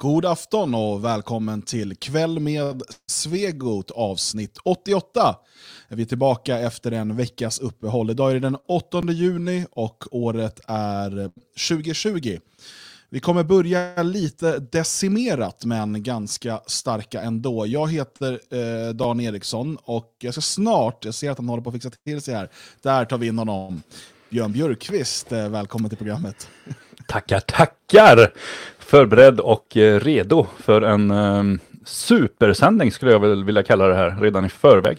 God afton och välkommen till Kväll med Svegot avsnitt 88. Vi är tillbaka efter en veckas uppehåll. Idag är det den 8 juni och året är 2020. Vi kommer börja lite decimerat men ganska starka ändå. Jag heter eh, Dan Eriksson och jag ska snart, jag ser att han håller på att fixa till sig här, där tar vi in honom. Björn Björkqvist, eh, välkommen till programmet. Tackar, tackar! Förberedd och eh, redo för en um, supersändning skulle jag väl vilja kalla det här, redan i förväg.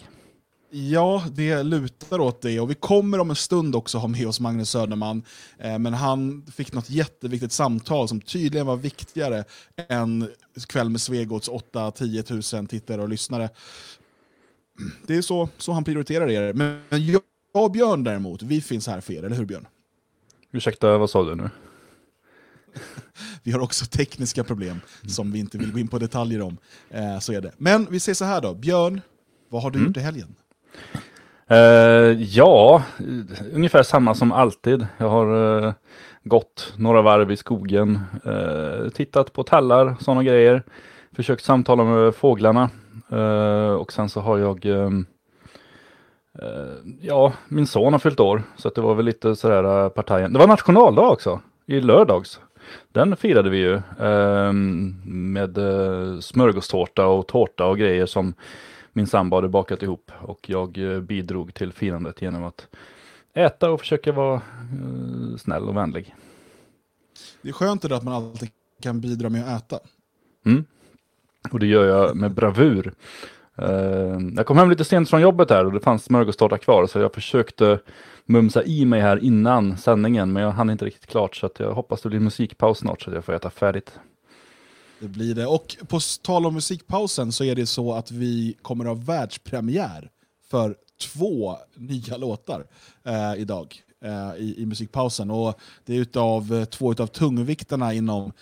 Ja, det lutar åt det. Och vi kommer om en stund också ha med oss Magnus Söderman. Eh, men han fick något jätteviktigt samtal som tydligen var viktigare än Kväll med Svegots 8-10 000 tittare och lyssnare. Det är så, så han prioriterar er. Men jag och Björn däremot, vi finns här för er, eller hur Björn? Ursäkta, vad sa du nu? vi har också tekniska problem som vi inte vill gå in på detaljer om. Eh, så är det. Men vi säger så här då, Björn, vad har du mm. gjort i helgen? Uh, ja, ungefär samma som alltid. Jag har uh, gått några varv i skogen, uh, tittat på tallar, sådana grejer, försökt samtala med fåglarna och sen så har jag um, Ja, min son har fyllt år, så det var väl lite sådär partajen. Det var nationaldag också, i lördags. Den firade vi ju eh, med eh, smörgåstårta och tårta och grejer som min sambo hade bakat ihop och jag eh, bidrog till firandet genom att äta och försöka vara eh, snäll och vänlig. Det är skönt att man alltid kan bidra med att äta. Mm. Och det gör jag med bravur. Uh, jag kom hem lite sent från jobbet här och det fanns smörgåstårta kvar så jag försökte mumsa i mig här innan sändningen men jag hann inte riktigt klart så att jag hoppas det blir musikpaus snart så att jag får äta färdigt. Det blir det. Och på tal om musikpausen så är det så att vi kommer att ha världspremiär för två nya låtar eh, idag eh, i, i musikpausen. Och det är utav eh, två av tungviktarna inom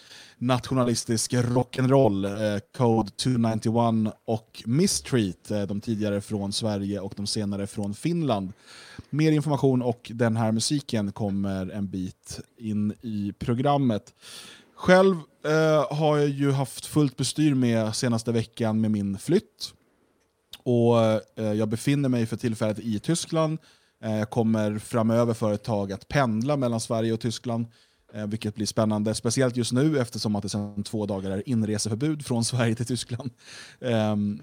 nationalistisk rock'n'roll, eh, Code 291 och Mistreat, eh, de tidigare från Sverige och de senare från Finland. Mer information och den här musiken kommer en bit in i programmet. Själv eh, har jag ju haft fullt bestyr med senaste veckan med min flytt. Och eh, Jag befinner mig för tillfället i Tyskland. Eh, jag kommer framöver för ett tag att pendla mellan Sverige och Tyskland. Eh, vilket blir spännande, speciellt just nu eftersom att det sedan två dagar är inreseförbud från Sverige till Tyskland. Um,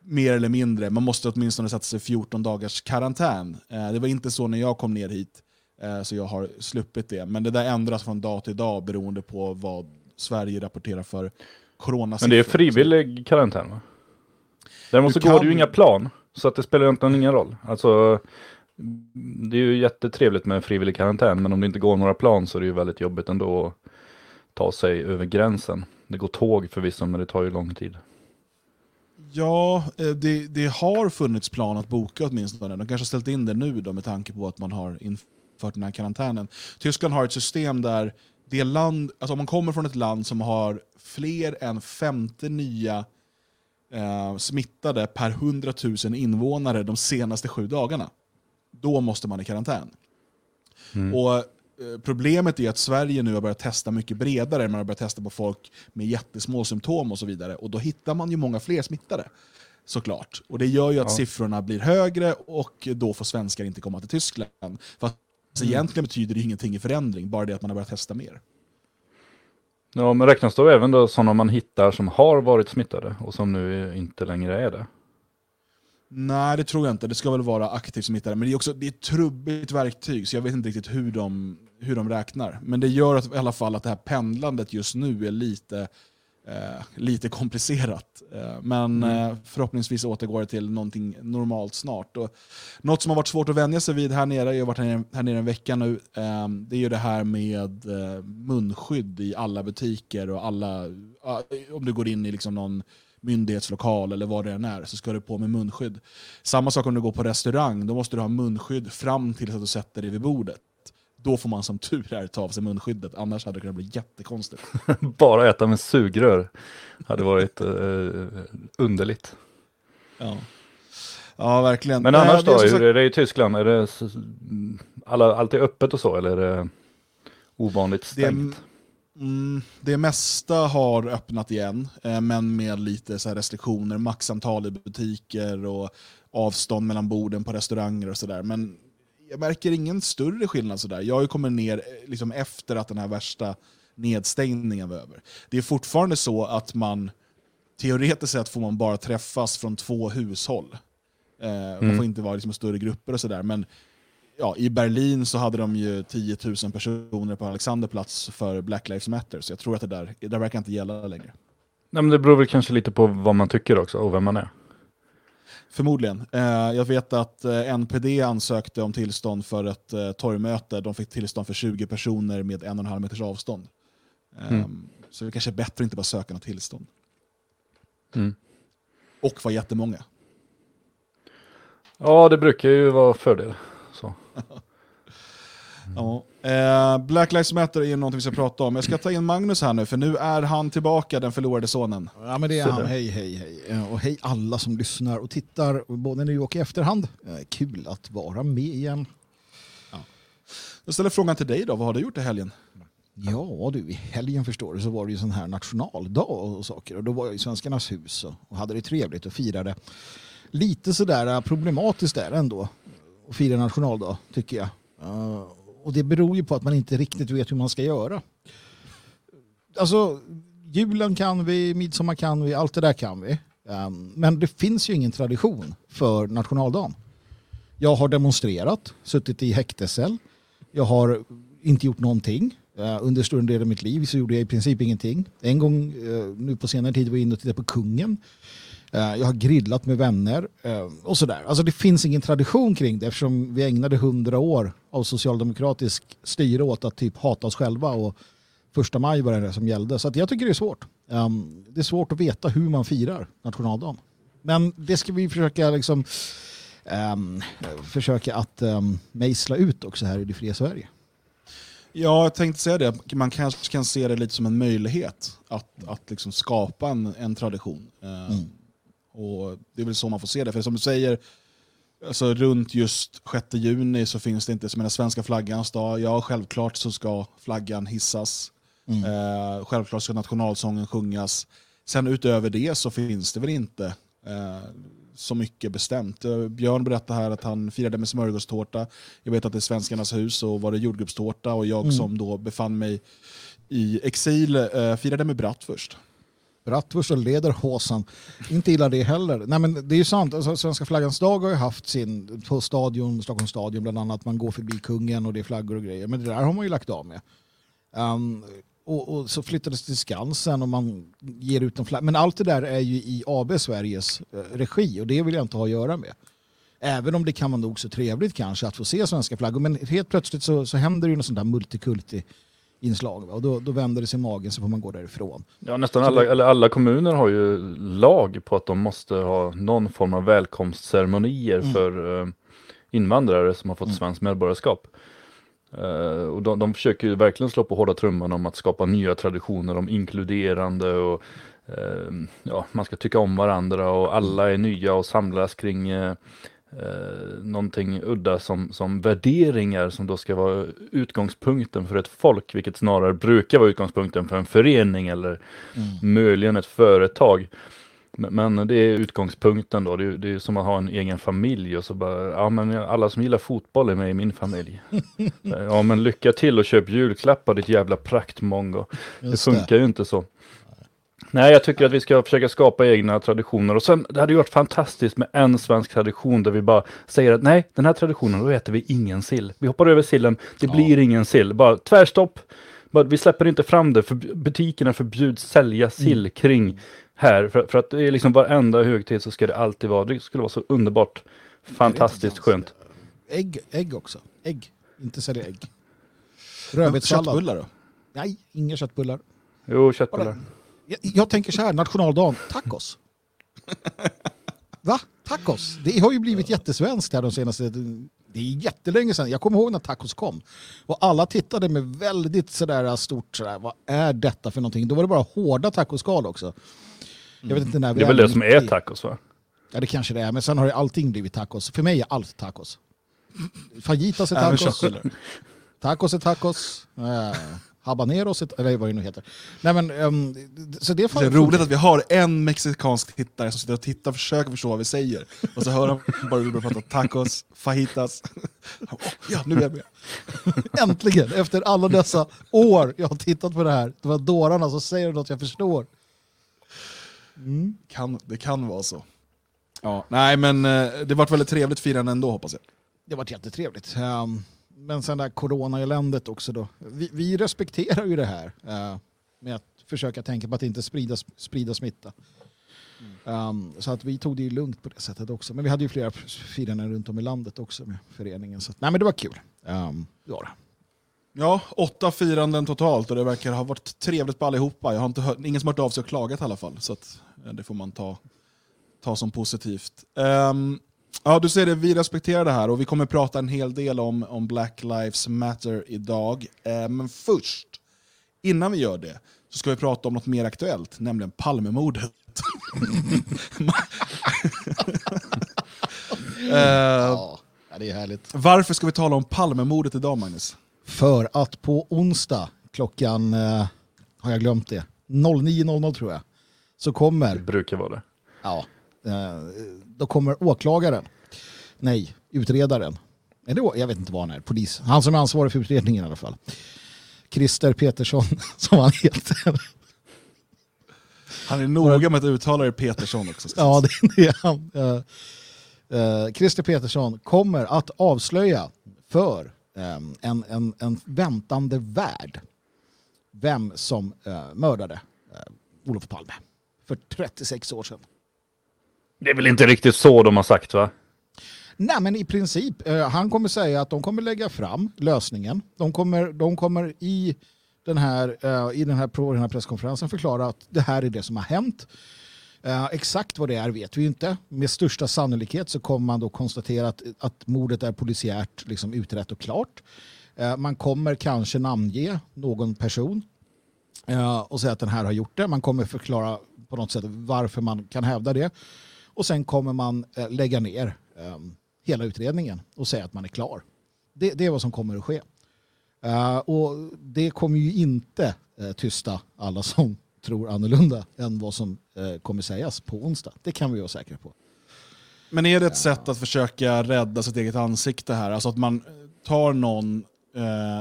mer eller mindre. Man måste åtminstone sätta sig 14 dagars karantän. Uh, det var inte så när jag kom ner hit, uh, så jag har sluppit det. Men det där ändras från dag till dag beroende på vad Sverige rapporterar för coronasiffror. Men det är frivillig karantän va? Däremot så kan... går det ju inga plan, så att det spelar egentligen ingen roll. Alltså, det är ju jättetrevligt med frivillig karantän, men om det inte går några plan så är det ju väldigt jobbigt ändå att ta sig över gränsen. Det går tåg förvisso, men det tar ju lång tid. Ja, eh, det, det har funnits plan att boka åtminstone. De kanske har ställt in det nu då med tanke på att man har infört den här karantänen. Tyskland har ett system där det land, alltså om man kommer från ett land som har fler än 50 nya eh, smittade per 100 000 invånare de senaste sju dagarna, då måste man i karantän. Mm. Och eh, Problemet är att Sverige nu har börjat testa mycket bredare. Man har börjat testa på folk med jättesmå symptom och så vidare. Och då hittar man ju många fler smittade. Såklart. Och det gör ju att ja. siffrorna blir högre och då får svenskar inte komma till Tyskland. För att mm. egentligen betyder det ingenting i förändring, bara det att man har börjat testa mer. Ja, men räknas då även då sådana man hittar som har varit smittade och som nu inte längre är det? Nej, det tror jag inte. Det ska väl vara aktivt smittade. Men det är också det är ett trubbigt verktyg, så jag vet inte riktigt hur de, hur de räknar. Men det gör att, i alla fall att det här pendlandet just nu är lite, eh, lite komplicerat. Eh, men mm. eh, förhoppningsvis återgår det till någonting normalt snart. Och något som har varit svårt att vänja sig vid här nere, jag har varit här, här nere en vecka nu, eh, det är ju det här med eh, munskydd i alla butiker och alla, om du går in i liksom någon myndighetslokal eller vad det än är, så ska du på med munskydd. Samma sak om du går på restaurang, då måste du ha munskydd fram tills att du sätter dig vid bordet. Då får man som tur är ta av sig munskyddet, annars hade det kunnat bli jättekonstigt. Bara äta med sugrör hade varit uh, underligt. Ja. ja, verkligen. Men annars då, hur är det i Tyskland? Är det alla, alltid öppet och så, eller är det ovanligt stängt? Det Mm, det mesta har öppnat igen, eh, men med lite så restriktioner, maxantal i butiker och avstånd mellan borden på restauranger och sådär. Men jag märker ingen större skillnad. Sådär. Jag har ju kommit ner eh, liksom efter att den här värsta nedstängningen var över. Det är fortfarande så att man teoretiskt sett får man bara träffas från två hushåll. Eh, mm. Man får inte vara liksom större grupper och sådär. Men ja, i Berlin så hade de ju 10 000 personer på Alexanderplats för Black Lives Matter. Så jag tror att det där, det där verkar inte gälla längre. Nej, men det beror väl kanske lite på vad man tycker också och vem man är. Förmodligen. Eh, jag vet att eh, NPD ansökte om tillstånd för ett eh, torgmöte. De fick tillstånd för 20 personer med en och en halv meters avstånd. Mm. Ehm, så det kanske är bättre att inte bara söka något tillstånd. Mm. Och vara jättemånga. Ja, det brukar ju vara fördel. Ja. Eh, Black Lives Matter är något vi ska prata om. Jag ska ta in Magnus här nu, för nu är han tillbaka, den förlorade sonen. Ja, men det är han. Hej, hej, hej. Eh, och hej alla som lyssnar och tittar, både nu och i efterhand. Eh, kul att vara med igen. Ja. Jag ställer frågan till dig då, vad har du gjort i helgen? Ja du, i helgen förstår du så var det ju sån här nationaldag och saker och då var jag i Svenskarnas hus och hade det trevligt och firade. Lite sådär problematiskt där ändå att fira nationaldag tycker jag. Och det beror ju på att man inte riktigt vet hur man ska göra. Alltså, julen kan vi, midsommar kan vi, allt det där kan vi. Ehm, men det finns ju ingen tradition för nationaldagen. Jag har demonstrerat, suttit i häktescell. Jag har inte gjort någonting. Ehm, under större delen av mitt liv så gjorde jag i princip ingenting. En gång eh, nu på senare tid var jag inne och tittade på kungen. Eh, jag har grillat med vänner eh, och sådär. Alltså det finns ingen tradition kring det eftersom vi ägnade hundra år av socialdemokratisk styre åt att typ hata oss själva och första maj var det som gällde. Så jag tycker det är svårt. Ehm, det är svårt att veta hur man firar nationaldagen. Men det ska vi försöka liksom um, försöka att um, mejsla ut också här i det fria Sverige. Ja, jag tänkte säga det. Man kanske kan se det lite som en möjlighet att, att liksom skapa en, en tradition. Mm. Och Det är väl så man får se det. För som du säger, alltså runt just 6 juni så finns det inte, som den svenska flaggans dag, ja självklart så ska flaggan hissas. Mm. Eh, självklart ska nationalsången sjungas. Sen utöver det så finns det väl inte eh, så mycket bestämt. Eh, Björn berättade här att han firade med smörgåstårta. Jag vet att det är Svenskarnas hus och var det jordgubbstårta och jag mm. som då befann mig i exil eh, firade med bratwurst. Bratwurst och lederhosen. Inte illa det heller. Nej, men det är ju sant. Alltså, Svenska flaggans dag har ju haft sin på stadion, Stockholms stadion bland annat. Man går förbi kungen och det är flaggor och grejer. Men det där har man ju lagt av med. Um, och, och, så flyttades det till Skansen och man ger ut en flagga. Men allt det där är ju i AB Sveriges eh, regi och det vill jag inte ha att göra med. Även om det kan vara nog så trevligt kanske att få se svenska flaggor. Men helt plötsligt så, så händer det ju något sånt där multikulti inslag. Va? Och då, då vänder det sig i magen så får man gå därifrån. Ja, nästan alla, eller alla kommuner har ju lag på att de måste ha någon form av välkomstceremonier mm. för uh, invandrare som har fått mm. svenskt medborgarskap. Uh, och de, de försöker ju verkligen slå på hårda trumman om att skapa nya traditioner om inkluderande och uh, ja, man ska tycka om varandra och alla är nya och samlas kring eh, någonting udda som, som värderingar som då ska vara utgångspunkten för ett folk, vilket snarare brukar vara utgångspunkten för en förening eller mm. möjligen ett företag. Men det är utgångspunkten då. Det är, det är som att ha en egen familj och så bara, ja men alla som gillar fotboll är med i min familj. ja men lycka till och köp julklappar ditt jävla praktmongo. Det funkar det. ju inte så. Nej, jag tycker att vi ska försöka skapa egna traditioner. Och sen, det hade ju varit fantastiskt med en svensk tradition där vi bara säger att nej, den här traditionen, då äter vi ingen sill. Vi hoppar över sillen, det ja. blir ingen sill. Bara tvärstopp. Bara, vi släpper inte fram det, för butikerna förbjuds sälja sill mm. kring här. För, för, att det är liksom varenda högtid så ska det alltid vara, det skulle vara så underbart, fantastiskt skönt. Ägg, ägg också. Ägg, inte sälja ägg. Rödbetssallad. Köttbullar då? Nej, inga köttbullar. Jo, köttbullar. Jag, jag tänker så här, nationaldagen, tacos. Va? Tacos? Det har ju blivit jättesvenskt här de senaste... Det är jättelänge sedan. Jag kommer ihåg när tacos kom. Och alla tittade med väldigt sådär stort, sådär, vad är detta för någonting? Då var det bara hårda tacoskal också. Jag vet inte när det är väl det som är tacos va? Ja det kanske det är, men sen har allting blivit tacos. För mig är allt tacos. Fajitas är tacos. tacos är tacos. Äh, habaneros, eller vad det nu heter. Nej, men, um, så det, det är roligt att vi har en mexikansk tittare som sitter och tittar och försöker förstå vad vi säger. Och så hör han bara vi börjar prata tacos, fajitas. Oh, ja, nu är jag med. Äntligen, efter alla dessa år jag har tittat på det här, de här dårarna, så säger något jag förstår. Mm. Kan, det kan vara så. Ja, nej, men eh, det var ett väldigt trevligt firande ändå hoppas jag. Det var jättetrevligt. Um, men sen där corona-eländet också då. Vi, vi, respekterar ju det här eh, med att försöka tänka på att inte sprida, sprida smitta. Mm. Um, så att vi tog det ju lugnt på det sättet också. Men vi hade ju flera firanden runt om i landet också med föreningen. Så nej, men det var kul. Um, ja. Ja, åtta firanden totalt och det verkar ha varit trevligt på allihopa. Jag har inte hört, ingen som har hört av sig och klagat i alla fall. Så att, eh, det får man ta, ta som positivt. Um, Ja, du ser det, vi respekterar det här och vi kommer prata en hel del om, om Black Lives Matter idag. Eh, men först, innan vi gör det, så ska vi prata om något mer aktuellt, nämligen Palmemordet. eh, ja, det är härligt. Varför ska vi tala om Palmemordet idag, Magnus? För att på onsdag klockan, eh, har jag glömt det, 09.00 tror jag, så kommer... Det brukar vara det. Ja, eh, då kommer åklagaren nej, utredaren. Eller, jag vet inte vad han är, polis. Han som är ansvarig för utredningen i alla fall. Christer Petersson, som han heter. Han är noga med att uttala det Petersson också. Ja, det är han. Uh, uh, Christer Petersson kommer att avslöja för um, en, en, en väntande värld vem som uh, mördade uh, Olof Palme för 36 år sedan. Det är väl inte riktigt så de har sagt va? Nej, men i princip. Eh, han kommer säga att de kommer lägga fram lösningen. De kommer, de kommer i, den här, eh, i den här, på den här presskonferensen förklara att det här är det som har hänt. Eh, exakt vad det är vet vi inte. Med största sannolikhet så kommer man då konstatera att, att mordet är polisiärt liksom utrett och klart. Eh, man kommer kanske namnge någon person eh, och säga att den här har gjort det. Man kommer förklara på något sätt varför man kan hävda det. Och sen kommer man eh, lägga ner um, hela utredningen och säga att man är klar. Det, det är vad som kommer att ske. Uh, och det kommer ju inte uh, tysta alla som tror annorlunda än vad som uh, kommer sägas på onsdag. Det kan vi vara säkra på. Men är det ett sätt att försöka rädda sitt eget ansikte här? Alltså att man tar någon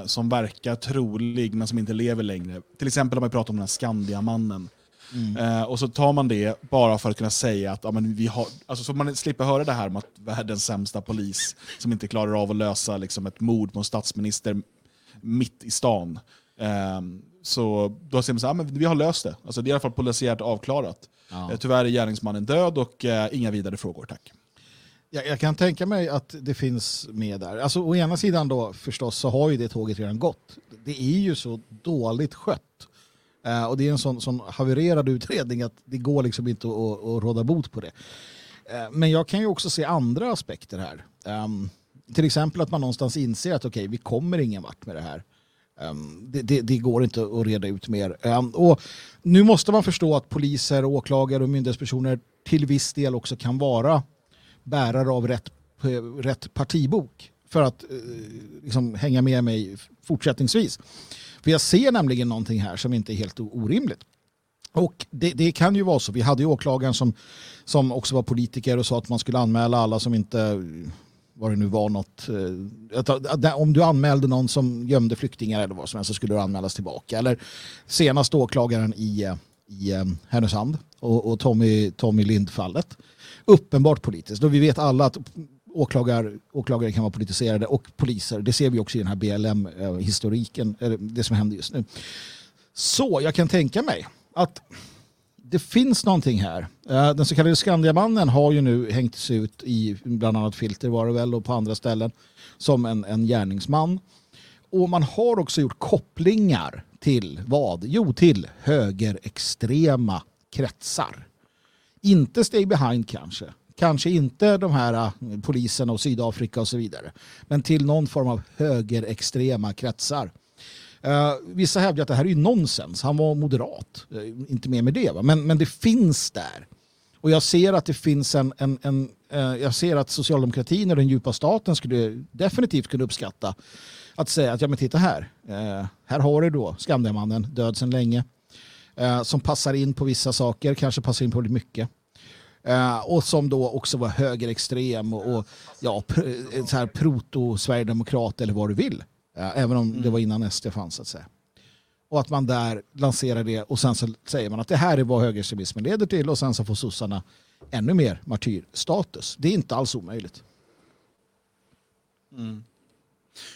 som verkar trolig men som inte lever längre. Till exempel om man pratar om den här Skandiamannen Mm. Eh, och så tar man det bara för att kunna säga att ja, men vi har, alltså, så man slipper höra det här om att världens sämsta polis som inte klarar av att lösa liksom, ett mord på en statsminister mitt i stan. Eh, så då säger man så här, men vi har löst det. Alltså, det är i alla fall polisiärt avklarat. Ja. Eh, tyvärr är gärningsmannen död och eh, inga vidare frågor, tack. Jag, jag kan tänka mig att det finns med där. Alltså, å ena sidan då förstås så har ju det tåget redan gått. Det är ju så dåligt skött Uh, och det är en sån, sån havererad utredning att det går liksom inte att, att, råda bot på det. Uh, men jag kan ju också se andra aspekter här. Um, till exempel att man någonstans inser att okej, okay, vi kommer ingen vart med det här. Um, det, det, det, går inte att reda ut mer. Um, och nu måste man förstå att poliser, åklagare och myndighetspersoner till viss del också kan vara bärare av rätt, eh, rätt partibok för att uh, liksom hänga med mig fortsättningsvis. För jag ser nämligen någonting här som inte är helt orimligt. Och det, det, kan ju vara så. Vi hade ju åklagaren som, som också var politiker och sa att man skulle anmäla alla som inte, vad det nu var något, eh, om du anmälde någon som gömde flyktingar eller vad som helst så skulle du anmälas tillbaka. Eller senast åklagaren i, eh, i eh, Härnösand och, och Tommy, Tommy Lind-fallet. Uppenbart politiskt. Och vi vet alla att åklagare, åklagare kan vara politiserade och poliser. Det ser vi också i den här BLM-historiken, eh, det som händer just nu. Så jag kan tänka mig att det finns någonting här. Eh, den så kallade Skandiamannen har ju nu hängts ut i bland annat Filter var det väl och på andra ställen som en, en gärningsman. Och man har också gjort kopplingar till vad? Jo, till högerextrema kretsar. Inte Stay Behind kanske, Kanske inte de här äh, poliserna och Sydafrika och så vidare. Men till någon form av högerextrema kretsar. Uh, vissa hävdar att det här är nonsens. Han var moderat. Uh, inte mer med det. Va? Men, men det finns där. Och jag ser att det finns en, en, en uh, jag ser att socialdemokratin och den djupa staten skulle definitivt kunna uppskatta att säga att ja men titta här, här har du då Skandiamannen, död sedan länge, som passar in på vissa saker, kanske passar in på lite mycket. Eh, och som då också var högerextrem och, och ja, pr- så här proto-sverigedemokrat eller vad du vill. Eh, även om det var innan SD fanns så att säga. Och att man där lanserar det och sen så säger man att det här är vad högerextremismen leder till och sen så får sossarna ännu mer martyrstatus. Det är inte alls omöjligt.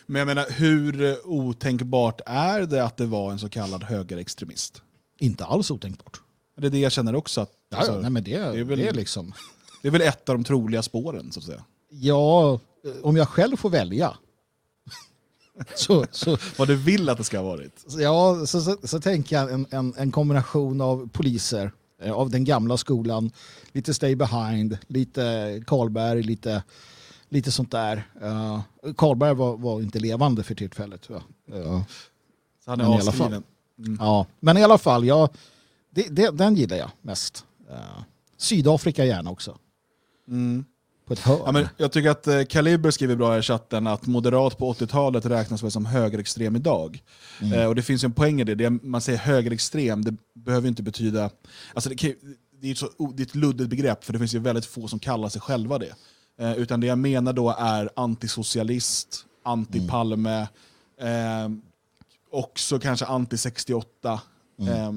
Men jag menar, hur eh, otänkbart är det att det var en så kallad högerextremist? Inte alls otänkbart. Det är det jag känner också. Att, Ja, alltså, nej, men det, är det, väl- är liksom... det är väl ett av de troliga spåren, så att säga. Ja, om jag själv får välja. så, så, Vad du vill att det ska ha varit. ja, så, så, så tänker jag en, en, en kombination av poliser eh, av den gamla skolan, lite Stay Behind, lite Karlberg, lite, lite sånt där. Uh, Karlberg var, var inte levande för tillfället. Ja. Ja. Så han Men i är alla fall. asskriven. Ja, men i alla fall, ja, det, det, den gillar jag mest. Eh, Sydafrika gärna också. Mm. På ett hörn. Ja, men jag tycker att eh, Kaliber skriver bra i chatten att moderat på 80-talet räknas väl som högerextrem idag. Eh, och det finns ju en poäng i det. det. Man säger högerextrem, det behöver inte betyda... Alltså det, kan, det, är ett så, det är ett luddigt begrepp, för det finns ju väldigt få som kallar sig själva det. Eh, utan det jag menar då är antisocialist, anti-Palme, eh, också kanske anti-68. Eh,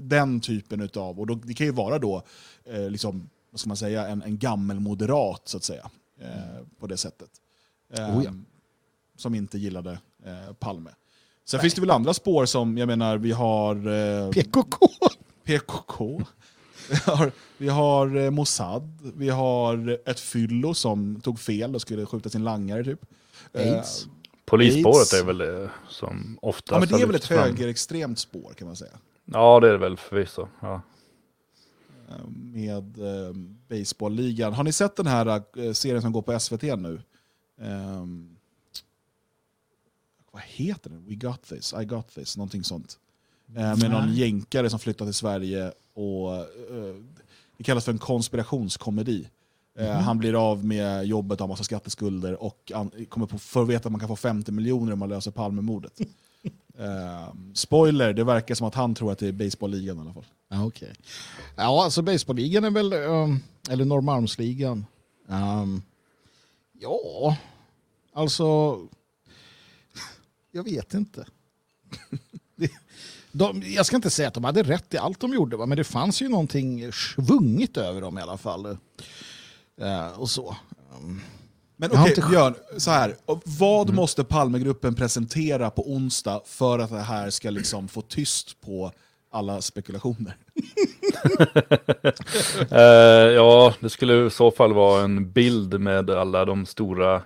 den typen utav, och då, det kan ju vara då eh, liksom, vad ska man säga, en, en gammelmoderat så att säga. Eh, på det sättet. Eh, Oh ja. Som inte gillade eh, Palme. Sen finns det väl andra spår som, jag menar, vi har eh, PKK. PKK. Vi har, vi har Mossad, vi har ett fyllo som tog fel och skulle skjuta sin langare typ. AIDS. Polisspåret AIDS. är väl det som ofta Ja men det är väl ett högerextremt spår kan man säga. Ja det är det väl förvisso. Ja. Eh, Med eh, baseballligan. Har ni sett den här eh, serien som går på SVT nu? Ehm, vad heter den? We got this, I got this, någonting sånt. Eh, med någon jänkare som flyttar till Sverige och eh, det kallas för en konspirationskomedi. Eh, Han blir av med jobbet, har massa skatteskulder och kommer på, får veta att man kan få 50 miljoner om man löser Palmemordet. Eh, spoiler, det verkar som att han tror att det är baseballligan i alla fall. Ja, okej. Ja, alltså baseballligan är väl, um, eller Norrmalmsligan. Um, ja, alltså, jag vet inte. Det- De, jag ska inte säga att de hade rätt i allt de gjorde, men det fanns ju någonting svungigt över dem i alla fall. Eh, och så. Um, Men okej, inte- Björn, så här. Vad måste Palmegruppen presentera på onsdag för att det här ska liksom få tyst på alla spekulationer? Eh, ja, det skulle i så fall vara en bild med alla de stora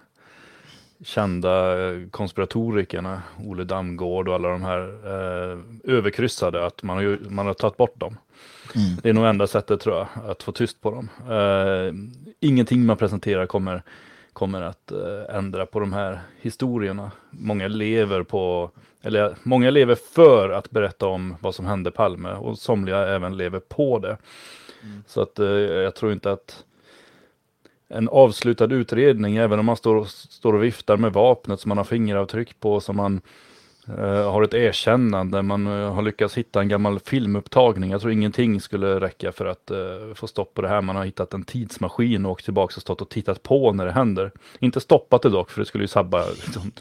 kända eh, konspiratorikerna, Ole Damgård och alla de här eh, överkryssade, att man har, ju, man har tagit bort dem. Det är nog enda sättet tror jag, att få tyst på dem. Eh, ingenting man presenterar kommer, kommer att eh, ändra på de här historierna. Många lever på, eller många lever för att berätta om vad som hände Palme och somliga även lever på det. Så att eh, jag tror inte att en avslutad utredning, även om man står, står och viftar med vapnet som man har fingeravtryck på, som man eh, har ett erkännande, man eh, har lyckats hitta en gammal filmupptagning. Jag tror ingenting skulle räcka för att eh, få stopp på det här. Man har hittat en tidsmaskin och åkt tillbaka och stått och tittat på när det händer. Inte stoppat det dock, för det skulle ju sabba liksom,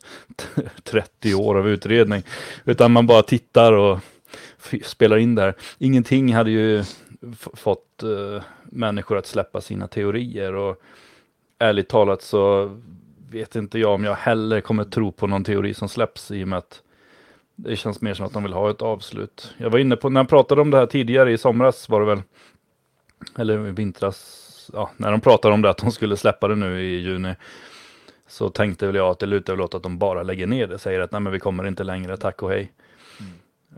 30 år av utredning. Utan man bara tittar och spelar in där. Ingenting hade ju fått eh, människor att släppa sina teorier. Och ärligt talat så vet inte jag om jag heller kommer tro på någon teori som släpps i och med att det känns mer som att de vill ha ett avslut. Jag var inne på, när jag pratade om det här tidigare i somras var det väl, eller i vintras, ja, när de pratade om det att de skulle släppa det nu i juni, så tänkte väl jag att det lutar väl åt att de bara lägger ner det, säger att nej men vi kommer inte längre, tack och hej.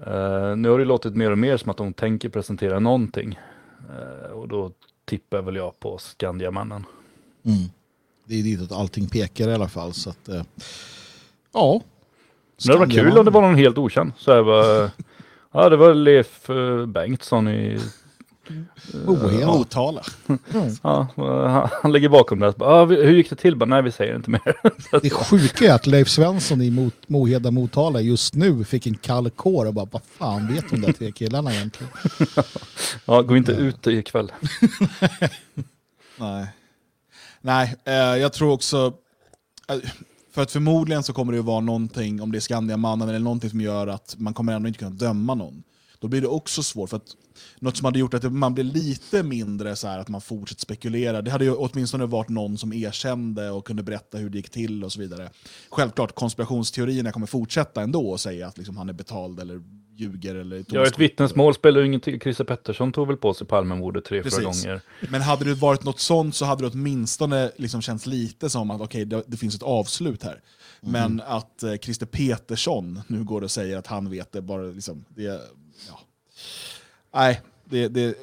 Eh, nu har det låtit mer och mer som att de tänker presentera någonting. Eh, och då tippar väl jag på Skandiamannen. Mm. Det är ditåt allting pekar i alla fall. Så att, eh, ja. Det var kul om det var någon helt okänd. Så här var, ja, det var Leif eh, Bengtsson i Moheda. Motala. Ja, han, ligger bakom det. Ah, vi- hur gick det till? Bara, Nej, vi säger inte mer. Det sjuka är att Leif Svensson i Mot Moheda Motala just nu fick en kall kår och bara vad fan vet de där tre killarna egentligen? ja, gå inte ut ikväll. Nej, Nej eh, jag tror också... eh, För att förmodligen så kommer det ju vara någonting, om det är Skandiamannen eller någonting som gör att man kommer ändå inte kunna döma någon. Då blir det också svårt, för att något som hade gjort att man blir lite mindre så här att man fortsätter spekulera, det hade ju åtminstone varit någon som erkände och kunde berätta hur det gick till och så vidare. Självklart, konspirationsteorierna kommer fortsätta ändå och säga att liksom han är betald eller ljuger eller Ja, ett vittnesmål spelar ju ingenting. Christer Pettersson tog väl på sig Palmemordet tre, fyra Precis. gånger. Men hade det varit något sånt så hade det åtminstone liksom känts lite som att okej, det, det finns ett avslut här. Men att eh, Christer Petersson nu går och säger att han vet det, bara liksom, det. Nej, det, det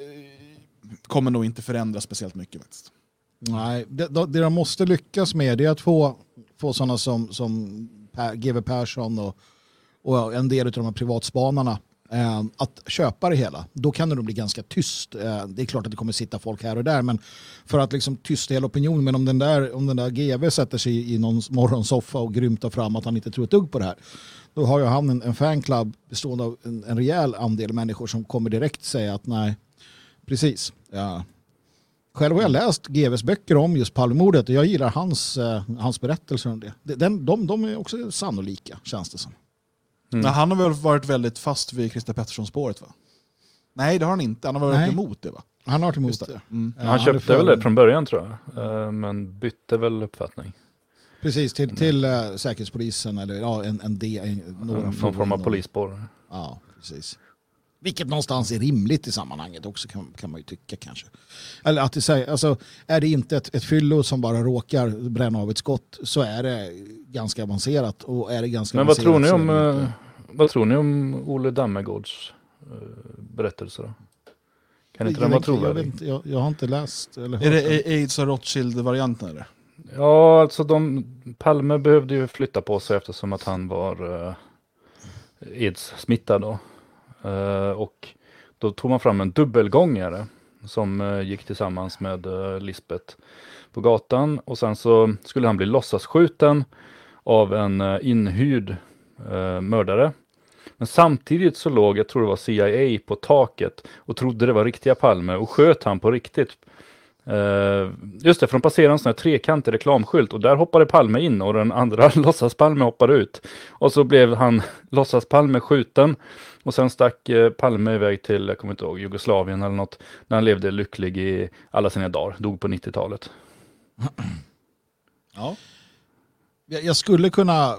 kommer nog inte förändras speciellt mycket faktiskt. Nej, det, det de måste lyckas med det är att få, få sådana som, som Per, GW Persson och, och en del av de här privatspanarna eh, att köpa det hela. Då kan det nog bli ganska tyst. Eh, det är klart att det kommer sitta folk här och där, men för att liksom tysta hela opinionen. Men om den där, om den där GW sätter sig i någon morgonsoffa och grymtar fram att han inte tror ett dugg på det här, då har ju han en, en fanclub bestående av en, en rejäl andel människor som kommer direkt säga att nej, precis. Ja. Själv har jag läst GWs böcker om just Palmemordet och jag gillar hans, eh, hans berättelser om det. De, den, de, de är också sannolika, känns det som. Mm. Men han har väl varit väldigt fast vid Christer Pettersson-spåret va? Nej, det har han inte. Han har varit Nej. emot det va? Han har varit emot Just det. Mm. Ja, han är köpte för- väl det från början tror jag. Eh, Men bytte väl uppfattning. Precis, till, till uh, Säkerhetspolisen eller ja, en, en, D, en några Någon fordon form av och- polisspår. Ja, precis. Vilket någonstans är rimligt i sammanhanget också kan, kan man ju tycka kanske. Eller att det säger, alltså, är det inte ett, ett fyllo som bara råkar bränna av ett skott så är det ganska avancerat. Och är det ganska Men vad tror ni om, eh, inte- vad tror ni om Ole Dammegårds eh, berättelse då? Kan inte den vara jag, trovärdig? inte, jag, jag har inte läst eller Är det aids och Rothschild-varianten eller? Ja, alltså de, Palme behövde ju flytta på sig eftersom att han var eh, aids-smittad då. Eh, och då tog man fram en dubbelgångare som eh, gick tillsammans med eh, Lisbeth på gatan och sen så skulle han bli låtsasskjuten av en eh, inhyrd eh, mördare. Men samtidigt så låg, jag tror det var CIA på taket och trodde det var riktiga Palme och sköt han på riktigt. Uh, just det, för de passerade en sån här trekantig reklamskylt och där hoppade Palme in och den andra låtsas-Palme hoppade ut. Och så blev han låtsas-Palme skjuten och sen stack uh, Palme iväg till, jag kommer inte ihåg, Jugoslavien eller något, när han levde lycklig i alla sina dagar, dog på 90-talet. Ja. Jag, skulle kunna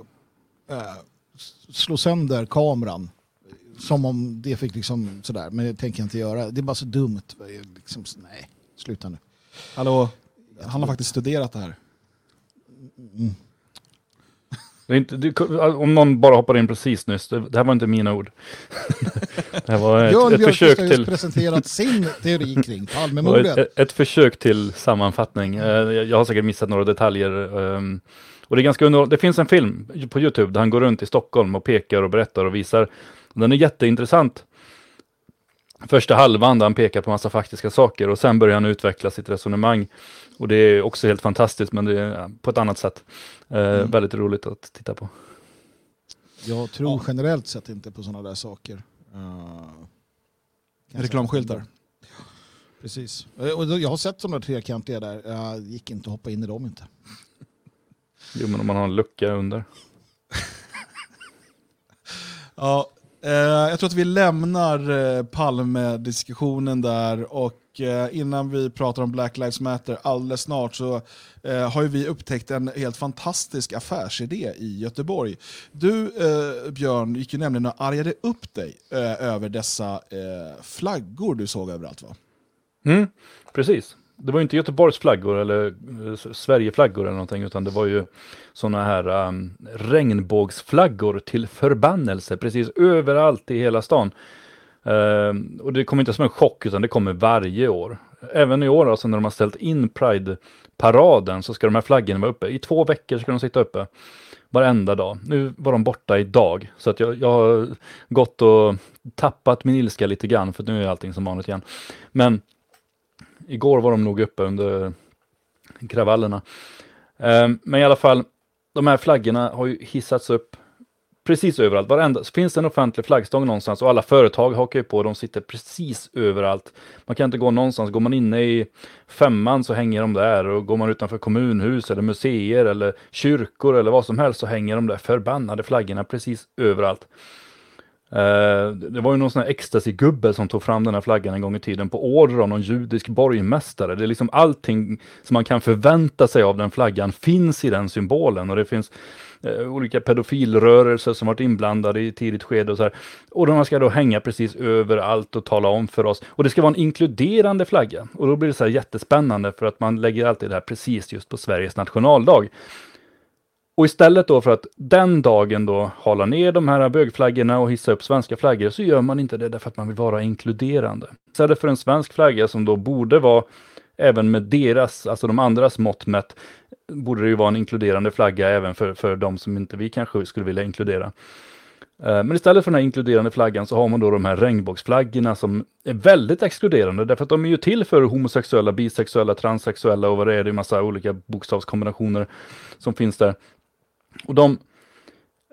uh, slå sönder kameran. Som om det fick liksom sådär, men det tänker jag inte göra. Det är bara så dumt. Liksom, nej, sluta nu. Hallå, han har faktiskt studerat det här. Det är inte, du, om någon bara hoppar in precis nyss, det, det här var inte mina ord. det här var ett, Björn ett försök har just till... presenterat sin teori kring Det Palmemordet. ett, ett försök till sammanfattning. Eh, Jag har säkert missat några detaljer. ehm, Och det, är ganska underhåll- det finns en film på Youtube där han går runt i Stockholm och pekar och berättar och visar. Den är jätteintressant. Första halvan där han pekar på massa faktiska saker och sen börjar han utveckla sitt resonemang. Och det är också helt fantastiskt men det är på ett annat sätt. Eh, Väldigt roligt att titta på. Jag tror generellt sett inte på sådana där saker. Uh, Reklamskyltar. Precis. Eh, Och jag har sett de där trekantiga där. Jag gick inte att hoppa in i dem inte. Jo men om man har en lucka under. Ja, Eh, jag tror att vi lämnar eh, Palme-diskussionen där och eh, innan vi pratar om Black Lives Matter alldeles snart så har ju vi upptäckt en helt fantastisk affärsidé i Göteborg. Du Björn gick ju nämligen och argade upp dig över dessa flaggor du såg överallt va? Mm, precis. Det var ju inte Göteborgs flaggor eller eh, Sverigeflaggor eller någonting utan det var ju sådana här um, regnbågsflaggor till förbannelse precis överallt i hela stan. Uh, och det kommer inte som en chock utan det kommer varje år. Även i år alltså när de har ställt in Pride-paraden så ska de här flaggorna vara uppe. I två veckor ska de sitta uppe. varenda dag. Nu var de borta idag, så att jag, jag har gått och tappat min ilska lite grann, för nu är allting som vanligt igen. Men igår var de nog uppe under kravallerna. Eh, men i alla fall, de här flaggorna har ju hissats upp precis överallt. Varenda, finns det en offentlig flaggstång någonstans och alla företag hakar ju på, de sitter precis överallt. Man kan inte gå någonstans. Går man inne i femman så hänger de där och går man utanför kommunhus eller museer eller kyrkor eller vad som helst så hänger de där förbannade flaggorna precis överallt. Uh, det var ju någon sån här ecstasy-gubbe som tog fram den här flaggan en gång i tiden på order av någon judisk borgmästare. Det är liksom allting som man kan förvänta sig av den flaggan finns i den symbolen och det finns uh, olika pedofilrörelser som varit inblandade i tidigt skede och så här. Och de ska då hänga precis överallt och tala om för oss. Och det ska vara en inkluderande flagga. Och då blir det så här jättespännande för att man lägger alltid det här precis just på Sveriges nationaldag. Och istället då för att den dagen då hala ner de här bögflaggorna och hissa upp svenska flaggor så gör man inte det därför att man vill vara inkluderande. Istället för en svensk flagga som då borde vara även med deras, alltså de andras mått mätt, borde det ju vara en inkluderande flagga även för, för de som inte vi kanske skulle vilja inkludera. Eh, men istället för den här inkluderande flaggan så har man då de här regnbågsflaggorna som är väldigt exkluderande därför att de är ju till för homosexuella, bisexuella, transsexuella och vad det är, det är massa olika bokstavskombinationer som finns där. Och de,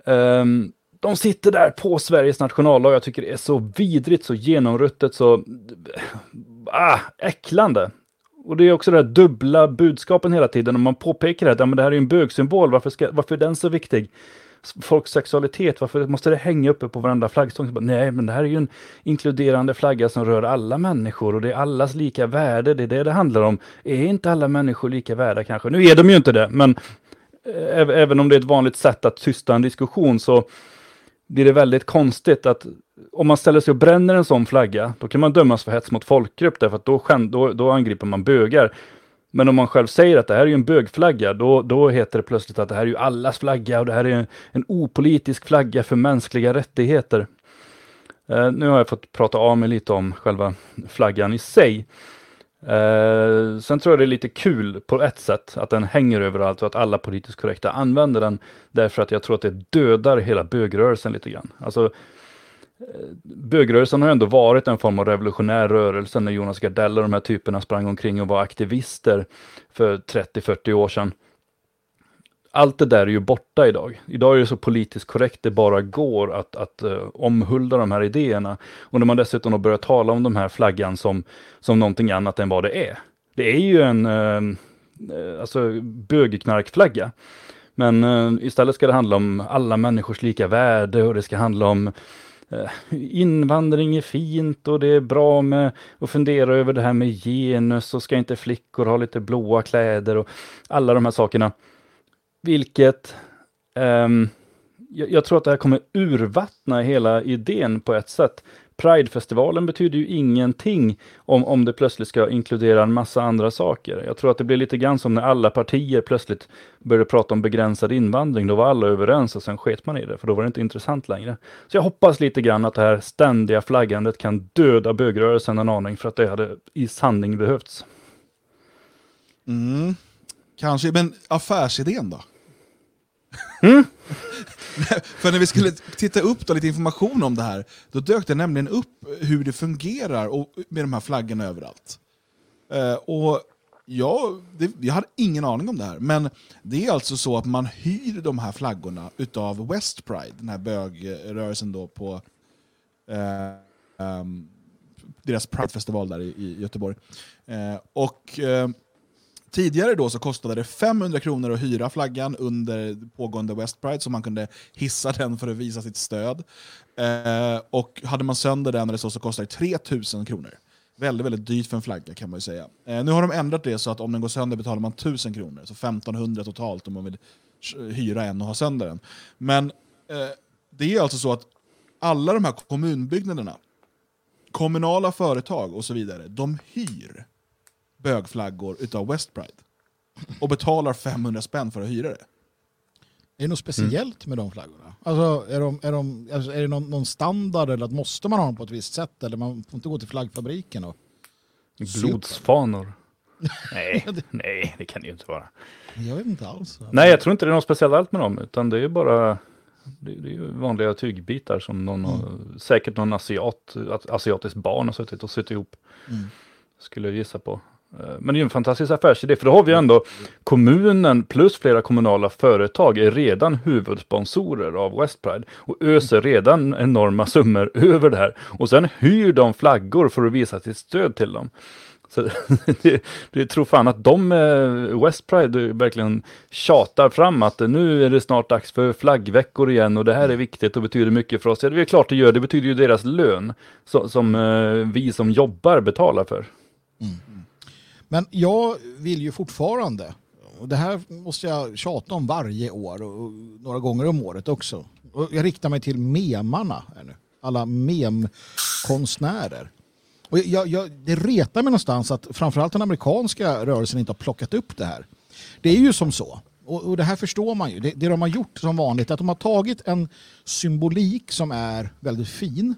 um, de sitter där på Sveriges nationaldag. Jag tycker det är så vidrigt, så genomruttet, så ah, äcklande. Och det är också det här dubbla budskapen hela tiden. Om man påpekar att ja, men det här är en bögsymbol, varför, ska, varför är den så viktig? Folks sexualitet, varför måste det hänga uppe på varenda flaggstång? Nej, men det här är ju en inkluderande flagga som rör alla människor och det är allas lika värde. Det är det det handlar om. Är inte alla människor lika värda kanske? Nu är de ju inte det, men även om det är ett vanligt sätt att tysta en diskussion så blir det väldigt konstigt att om man ställer sig och bränner en sån flagga, då kan man dömas för hets mot folkgrupp, därför att då, då, då angriper man bögar. Men om man själv säger att det här är en bögflagga, då, då heter det plötsligt att det här är ju allas flagga och det här är en, en opolitisk flagga för mänskliga rättigheter. Eh, nu har jag fått prata av mig lite om själva flaggan i sig. Eh, sen tror jag det är lite kul på ett sätt att den hänger överallt och att alla politiskt korrekta använder den. Därför att jag tror att det dödar hela bögrörelsen lite grann. Alltså, eh, bögrörelsen har ändå varit en form av revolutionär rörelse när Jonas Gardell och de här typerna sprang omkring och var aktivister för 30-40 år sedan allt det där är ju borta idag. Idag är det så politiskt korrekt det bara går att, att uh, omhulda de här idéerna. Och när man dessutom har börjat tala om de här flaggan som, som någonting annat än vad det är. Det är ju en uh, alltså, bögknarkflagga. Men uh, istället ska det handla om alla människors lika värde och det ska handla om invandring är fint och det är bra med att fundera över det här med genus och ska inte flickor ha lite blåa kläder och alla de här sakerna. Vilket um, jag, jag, tror att det här kommer urvattna hela idén på ett sätt. Pridefestivalen betyder ju ingenting om, om det plötsligt ska inkludera en massa andra saker. Jag tror att det blir lite grann som när alla partier plötsligt började prata om begränsad invandring. Då var alla överens och sen sket man i det, för då var det inte intressant längre. Så jag hoppas lite grann att det här ständiga flaggandet kan döda bögrörelsen en aning, för att det hade i sanning behövts. Mm. Kanske, men affärsidén då? Mm? För när vi skulle titta upp då, lite information om det här, då dök det nämligen upp hur det fungerar och, med de här flaggorna överallt. Eh, och jag, det, jag hade ingen aning om det här, men det är alltså så att man hyr de här flaggorna utav West Pride, den här bögrörelsen då på eh, um, deras Pride-festival där i, i Göteborg. Eh, och Tidigare då så kostade det 500 kronor att hyra flaggan under pågående West Pride, så man kunde hissa den för att visa sitt stöd. Eh, och hade man sönder den eller så, så kostade det 3000 kronor. Väldigt, väldigt dyrt för en flagga kan man ju säga. Eh, nu har de ändrat det så att om den går sönder betalar man 1000 kronor, så 1500 totalt om man vill hyra en och ha sönder den. Men eh, det är alltså så att alla de här kommunbyggnaderna, kommunala företag och så vidare, de hyr bögflaggor utav West Pride. Och betalar 500 spänn för att hyra det. Är det något speciellt mm. med de flaggorna? Alltså, är, de, är, de, alltså, är det någon, någon, standard eller att måste man ha dem på ett visst sätt? Eller man får inte gå till flaggfabriken och Blodsfanor. Nej, nej, det kan det ju inte vara. Jag vet inte alls. Nej, jag tror inte det är något speciellt med dem, utan det är bara det, det är ju vanliga tygbitar som någon, har- säkert någon asiat, asiatiskt barn har suttit och sytt ihop. Mm. Skulle jag gissa på. Eh, men det är ju en fantastisk affärsidé, för då har vi ändå kommunen plus flera kommunala företag är redan huvudsponsorer av Westpride och öser redan enorma summor över det här. Och sen hyr de flaggor för att visa sitt stöd till dem. Så det, det tror fan att de, eh, Westpride, verkligen tjatar fram att nu är det snart dags för flaggveckor igen och det här är viktigt och betyder mycket för oss. Ja, det är klart det gör, det betyder ju deras lön som, som vi som jobbar betalar för. Mm. Men jag vill ju fortfarande, och det här måste jag tjata om varje år och några gånger om året också. Och jag riktar mig till memarna, här nu. alla memkonstnärer. Och jag, jag, det retar mig någonstans att framförallt den amerikanska rörelsen inte har plockat upp det här. Det är ju som så, och, och det här förstår man ju. Det, det de har gjort som vanligt är att de har tagit en symbolik som är väldigt fin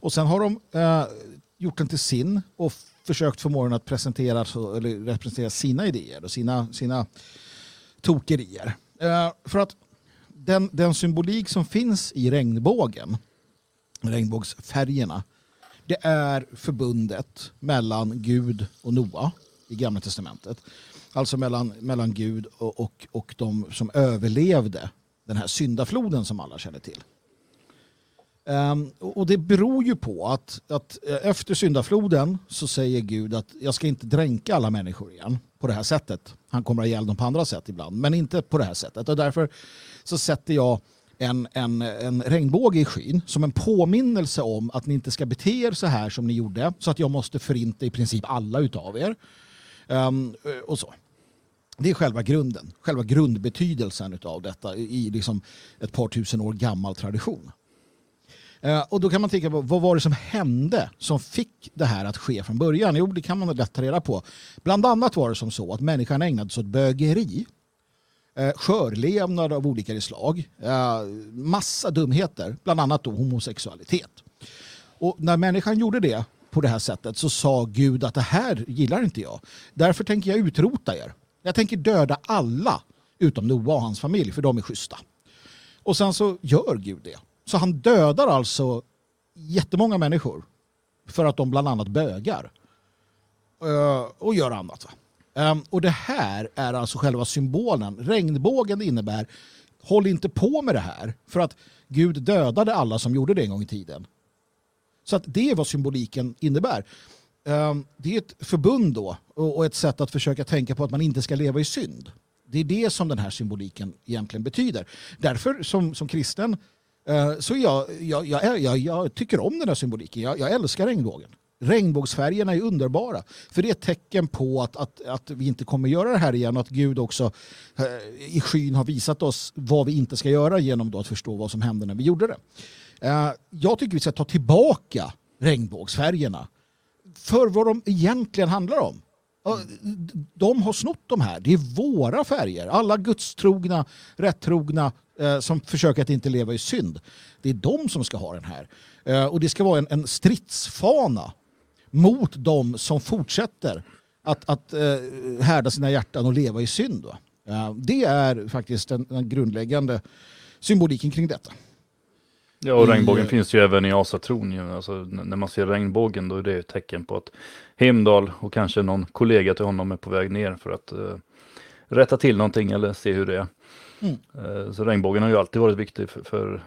och sen har de eh, gjort den till sin och försökt förmå den att presentera, eller representera sina idéer och sina, sina tokerier. Eh, för att den, den symbolik som finns i regnbågen, regnbågsfärgerna, det är förbundet mellan Gud och Noa i Gamla Testamentet. Alltså mellan, mellan Gud och, och, och de som överlevde den här syndafloden som alla känner till. Um, och det beror ju på att, att eh, efter syndafloden så säger Gud att jag ska inte dränka alla människor igen på det här sättet. Han kommer att ihjäl dem på andra sätt ibland, men inte på det här sättet. Och därför så sätter jag en, en, en regnbåge i skyn som en påminnelse om att ni inte ska bete er så här som ni gjorde så att jag måste förinta i princip alla utav er. Um, och så. Det är själva grunden, själva grundbetydelsen av detta i liksom ett par tusen år gammal tradition. Eh, och då kan man tänka på vad var det som hände som fick det här att ske från början? Jo, det kan man lätt ta reda på. Bland annat var det som så att människan ägnade sig åt bögeri, eh, skörlevnad av olika slag, eh, massa dumheter, bland annat då homosexualitet. Och när människan gjorde det på det här sättet så sa Gud att det här gillar inte jag. Därför tänker jag utrota er. Jag tänker döda alla utom Noa och hans familj för de är schyssta. Och sen så gör Gud det. Så han dödar alltså jättemånga människor för att de bland annat bögar. Eh, och gör annat. Va? Ehm, och det här är alltså själva symbolen. Regnbågen innebär håll inte på med det här för att Gud dödade alla som gjorde det en gång i tiden. Så att det är vad symboliken innebär. Ehm, det är ett förbund då och och ett sätt att försöka tänka på att man inte ska leva i synd. Det är det som den här symboliken egentligen betyder. Därför som, som kristen Eh, så jag, jag, jag, jag, jag tycker om den här symboliken. Jag, jag älskar regnbågen. Regnbågsfärgerna är underbara. För det är ett tecken på att, att, att vi inte kommer göra det här igen och att Gud också eh, i skyn har visat oss vad vi inte ska göra genom då att förstå vad som hände när vi gjorde det. Eh, jag tycker vi ska ta tillbaka regnbågsfärgerna för vad de egentligen handlar om. De har snott de här. Det är våra färger. Alla gudstrogna, rättrogna eh, som försöker att inte leva i synd. Det är de som ska ha den här. Eh, och det ska vara en, en stridsfana mot de som fortsätter att, att eh, härda sina hjärtan och leva i synd. Eh, det är faktiskt den, den grundläggande symboliken kring detta. Ja, och I, regnbågen eh, finns ju även i asatron. Alltså, när man ser regnbågen då är det ett tecken på att Heimdall och kanske någon kollega till honom är på väg ner för att eh, rätta till någonting eller se hur det är. Mm. Eh, så regnbågen har ju alltid varit viktig för, för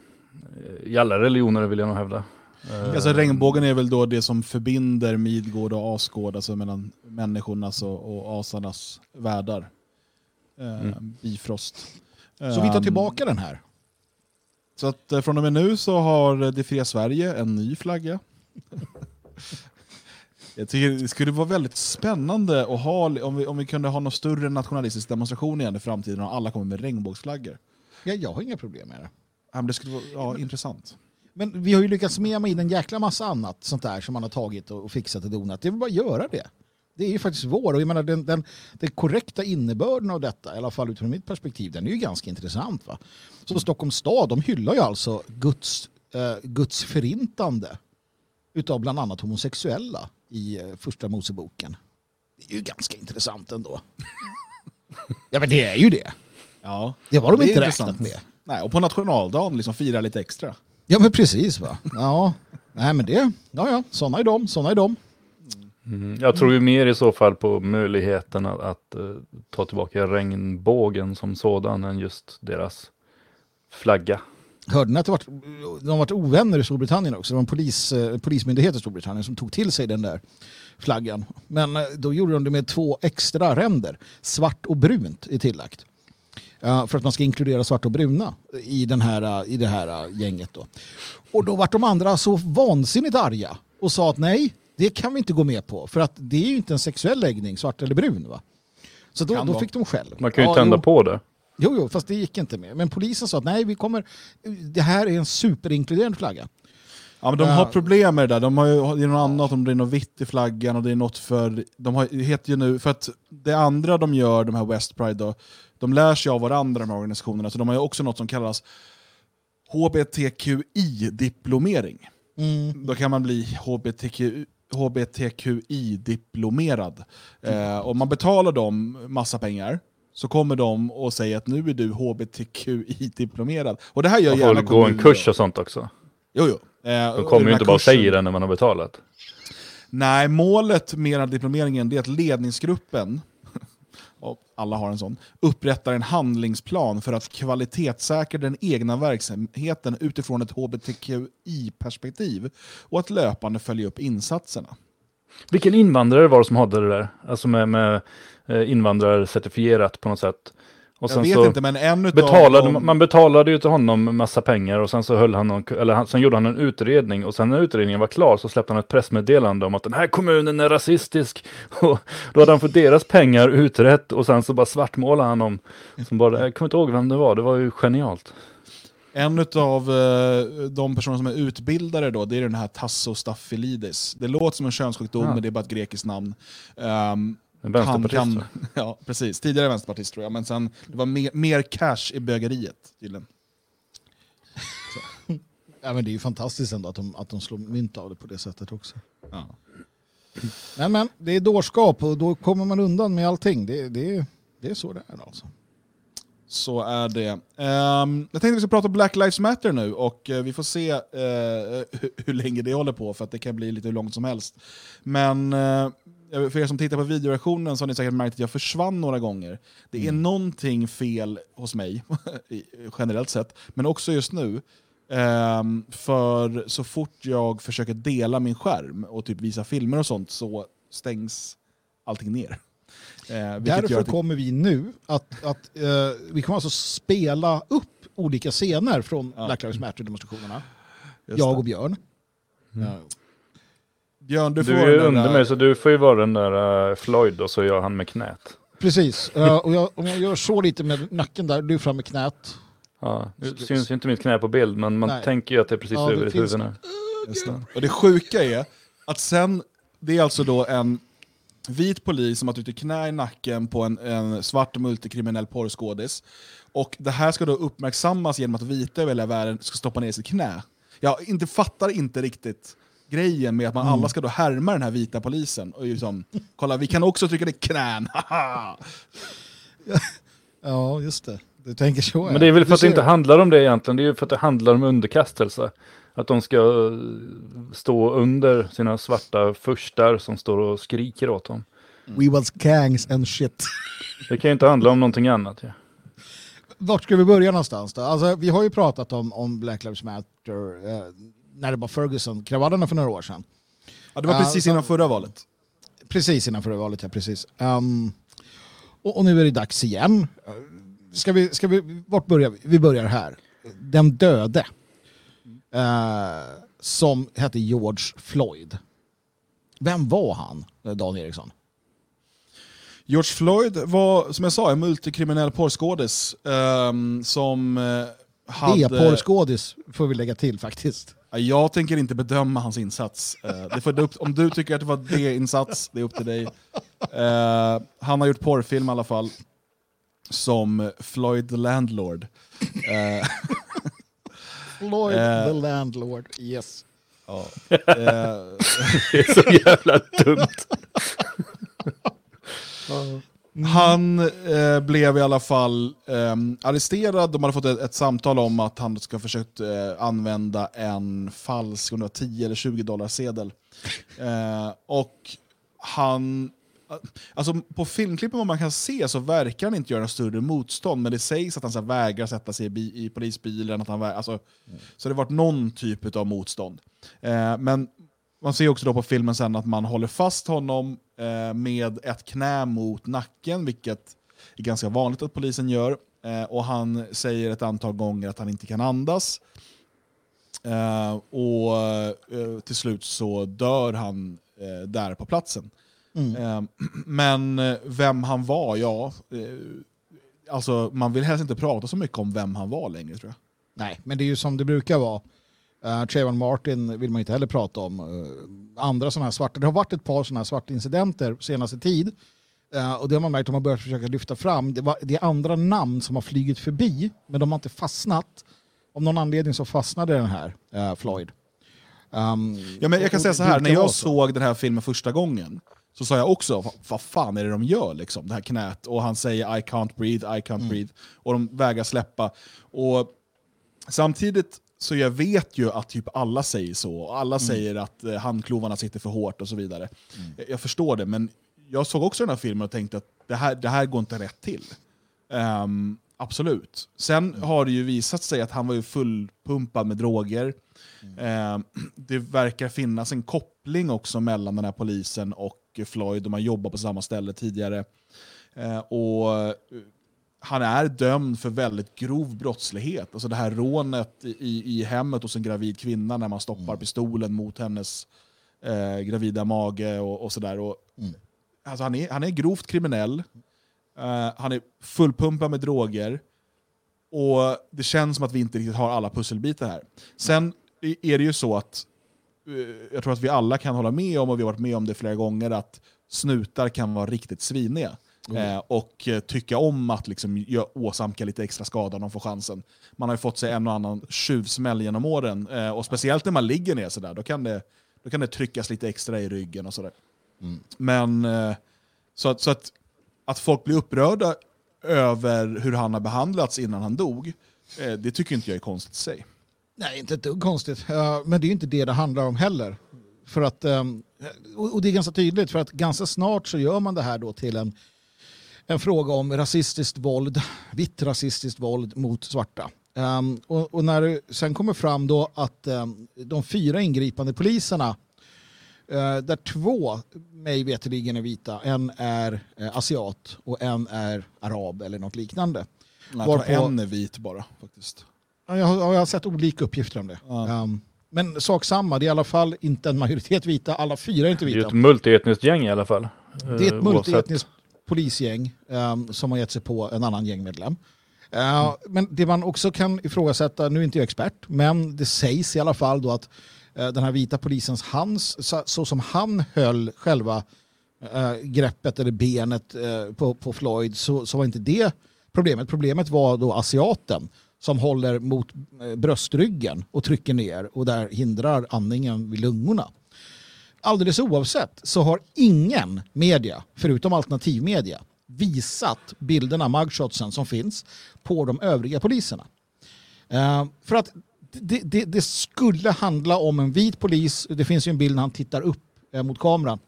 eh, i alla religioner vill jag nog hävda. Eh, Alltså, regnbågen är väl då det som förbinder Midgård och Asgård, alltså mellan människornas och, och asarnas världar. Eh, Mm. Bifrost. Så vi tar Ehm, tillbaka den här. Så att från och med nu så har Det fria Sverige en ny flagga. Jag tycker det skulle vara väldigt spännande att ha, om vi, om vi kunde ha någon större nationalistisk demonstration igen i framtiden och alla kommer med regnbågsflaggor. Ja, jag har inga problem med det. Ja, men det skulle vara ja, intressant. Men vi har ju lyckats med in en jäkla massa annat sånt där som man har tagit och och fixat och donat. Det är väl bara att göra det. Det är ju faktiskt vår och jag menar den, den, den korrekta innebörden av detta, i alla fall utifrån mitt perspektiv, den är ju ganska intressant. Va? Så Stockholms stad, de hyllar ju alltså Guds, eh, Guds förintande utav bland annat homosexuella i eh, första Moseboken. Det är ju ganska intressant ändå. ja men det är ju det. Ja. Det var de Det inte intressant. räknat med. Nej, och på nationaldagen liksom fira lite extra. Ja men precis va. Ja, nej men det, ja ja, sådana är de, sådana är de. Mm. Jag tror ju mer i så fall på möjligheten att, att eh, ta tillbaka regnbågen som sådan än just deras flagga. Hörde ni att det varit, de har varit ovänner i Storbritannien också? Det var en polis, eh, polismyndighet i Storbritannien som tog till sig den där flaggan. Men eh, då gjorde de det med två extra ränder. Svart och brunt är tillagt. För att man ska inkludera svart och bruna i, den här, eh, i det här gänget. Då. Och då var de andra så vansinnigt arga och sa att nej, det kan vi inte gå med på. För att det är ju inte en sexuell läggning, svart eller brun. Va? Så då, då fick de skäll. Man kan ju Ja, tända jo. på det. Jo, jo, fast det gick inte med. Men polisen sa att nej, vi kommer, det här är en superinkluderande flagga. Ja, men de har problem med det där. De har ju, det är något annat, om det är något vitt i flaggan och det är något för... De har, heter ju nu, för att det andra de gör, de här West Pride, då, de lär sig av varandra de här organisationerna, så de har ju också något som kallas HBTQI-diplomering. Mm. Då kan man bli HBTQ, HBTQI-diplomerad. Eh, och man betalar dem massa pengar, så kommer de och säger att nu är du HBTQI-diplomerad. Och det här gör gärna gå en kurs och sånt också. Jo, jo. Eh, De kommer ju inte bara kursen- säger det när man har betalat. Nej, målet med den här diplomeringen är att ledningsgruppen, och alla har en sån, upprättar en handlingsplan för att kvalitetssäkra den egna verksamheten utifrån ett HBTQI-perspektiv och att löpande följa upp insatserna. Vilken invandrare var det som hade det där? Alltså med, med invandrarcertifierat på något sätt. Och Jag sen vet så inte, men en utav betalade, dem, man betalade ju till honom massa pengar och sen så höll han någon, eller han, sen gjorde han en utredning och sen när utredningen var klar så släppte han ett pressmeddelande om att den här kommunen är rasistisk. Och då hade han fått deras pengar utrett och sen så bara svartmålade han om, som bara, jag kommer inte ihåg vem det var, det var ju genialt. en av de personer som är utbildare då, det är den här Tasso Staphylidis. Det låter som en könssjukdom, Ja. men det är bara ett grekiskt namn. Ehm, En han vänsterpartist. kan, va? ja, precis. Tidigare vänsterpartist tror jag, men sen det var mer, mer cash i bögeriet tydligen. Ja, men det är ju fantastiskt ändå att de, att de slår mynt av det på det sättet också. Ja. Men, men det är dårskap och då kommer man undan med allting. Det, det, det är så det är alltså. Så är det. Ehm, jag tänkte vi ska prata Black Lives Matter nu och eh, vi får se eh, hur, hur länge det håller på för att det kan bli lite hur långt som helst. Men eh, för er som tittar på videoversionen så har ni säkert märkt att jag försvann några gånger. Det är någonting fel hos mig, generellt sett, men också just nu. Ehm, för så fort jag försöker dela min skärm och typ visa filmer och sånt så stängs allting ner. Eh, gör Därför att kommer vi nu att, att eh, vi kommer alltså spela upp olika scener från Ja. Black Lives Matter-demonstrationerna. Jag och Björn. Ja. Björn, du får Du är ju under där- mig så du får ju vara den där eh, Floyd och så gör han med knät. Precis, Eh, och jag, om jag gör så lite med nacken där, du fram med knät. Ja, det syns ju inte mitt knä på bild men man Nej. tänker ju att det är precis Ja, det över ditt huvud nu. Och det sjuka är att sen, det är alltså då en vit polis som har tryckt ett knä i nacken på en, en svart multikriminell porrskådis. Och det här ska då uppmärksammas genom att vita över hela världen ska stoppa ner sitt knä. Jag inte, fattar inte riktigt grejen med att man alla ska då härma den här vita polisen. Och liksom, kolla vi kan också trycka ner knän! Ja, just det. Du tänker så. Men det är väl för att det inte handlar om det egentligen, det är ju för att det handlar om underkastelse. Att de ska eh, stå under sina svarta furstar som står och skriker åt dem. We was gangs and shit. Det kan ju inte handla om någonting annat. Ja. Vart ska vi börja någonstans då? Alltså, vi har ju pratat om, om Black Lives Matter eh, när det var Ferguson-kravallerna för några år sedan. Ja, det var precis så- innan förra valet. Precis innan förra valet, ja precis. Ehm, och, och nu är det dags igen. Ska vi, ska vi, vart börjar vi? Vi börjar här. Den döde. Eh, som hette George Floyd. Vem var han, Dan Eriksson? George Floyd var, som jag sa, en multikriminell porrskådis ehm, som eh, hade... E-porrskådis får vi lägga till faktiskt. Ja, Jag tänker inte bedöma hans insats. Eh, det får, upp, om du tycker att det var det insats, det är upp till dig. Eh, han har gjort porrfilm i alla fall, som Floyd the Landlord. Eh, Floyd the landlord, yes. ja. Det är så jävla dumt. Han eh, blev i alla fall eh, arresterad. De hade fått ett, ett, samtal om att han ska ha försökt eh, använda en falsk 10 eller 20 dollar sedel. Eh, och han... Alltså på filmklippen vad man kan se så verkar han inte göra något större motstånd, men det sägs att han så här, vägrar sätta sig i, i polisbilen. Att han vägrar, alltså, mm. Så det har varit någon typ av motstånd. Eh, men man ser också då på filmen sen att man håller fast honom eh, med ett knä mot nacken, vilket är ganska vanligt att polisen gör. Eh, och han säger ett antal gånger att han inte kan andas. Eh, och eh, till slut så dör han eh, där på platsen. Mm. Eh, men vem han var, ja... alltså man vill helst inte prata så mycket om vem han var längre tror jag. Nej, men det är ju som det brukar vara. Uh, Trayvon Martin vill man inte heller prata om. Uh, andra sådana här svarta, det har varit ett par sådana här svarta incidenter senaste tid. Uh, och det har man märkt att man börjat försöka lyfta fram. Det, var, det är andra namn som har flygit förbi, men de har inte fastnat. Av någon anledning så fastnade den här, uh, Floyd. Um, ja, men jag kan säga så här, när jag såg den här filmen första gången så sa jag också, vad fan är det de gör? Liksom, det här knät. Och han säger I can't breathe, I can't mm. breathe. Och de vägrar släppa. Och samtidigt så jag vet ju att typ alla säger så. Alla mm. säger att eh, handklovarna sitter för hårt och så vidare. Mm. Jag, jag, förstår det, men jag såg också den här filmen och tänkte att det här, det här går inte rätt till. Um, absolut. Sen mm. har det ju visat sig att han var ju fullpumpad med droger. Um, det verkar finnas en koppling också mellan den här polisen och Floyd. De har jobbat på samma ställe tidigare. Uh, och han är dömd för väldigt grov brottslighet. Alltså det här rånet i, i hemmet hos en gravid kvinna när man stoppar mm. pistolen mot hennes eh, gravida mage och, och sådär. Mm. Alltså han, är, han är grovt kriminell, uh, han är fullpumpad med droger och det känns som att vi inte riktigt har alla pusselbitar här. Sen är det ju så att uh, jag tror att vi alla kan hålla med om, och vi har varit med om det flera gånger, att snutar kan vara riktigt sviniga. Mm. Eh, och eh, tycka om att liksom, åsamka lite extra skada om de får chansen. Man har ju fått sig en och annan tjuvsmäll genom åren, eh, och speciellt när man ligger ner sådär, då kan det, då kan det tryckas lite extra i ryggen och sådär. Mm. Men så, att, så att, att folk blir upprörda över hur han har behandlats innan han dog, det tycker inte jag är konstigt i sig. Nej, inte ett dugg konstigt. men det är inte det det handlar om heller. För att, ehm, och det är ganska tydligt, för att ganska snart så gör man det här då till en en fråga om rasistiskt våld, vitt rasistiskt våld mot svarta. Um, och, och, när det sen kommer fram då att um, de fyra ingripande poliserna, uh, där två mig veterligen är vita, en är uh, asiat och en är arab eller något liknande. Jag tror en är vit bara faktiskt. Jag har, jag har sett olika uppgifter om det. Ja. Um, men sak samma, det är i alla fall inte en majoritet vita, alla fyra är inte vita. Det är ett multietniskt gäng i alla fall. Det är ett multietniskt polisgäng um, som har gett sig på en annan gängmedlem. Uh, mm. Men det man också kan ifrågasätta, nu är inte jag expert, men det sägs i alla fall då att uh, den här vita polisens hans, så, så som han höll själva uh, greppet eller benet på, på Floyd så, så var inte det problemet. Problemet var då asiaten som håller mot bröstryggen och trycker ner och där hindrar andningen vid lungorna alldeles oavsett så har ingen media, förutom alternativmedia, visat bilderna, mugshotsen som finns på de övriga poliserna. Uh, för att det, det, det, skulle handla om en vit polis, det finns ju en bild när han tittar upp eh, mot kameran.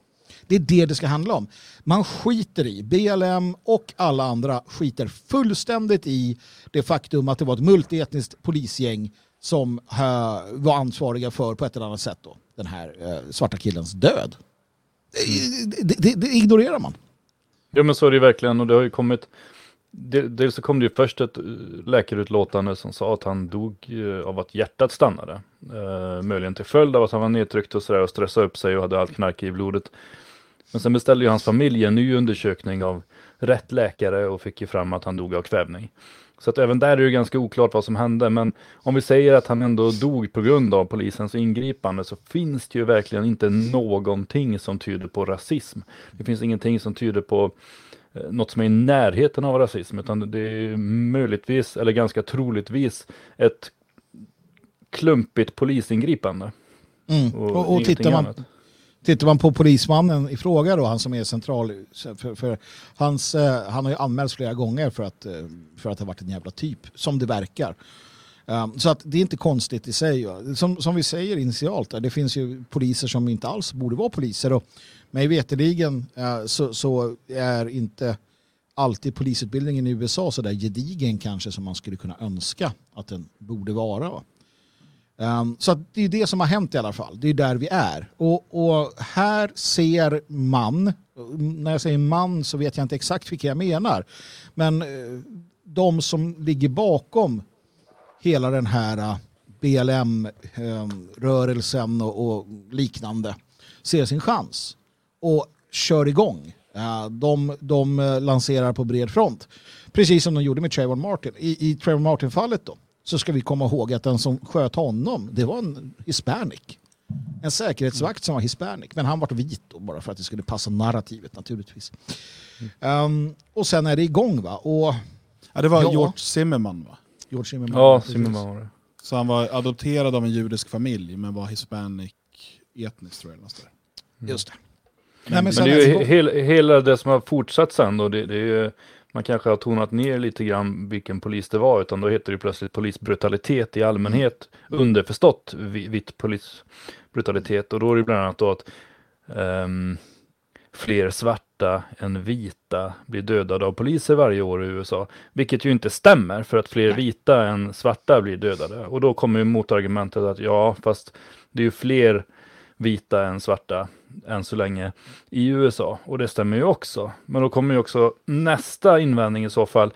Det är det det ska handla om. Man skiter i, BLM och alla andra skiter fullständigt i det faktum att det var ett multietniskt polisgäng som eh, var ansvariga för på ett eller annat sätt då, den här eh, svarta killens död. Det, det, det, det, ignorerar man. Ja men så är det verkligen och det har ju kommit Dels så kom det ju först ett eh, läkarutlåtande som sa att han dog av att hjärtat stannade. Eh, möjligen till följd av att han var nedtryckt och sådär och stressade upp sig och hade allt knark i blodet. Men sen beställde ju hans familj en ny undersökning av rätt läkare och fick ju fram att han dog av kvävning. Så att även där är det ganska oklart vad som hände. Men om vi säger att han ändå dog på grund av polisens ingripande så finns det ju verkligen inte någonting som tyder på rasism. Det finns ingenting som tyder på eh, något som är i närheten av rasism, utan det är möjligtvis, eller ganska troligtvis, ett klumpigt polisingripande. Mm. Och, och, och tittar, man, Tittar man på polismannen i fråga då, han som är central, för, för hans, eh, han har ju anmälts flera gånger för att, eh, för att ha varit en jävla typ, som det verkar. Um, så att det är inte konstigt i sig. Som, som vi säger initialt, eh, det finns ju poliser som inte alls borde vara poliser. Och mig veterligen eh, så, så är inte alltid polisutbildningen i USA så där gedigen kanske som man skulle kunna önska att den borde vara. Um, så det är det som har hänt i alla fall. Det är där vi är. Och, och, här ser man, när jag säger man så vet jag inte exakt vilka jag menar, men uh, de som ligger bakom hela den här eh, uh, BLM-rörelsen ehm, uh, och, och, liknande ser sin chans och kör igång. Ehm, de, de eh, lanserar på bred front. Precis som de gjorde med Trayvon Martin. I, i Trayvon Martin-fallet då så ska vi komma ihåg att den som sköt honom, det var en hispanic. En säkerhetsvakt som var hispanic, men han var vit då, bara för att det skulle passa narrativet naturligtvis. Um, och sen är det igång va? Och, ja, det var ja, George Zimmerman va? George Zimmerman. Ja, Zimmerman var det. Så han var adopterad av en judisk familj men var hispanic etniskt tror jag. Mm. Just det. Men, men, men det är ju hela, hela det som har fortsatt sen då, det, det är ju man kanske har tonat ner lite grann vilken polis det var, utan då heter det plötsligt polisbrutalitet i allmänhet, underförstått vitt polisbrutalitet. Och då är det bland annat då att um, fler svarta än vita blir dödade av poliser varje år i USA. Vilket ju inte stämmer, för att fler vita än svarta blir dödade. Och då kommer ju motargumentet att ja, fast det är ju fler vita än svarta än så länge i USA. Och det stämmer ju också. Men då kommer ju också nästa invändning i så fall.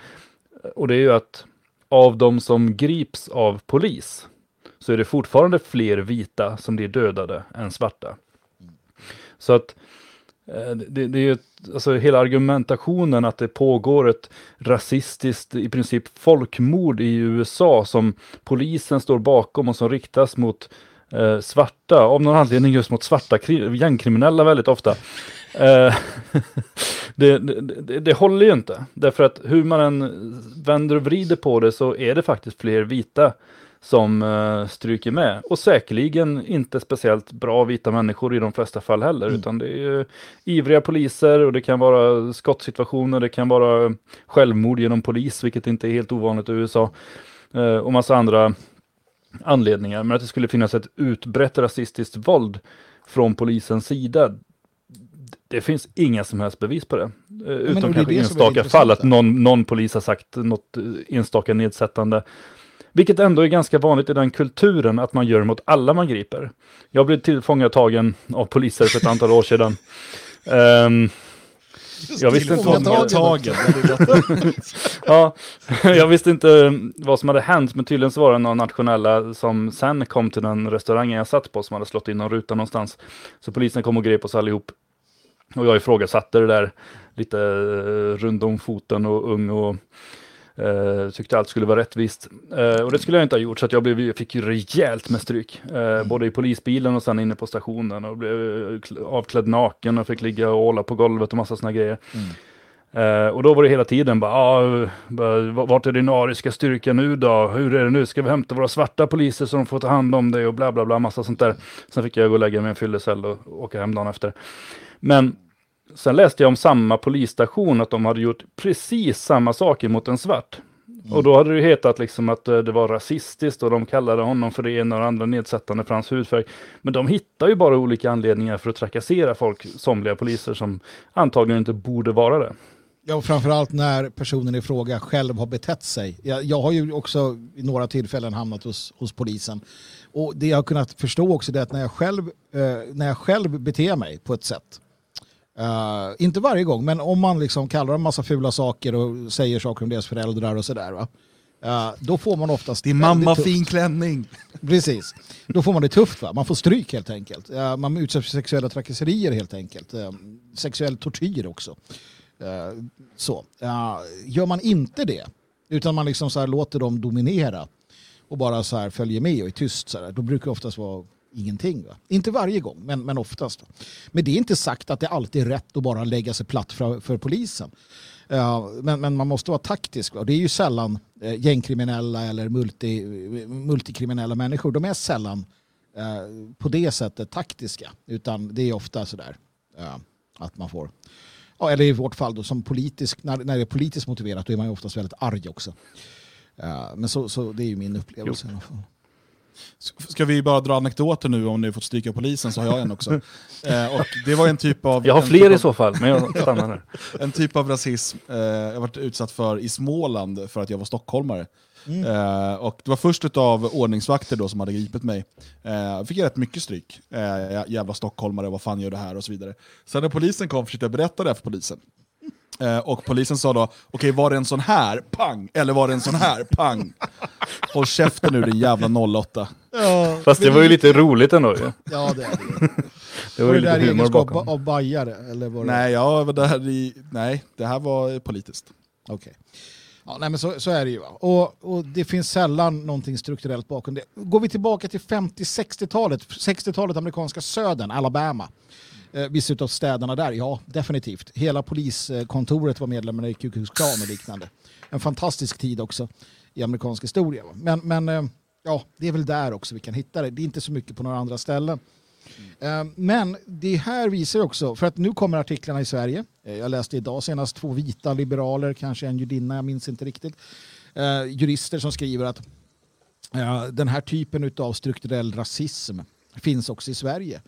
Och det är ju att av de som grips av polis så är det fortfarande fler vita som blir dödade än svarta. Så att eh, det, det är ju alltså hela argumentationen att det pågår ett rasistiskt, i princip folkmord i USA som polisen står bakom och som riktas mot eh, svarta, av någon anledning just mot svarta gängkriminella väldigt ofta. Eh, det, det, det, håller ju inte, därför att hur man än vänder och vrider på det så är det faktiskt fler vita som uh, stryker med. Och säkerligen inte speciellt bra vita människor i de flesta fall heller, mm. utan det är ju ivriga poliser och det kan vara skottsituationer, det kan vara självmord genom polis, vilket inte är helt ovanligt i USA. Uh, och massa andra anledningar, men att det skulle finnas ett utbrett rasistiskt våld från polisens sida, det finns inga som helst bevis på det. Eh, utom kanske enstaka fall, att någon, någon polis har sagt något eh, enstaka nedsättande. Vilket ändå är ganska vanligt i den kulturen, att man gör mot alla man griper. Jag blev tillfångatagen av poliser för ett antal år sedan. Um, jag visste inte vad som hade tagen. ja, jag visste inte vad som hade hänt, men tydligen så var det några nationella som sen kom till den restaurangen jag satt på som hade slått in någon ruta någonstans. Så polisen kom och grep oss allihop. Och jag ifrågasatte det där lite uh, rund om foten och ung och Uh, tyckte allt skulle vara rättvist. Uh, och det skulle jag inte ha gjort, så att jag blev, fick ju rejält med stryk. Uh, mm. Både i polisbilen och sen inne på stationen. Och blev avklädd naken och fick ligga och åla på golvet och massa sådana grejer. Mm. och då var det hela tiden bara, ah, vart är din ariska styrka nu då? Hur är det nu? Ska vi hämta våra svarta poliser så de får ta hand om dig och bla bla bla, massa sånt där. Sen fick jag gå och lägga mig i en fyllecell och åka hem dagen efter. Men Sen läste jag om samma polisstation, att de hade gjort precis samma saker mot en svart. Mm. Och då hade det hetat liksom att eh, det var rasistiskt och de kallade honom för det ena och det andra nedsättande för hans hudfärg. Men de hittar ju bara olika anledningar för att trakassera folk, somliga poliser som antagligen inte borde vara det. Ja, och framförallt när personen i fråga själv har betett sig. Jag, jag har ju också i några tillfällen hamnat hos, hos polisen. Och det jag har kunnat förstå också är att när jag själv, eh, när jag själv beter mig på ett sätt Uh, inte varje gång, men om man liksom kallar dem massa fula saker och säger saker om deras föräldrar och sådär. Va? Uh, då får man oftast... Din mamma tufft. fin klänning. Precis. Då får man det tufft. Va? Man får stryk helt enkelt. Uh, man utsätts för sexuella trakasserier helt enkelt. sexuell tortyr också. så. gör man inte det, utan man liksom så låter dem dominera och bara så följer med och är tyst, så här, då brukar det oftast vara ingenting. Va? Inte varje gång, men, men oftast. Men det är inte sagt att det alltid är rätt att bara lägga sig platt för, för polisen. Uh, men, men man måste vara taktisk. Va? Det är ju sällan uh, gängkriminella eller multi, multikriminella människor. De är sällan eh, på det sättet taktiska. Utan det är ofta sådär eh, att man får, ja, eller i vårt fall då som politisk, när, när det är politiskt motiverat då är man ju oftast väldigt arg också. Men så, så det är ju min upplevelse. fall. Ska vi bara dra anekdoter nu om ni fått stryka polisen så har jag en också. eh, och det var en typ av... Jag har fler typ i av, så fall, men jag stannar här. En typ av rasism eh, jag varit utsatt för i Småland för att jag var stockholmare. Mm. Eh, och det var först av ordningsvakter då som hade gripit mig. Eh, jag fick rätt mycket stryk. Eh, jävla stockholmare, vad fan gör det här och så vidare. Sen när polisen kom försökte jag berätta det för polisen. Eh, och polisen sa då, okej var det en sån här, pang, eller var det en sån här, pang. Håll käften nu din jävla 08. Ja, Fast det var ju lite roligt ändå ju. Ja, det är det. Det Var var det ju där lite i humor bakom. av bajare? Eller var det... Nej, jag var där i, nej, det här var politiskt. Okej. Ja, nej, men så, så är det ju. Och, och det finns sällan någonting strukturellt bakom det. Går vi tillbaka till 50-60-talet, 60-talet amerikanska södern, Alabama. Eh, vissa av städerna där, ja definitivt. Hela poliskontoret var medlemmar i Ku Klux Klan och liknande. En fantastisk tid också i amerikansk historia. Men, men eh, ja, det är väl där också vi kan hitta det. Det är inte så mycket på några andra ställen. Mm. Men det här visar också, för att nu kommer artiklarna i Sverige. Eh, jag läste idag senast två vita liberaler, kanske en judinna, jag minns inte riktigt. Jurister som skriver att den här typen av strukturell rasism finns också i Sverige.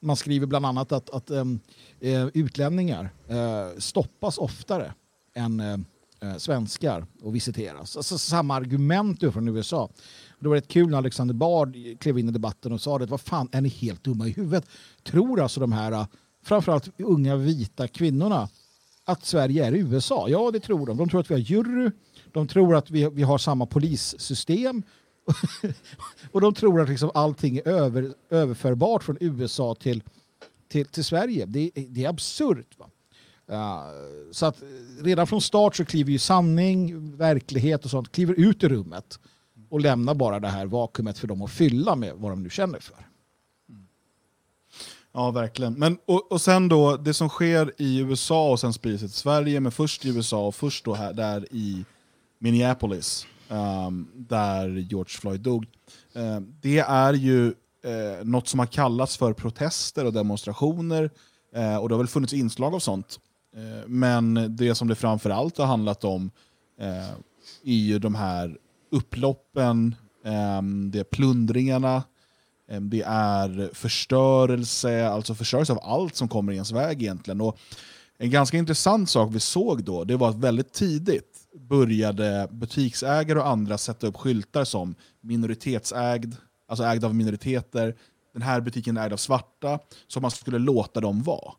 Man skriver bland annat att, att äh, utlänningar äh, stoppas oftare än äh, svenskar och visiteras. Alltså samma argument från USA. Det var rätt kul när Alexander Bard klev in i debatten och sa det. Vad fan, är ni helt dumma i huvudet? Tror alltså de här, framförallt unga vita kvinnorna, att Sverige är USA? Ja, det tror de. De tror att vi har jury, de tror att vi, vi har samma polissystem och de tror att liksom allting är över, överförbart från USA till, till, till Sverige. Det, är- det är absurt. Va? Uh, så att redan från start så kliver ju sanning, verklighet och sånt kliver ut i rummet och lämnar bara det här vakuumet för dem att fylla med vad de nu känner för. Ja, verkligen. Men, och, och sen då, det som sker i USA och sen sprids till Sverige, men först i USA och först då här, där i Minneapolis, Ehm, där George Floyd dog. Ehm, det är ju eh, något som har kallats för protester och demonstrationer, eh, och det har väl funnits inslag av sånt. Eh, men det som det framförallt har handlat om eh, är ju de här upploppen, ehm, det är plundringarna, ehm, Det är förstörelse, alltså förstörelse av allt som kommer i ens väg egentligen. Och en ganska intressant sak vi såg då, det var att väldigt tidigt började butiksägare och andra sätta upp skyltar som minoritetsägd, alltså ägd av minoriteter, den här butiken är ägd av svarta, så man skulle låta dem vara.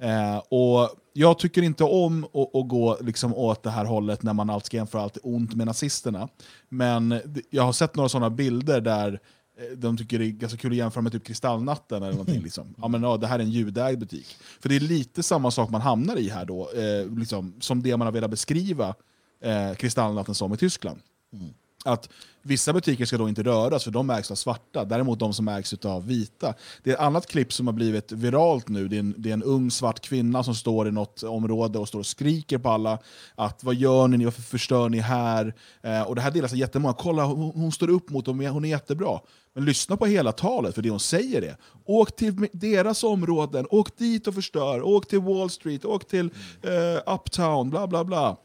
Eh, och jag tycker inte om att, gå liksom åt det här hållet när man alltid ska jämföra allt ont med nazisterna. Men jag har sett några sådana bilder där eh, de tycker det är ganska kul att jämföra med typ Kristallnatten eller någonting. Liksom. Ja, men, ja, det här är en judeägd butik. För det är lite samma sak man hamnar i här då, eh, liksom, som det man har velat beskriva eh, Kristallnatten som i Tyskland. Att vissa butiker ska då inte röras för de ägs av svarta, däremot de som ägs av vita. Det är ett annat klipp som har blivit viralt nu. Det är, en, det är en ung svart kvinna som står i något område och står och skriker på alla att vad gör ni, varför förstör ni här? Eh, och det här delas av jättemånga. Kolla, hon, hon står upp mot dem, hon är jättebra. Men lyssna på hela talet, för det hon säger är åk till deras områden, åk dit och förstör, åk till Wall Street, åk till eh, Uptown, bla bla bla.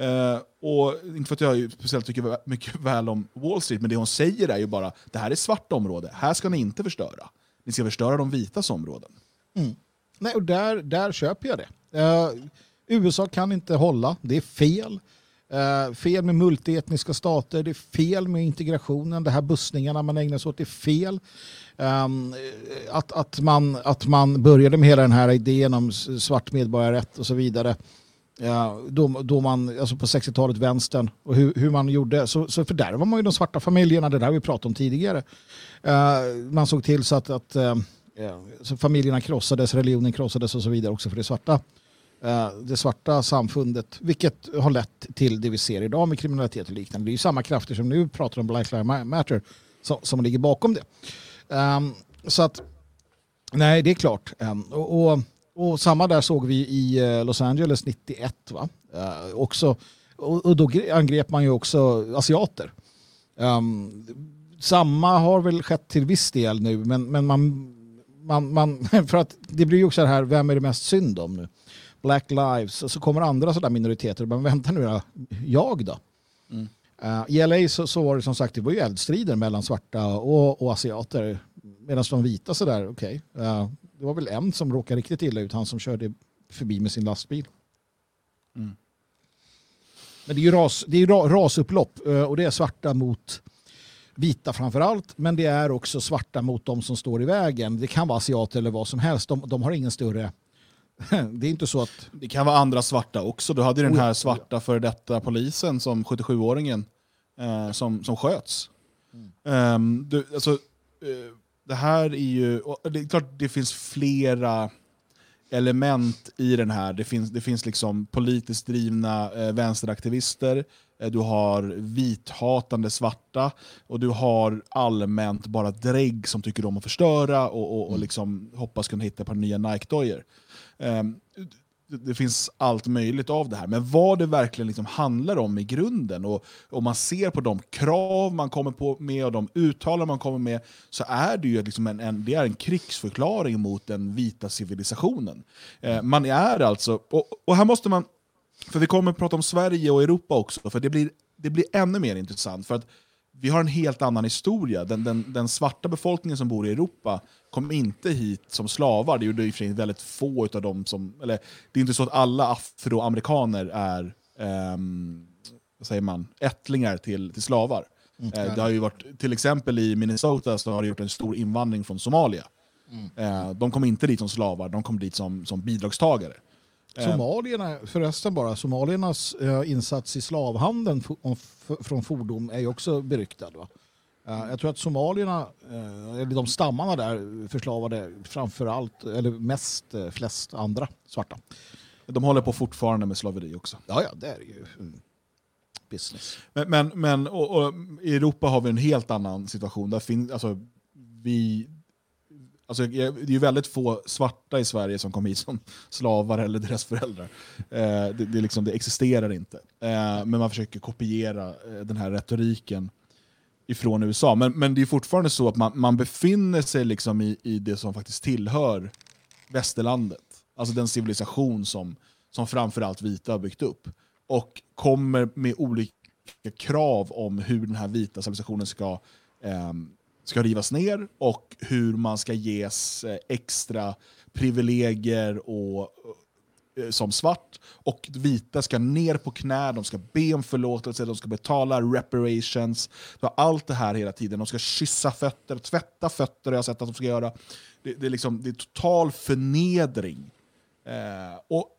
Uh, och inte för att jag speciellt tycker mycket väl om Wall Street, men det hon säger är ju bara det här är svart område, här ska ni inte förstöra. Ni ska förstöra de vitas områden. Mm. Nej, och där, där köper jag det. Uh, USA kan inte hålla, det är fel. Uh, fel med multietniska stater, det är fel med integrationen, det här bussningarna man ägnar sig åt, det är fel. Um, att, att, man, att man började med hela den här idén om svart medborgarrätt och så vidare. Då, då man, alltså på 60-talet, vänstern, och hur, hur man gjorde, så, så fördärvar man ju de svarta familjerna, det där vi pratat om tidigare. Eh, man såg till så att, att eh, så familjerna krossades, religionen krossades och så vidare också för det svarta. eh, det svarta samfundet, vilket har lett till det vi ser idag med kriminalitet och liknande. Det är ju samma krafter som nu pratar om Black Lives Matter som, som ligger bakom det. Ehm, så att, nej det är klart. Ehm, och, och, och samma där såg vi i eh, Los Angeles 91. Va? Eh, också, och, och då gre- angrep man ju också asiater. Um, samma har väl skett till viss del nu, men, men man, man, man, för att det blir ju också det här, vem är det mest synd om nu? Black Lives, och så kommer andra sådana minoriteter, men vänta nu jag då? Mm. Uh, I LA så, så var det som sagt, det var ju eldstrider mellan svarta och, och asiater, medan de vita sådär, okej. Okay. Uh, det var väl en som råkade riktigt illa ut, han som körde förbi med sin lastbil. Mm. Men det är ju, ras, det är ra, rasupplopp uh, och det är svarta mot vita framför allt, men det är också svarta mot de som står i vägen. Det kan vara asiater eller vad som helst. De, de har ingen större... Det är inte så att... Det kan vara andra svarta också. Du hade ju den här svarta före detta polisen som 77-åringen eh, som, som sköts. Mm. Um, du, alltså, uh, det här är ju... Det är klart det finns flera element i den här. Det finns, det finns liksom politiskt drivna eh, vänsteraktivister, eh, du har vithatande svarta och du har allmänt bara drägg som tycker om att förstöra och, och, och mm. liksom hoppas kunna hitta på nya Nike-dojor. Um, det finns allt möjligt av det här. Men vad det verkligen liksom handlar om i grunden, och om man ser på de krav man kommer på med och de uttalanden man kommer med, så är det ju liksom en, en, det är en krigsförklaring mot den vita civilisationen. Eh, man är alltså, och, och här måste man, för vi kommer att prata om Sverige och Europa också, för det blir, det blir ännu mer intressant. för att vi har en helt annan historia. Den, den, den, svarta befolkningen som bor i Europa kom inte hit som slavar. Det gjorde i och väldigt få av dem som... Eller, det är inte så att alla afroamerikaner är um, vad säger man, ättlingar till, till slavar. Mm. Eh, det har ju varit, till exempel i Minnesota så har det gjort en stor invandring från Somalia. Mm. Eh, de kom inte dit som slavar, de kom dit som, som bidragstagare. Eh. Somalierna, förresten bara, somaliernas uh, insats i slavhandeln från fordon är ju också beryktad. Va? Uh, jag tror att somalierna, eller de stammarna där, förslavade framför allt, eller mest, flest andra svarta. De håller på fortfarande med slaveri också. Ja, ja, det är ju mm, business. Men, men, men och, och, i Europa har vi en helt annan situation. Där fin, alltså, vi, Alltså, det är ju väldigt få svarta i Sverige som kom hit som slavar eller deras föräldrar. Eh, det, det, liksom, det, existerar inte. Eh, men man försöker kopiera eh, den här retoriken ifrån USA. Men, men det är fortfarande så att man, man befinner sig liksom i, i det som faktiskt tillhör västerlandet. Alltså den civilisation som, som framförallt vita har byggt upp. Och kommer med olika krav om hur den här vita civilisationen ska eh, ska rivas ner och hur man ska ges eh, extra privilegier och, eh, eh, som svart. Och vita ska ner på knä, de ska be om förlåtelse, de ska betala reparations. Allt det här hela tiden. De ska kyssa fötter, tvätta fötter har jag sett att de ska göra. Det, det är, liksom, det är total förnedring. Eh, och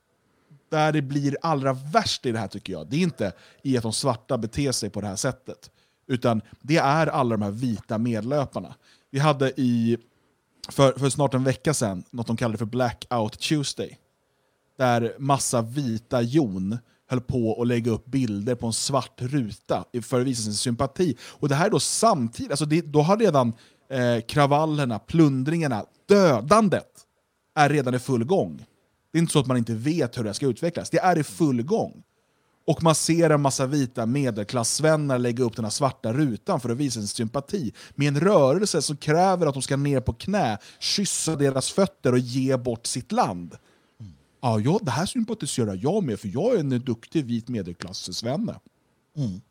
där det blir allra värst i det här tycker jag, det är inte i att de svarta beter sig på det här sättet. Utan det är alla de här vita medlöparna. Vi hade i, för, för snart en vecka sedan något de kallade för Blackout Tuesday. Där massa vita jon höll på att lägga upp bilder på en svart ruta för att visa sin sympati. Och det här då samtidigt, alltså det, då har redan eh, kravallerna, plundringarna, dödandet är redan i full gång. Det är inte så att man inte vet hur det ska utvecklas, det är i full gång. Och man ser en massa vita medelklassvänner lägga upp den här svarta rutan för att visa sin sympati med en rörelse som kräver att de ska ner på knä, kyssa deras fötter och ge bort sitt land. Mm. Ja, ja, det här sympatiserar jag med, för jag är en duktig vit medelklassvänne. Mm.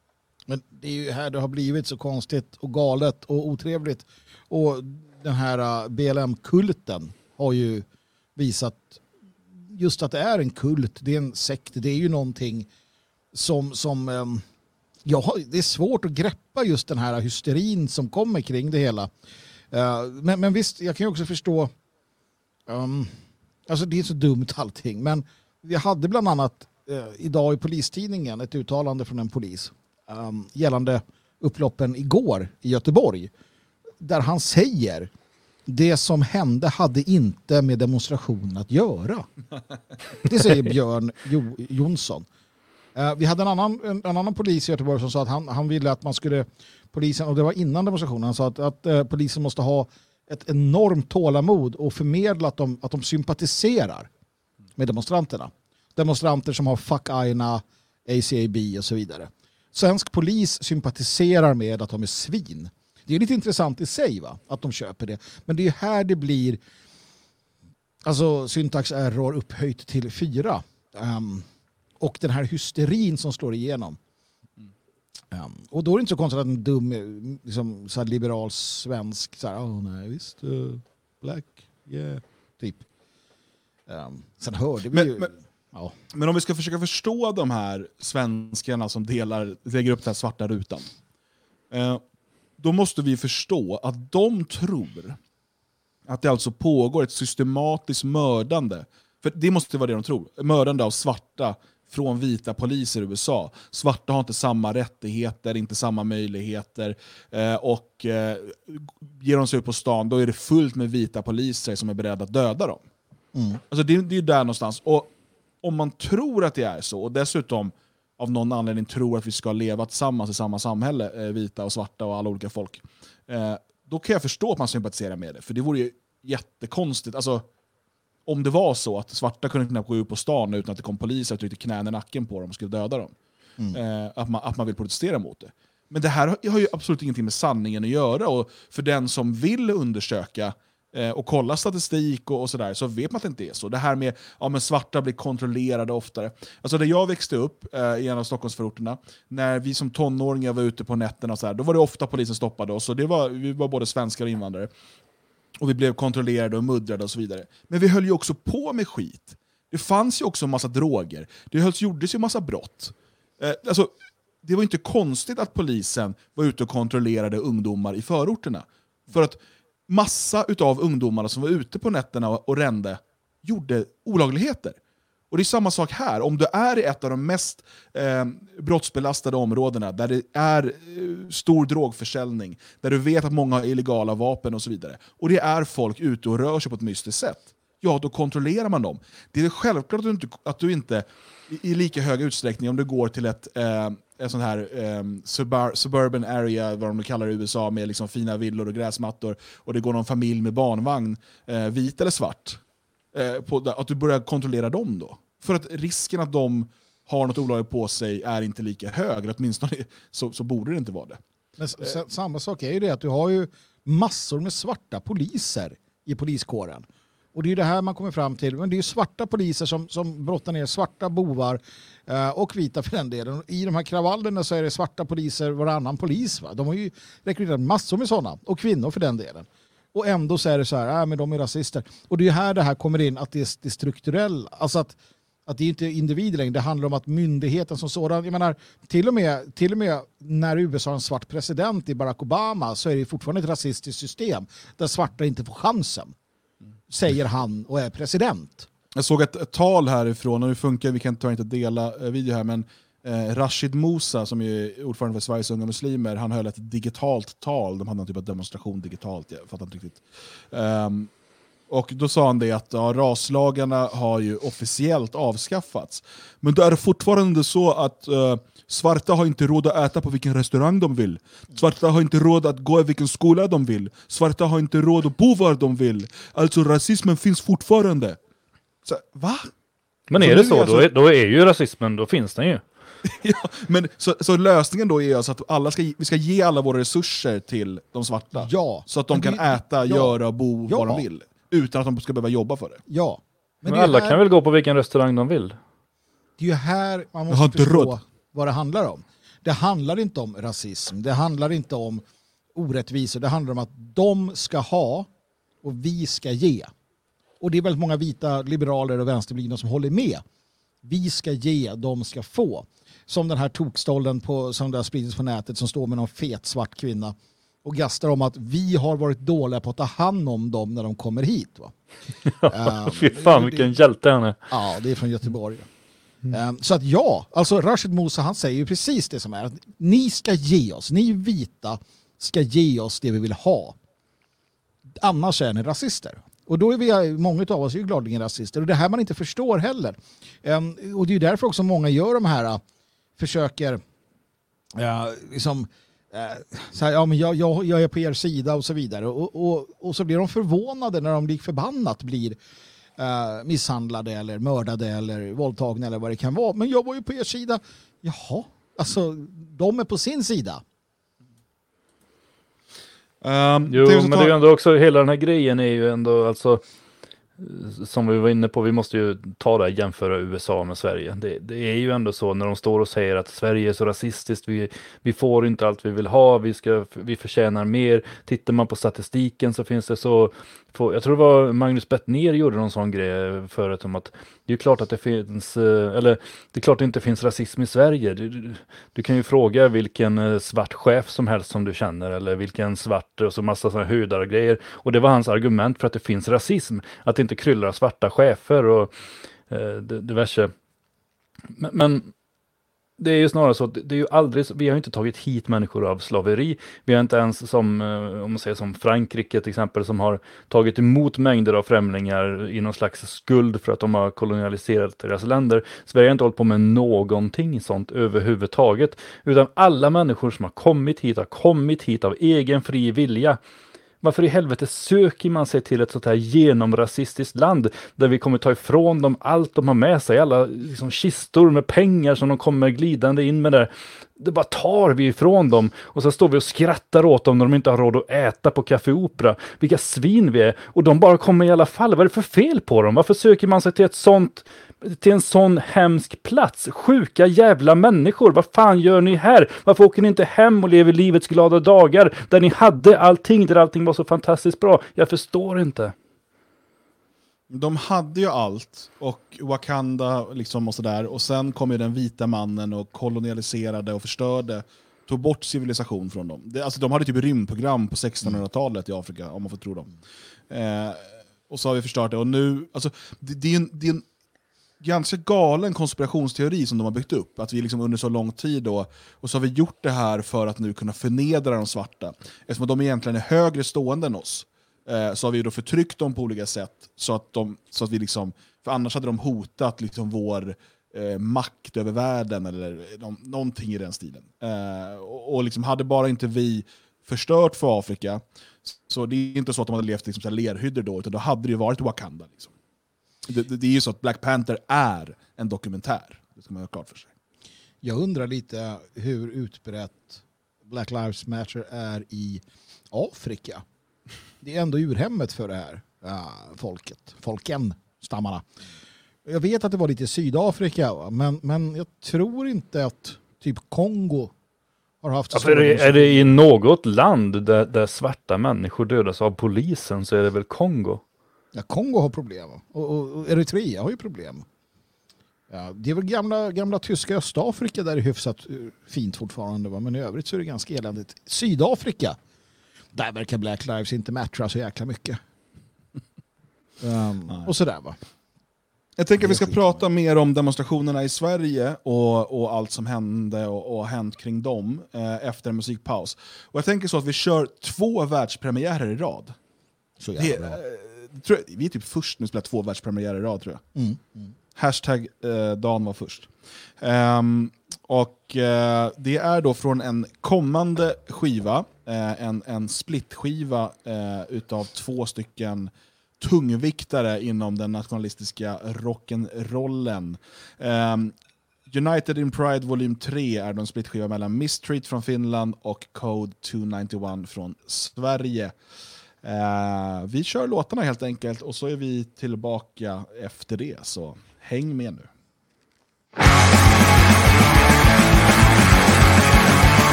Men det är ju här det har blivit så konstigt och galet och otrevligt. Och den här äh, BLM-kulten har ju visat just att det är en kult, det är en sekt, det är ju någonting som, som ehm, ja, det är svårt att greppa just den här hysterin som kommer kring det hela. Eh, men, men visst, jag kan ju också förstå, um, alltså det är så dumt allting, men vi hade bland annat uh, idag i polistidningen ett uttalande från en polis um, gällande upploppen igår i Göteborg, där han säger det som hände hade inte med demonstrationen att göra. Det säger Björn jo Jonsson. Eh, vi hade en annan, en, en, annan polis i Göteborg som sa att han, han ville att man skulle, polisen, och det var innan demonstrationen, han sa att, att eh, polisen måste ha ett enormt tålamod och förmedla att de, att de sympatiserar med demonstranterna. Demonstranter som har Fuck Aina, ACAB och så vidare. Svensk polis sympatiserar med att de är svin. Det är lite intressant i sig va? att de köper det. Men det är här det blir alltså syntax error upphöjt till fyra. Um, och den här hysterin som slår igenom. Um, och då är det inte så konstigt att en dum liksom, så liberal svensk så här, oh, nej visst, uh, black, yeah, typ. Um, sen hörde vi Men- ju... men- ja. Men om vi ska försöka förstå de här svenskarna som delar, lägger upp den här svarta rutan. Eh, då måste vi förstå att de tror att det alltså pågår ett systematiskt mördande. För det måste vara det de tror. Mördande av svarta från vita poliser i USA. Svarta har inte samma rättigheter, inte samma möjligheter. Eh, och eh, ger de sig ut på stan, då är det fullt med vita poliser som är beredda att döda dem. Mm. Alltså det, det är där någonstans. Och om man tror att det är så, och dessutom av någon anledning tror att vi ska leva tillsammans i samma samhälle, eh, vita och svarta och alla olika folk, eh, då kan jag förstå att man sympatiserar med det. För det vore ju jättekonstigt. Alltså, om det var så att svarta kunde knappt gå ut på stan utan att det kom poliser och tryckte knän i nacken på dem och skulle döda dem. Eh, att, man, att man vill protestera mot det. Men det här har ju absolut ingenting med sanningen att göra. Och för den som vill undersöka eh, och kolla statistik och, och sådär, så vet man att det inte är så. Det här med ja, men svarta blir kontrollerade oftare. Alltså där jag växte upp eh, i en av Stockholmsförorterna, när vi som tonåringar var ute på nätterna, och så här, då var det ofta polisen stoppade oss. Och det var, vi var både svenskar och invandrare. Och vi blev kontrollerade och muddrade och så vidare. Men vi höll ju också på med skit. Det fanns ju också en massa droger. Det hölls, gjordes ju en massa brott. Eh, alltså, det var inte konstigt att polisen var ute och kontrollerade ungdomar i förorterna. För att massa av ungdomarna som var ute på nätterna och rände gjorde olagligheter. Och det är samma sak här. Om du är i ett av de mest eh, brottsbelastade områdena, där det är eh, stor drogförsäljning, där du vet att många har illegala vapen och så vidare, och det är folk ute och rör sig på ett mystiskt sätt, ja då kontrollerar man dem. Det är självklart att du inte, att du inte i, i lika hög utsträckning, om du går till ett eh, en sån här ehm, um, subur suburban area, vad de kallar det i USA, med liksom fina villor och gräsmattor, och det går någon familj med barnvagn, eh, vit eller svart, eh, på, att du börjar kontrollera dem då. För att risken att de har något olagligt på sig är inte lika hög, åtminstone så, så borde det inte vara det. Men s- samma sak är ju det att du har ju massor med svarta poliser i poliskåren. Och det är ju det här man kommer fram till. Men det är svarta poliser som, som brottar ner svarta bovar eh, och vita för den delen. I de här kravallerna så är det svarta poliser varannan polis. Va? De har ju rekryterat massor med sådana. Och kvinnor för den delen. Och ändå så är det så här, äh, men de är rasister. Och det är här det här kommer in, att det är, det är strukturell. Alltså att, att det är inte individer längre, det handlar om att myndigheten som sådan, jag menar, till och med, till och med när USA har en svart president i Barack Obama så är det fortfarande ett rasistiskt system där svarta inte får chansen. Säger han och är president. Jag såg ett, ett tal härifrån, och det funkar, vi kan tyvärr inte dela eh, video här, men eh, Rashid Musa som är ordförande för Sveriges unga muslimer, han höll ett digitalt tal, de hade någon typ av demonstration digitalt, jag fattar inte riktigt. Um, och då sa han det att ja, raslagarna har ju officiellt avskaffats. Men det är fortfarande så att eh, svarta har inte råd att äta på vilken restaurang de vill. Svarta har inte råd att gå i vilken skola de vill. Svarta har inte råd att bo var de vill. Alltså rasismen finns fortfarande. Så, va? Men är det så, alltså- då, är, då är ju rasismen, då finns den ju. Ja, men, så, så lösningen då är alltså att alla ska, vi ska ge alla våra resurser till de svarta. Ja. Så att de Men kan det- äta, ja. göra och bo Ja. var de vill. Utan att de ska behöva jobba för det. Ja. Men, det är alla här- kan väl gå på vilken restaurang de vill? Det är ju här man måste förstå råd. vad det handlar om. Det handlar inte om rasism, det handlar inte om orättvisor, det handlar om att de ska ha och vi ska ge. Och det är väldigt många vita liberaler och vänsterblivna som håller med. Vi ska ge, de ska få. Som den här tokstollen på, som det har spridits på nätet som står med någon fet svart kvinna och gastar om att vi har varit dåliga på att ta hand om dem när de kommer hit. Va? Ehm, Fy fan det- vilken hjälte han är. Ja, det är från Göteborg. Ehm, Så att ja, alltså Rashid Musa han säger ju precis det som är. Att ni ska ge oss, ni vita ska ge oss det vi vill ha. Annars är ni rasister. Och då är vi, många av oss är ju gladeligen rasister. Och det här man inte förstår heller. Ehm, Och det är ju därför också många gör de här, äh, försöker, ja, liksom, så här, ja, men jag, jag, jag är på er sida och så vidare. Och, och, och så blir de förvånade när de lik förbannat blir eh, misshandlade eller mördade eller våldtagna eller vad det kan vara. Men jag var ju på er sida. Jaha, alltså de är på sin sida. Um, Jo, men det är ju ändå också, hela den här grejen är ju ändå alltså som vi var inne på, vi måste ju ta det här jämföra USA med Sverige. Det, det, är ju ändå så när de står och säger att Sverige är så rasistiskt, vi, vi får inte allt vi vill ha, vi, ska, vi förtjänar mer. Tittar man på statistiken så finns det så jag tror det var Magnus Bettner gjorde någon sån grej förut om att det är klart att det finns, eh, eller det är klart det inte finns rasism i Sverige. Du, du, du kan ju fråga vilken eh, svart chef som helst som du känner eller vilken svart och så massa sådana hudar och grejer. Och det var hans argument för att det finns rasism, att det inte kryllar svarta chefer och eh, diverse. Men, men det är ju snarare så att det är ju aldrig, vi har inte tagit hit människor av slaveri. Vi har inte ens som, eh, om man säger som Frankrike till exempel, som har tagit emot mängder av främlingar i någon slags skuld för att de har kolonialiserat deras länder. Sverige har inte hållit på med någonting sånt överhuvudtaget, utan alla människor som har kommit hit har kommit hit av egen fri vilja. Varför i helvete söker man sig till ett sånt här genomrasistiskt land där vi kommer ta ifrån dem allt de har med sig, alla liksom, kistor med pengar som de kommer glidande in med där. Det bara tar vi ifrån dem och så står vi och skrattar åt dem när de inte har råd att äta på Café Opera. Vilka svin vi är! Och de bara kommer i alla fall. Vad är det för fel på dem? Varför söker man sig till ett sånt till en sån hemsk plats. Sjuka jävla människor, vad fan gör ni här? Varför åker ni inte hem och lever livets glada dagar där ni hade allting, där allting var så fantastiskt bra? Jag förstår inte. De hade ju allt, och Wakanda liksom och sådär, och sen kom ju den vita mannen och kolonialiserade och förstörde, tog bort civilisation från dem. Det, alltså, de hade typ rymdprogram på 1600-talet i Afrika, om man får tro dem. Eh, och så har vi förstört det, och nu, alltså, det, det är en, det är en ganska galen konspirationsteori som de har byggt upp. Att vi liksom under så lång tid då, och så har vi gjort det här för att nu kunna förnedra de svarta. Eftersom de egentligen är högre stående än oss, eh, så har vi då förtryckt dem på olika sätt. Så att, de, så att vi liksom, för annars hade de hotat liksom vår eh, makt över världen, eller de, någonting i den stilen. Eh, och, och liksom hade bara inte vi förstört för Afrika, så det är inte så att de hade levt liksom, lerhyddor då, utan då hade det ju varit Wakanda. Liksom. Det, det, det, är ju så att Black Panther är en dokumentär. Det ska man ha klart för sig. Jag undrar lite hur utbrett Black Lives Matter är i Afrika. Det är ändå urhemmet för det här ja, folket, folken, stammarna. Jag vet att det var lite Sydafrika, men, men jag tror inte att typ Kongo har haft ja, är, det, är det i något land där, där svarta människor dödas av polisen så är det väl Kongo? Ja, Kongo har problem. Och, och, och Eritrea har ju problem. Ja, det är väl gamla, gamla tyska Östafrika där det är hyfsat eh, fint fortfarande. Va? Men i övrigt så är det ganska eländigt. Sydafrika, där verkar Black Lives inte matcha så jäkla mycket. Um, och sådär va. Jag tänker att vi ska prata mer om demonstrationerna i Sverige och, och allt som hände och, och hänt kring dem eh, efter en musikpaus. Och jag tänker så att vi kör två världspremiärer i rad. Så jävla bra tror jag, vi är typ först nu spelat två världspremiärer i rad tror jag. Mm. Mm. Hashtag eh, Dan var först. Um, och eh, Det är då från en kommande skiva, eh, en, en splitskiva eh, utav två stycken tungviktare inom den nationalistiska rock'n'rollen. Um, United in Pride volym 3 är en splitskiva mellan Mistreat från Finland och Code 291 från Sverige. Eh, vi kör låtarna helt enkelt och så är vi tillbaka efter det, så häng med nu.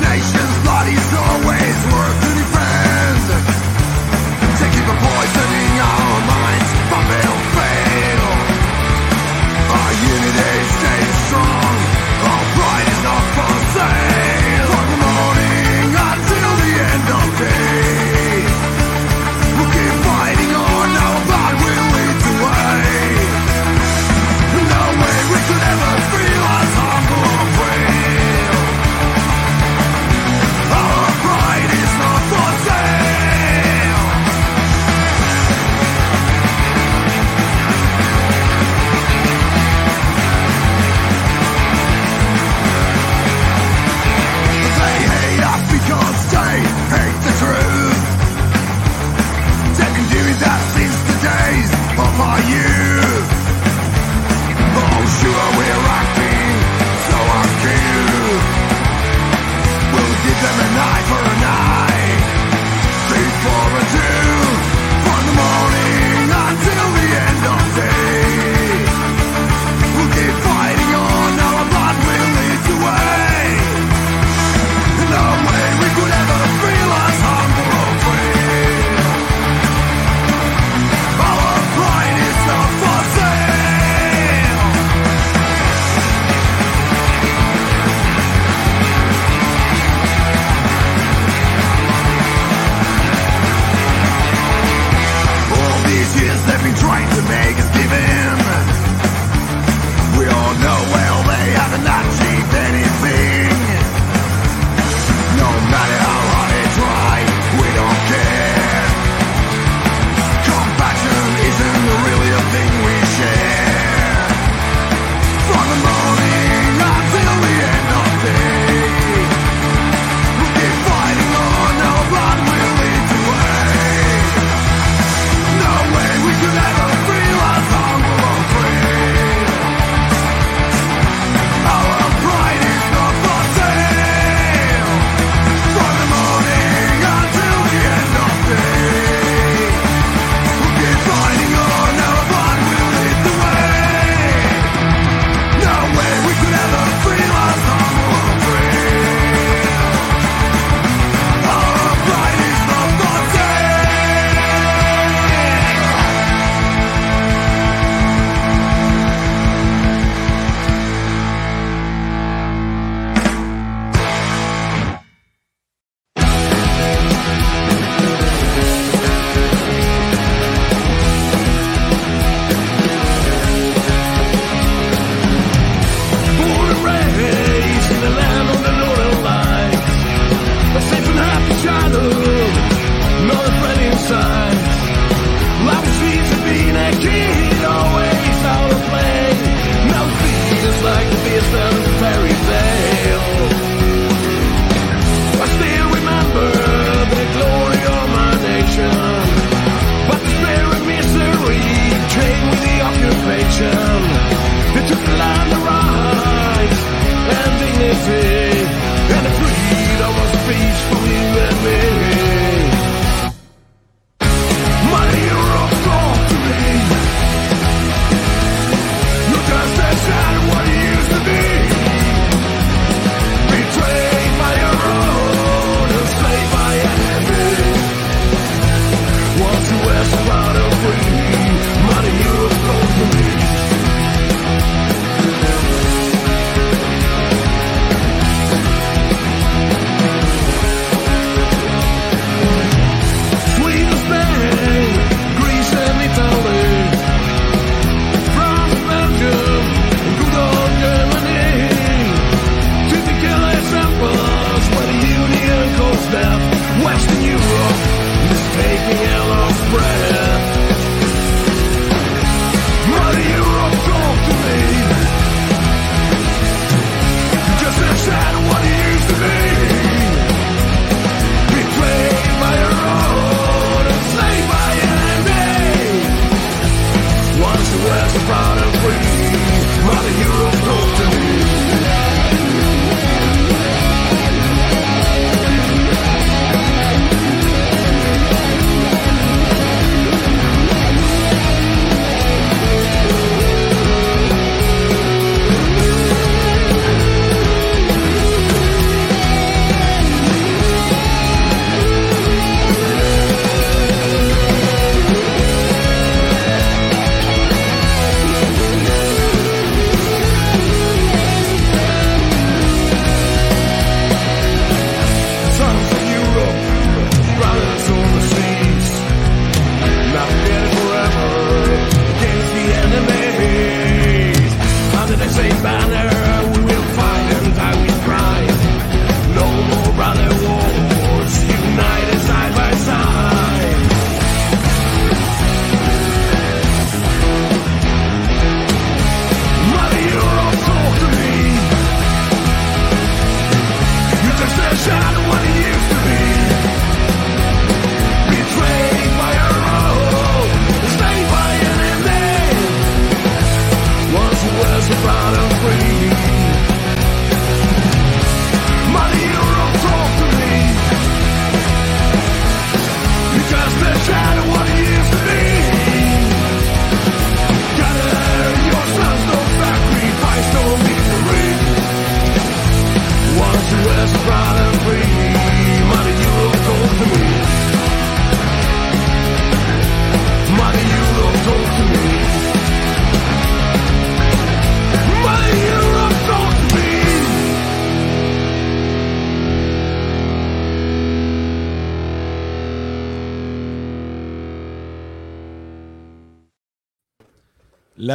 Nation's always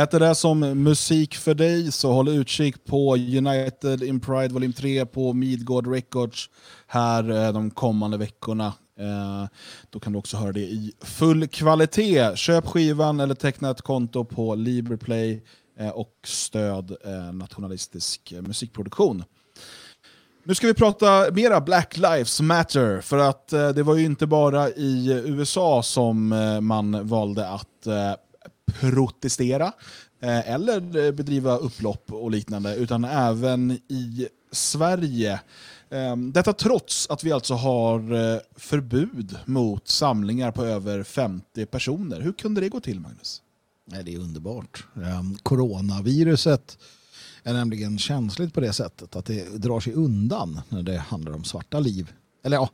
Lät det där som musik för dig så håll utkik på United in Pride volym 3 på Midgård Records här eh, de kommande veckorna. Eh, då kan du också höra det i full kvalitet. Köp skivan eller teckna ett konto på Liberplay eh, och stöd nationalistisk musikproduktion. Nu ska vi prata mera Black Lives Matter, för att det var ju inte bara i USA som man valde att protestera eh, eller eh, bedriva upplopp och liknande, utan även i Sverige. Eh, detta trots att vi alltså har eh, förbud mot samlingar på över 50 personer. Hur kunde det gå till, Magnus? Det är underbart. Ehm, coronaviruset är nämligen känsligt på det sättet att det drar sig undan när det handlar om svarta liv. Eller ja,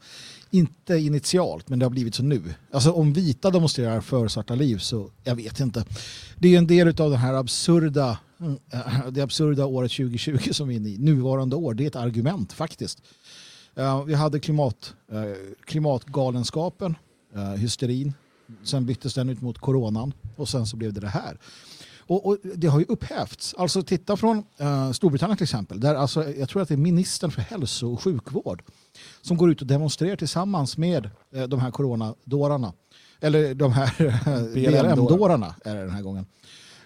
inte initialt, men det har blivit så nu. Alltså om vita demonstrerar för svarta liv så jag vet inte. Det är en del av den här absurda, mm, eh, det absurda året 2020 som vi är inne i. Nuvarande år, det är ett argument faktiskt. Eh, vi hade klimat, eh, klimatgalenskapen, hysterin. Sen byttes den ut mot coronan och sen så blev det det här. Och, och, det har ju upphävts. Alltså titta från uh, Storbritannien till exempel. Där alltså, jag tror att det är ministern för hälso och sjukvård som går ut och demonstrerar tillsammans med uh, de här coronadårarna. Eller de här BLM-dårarna är det den här gången.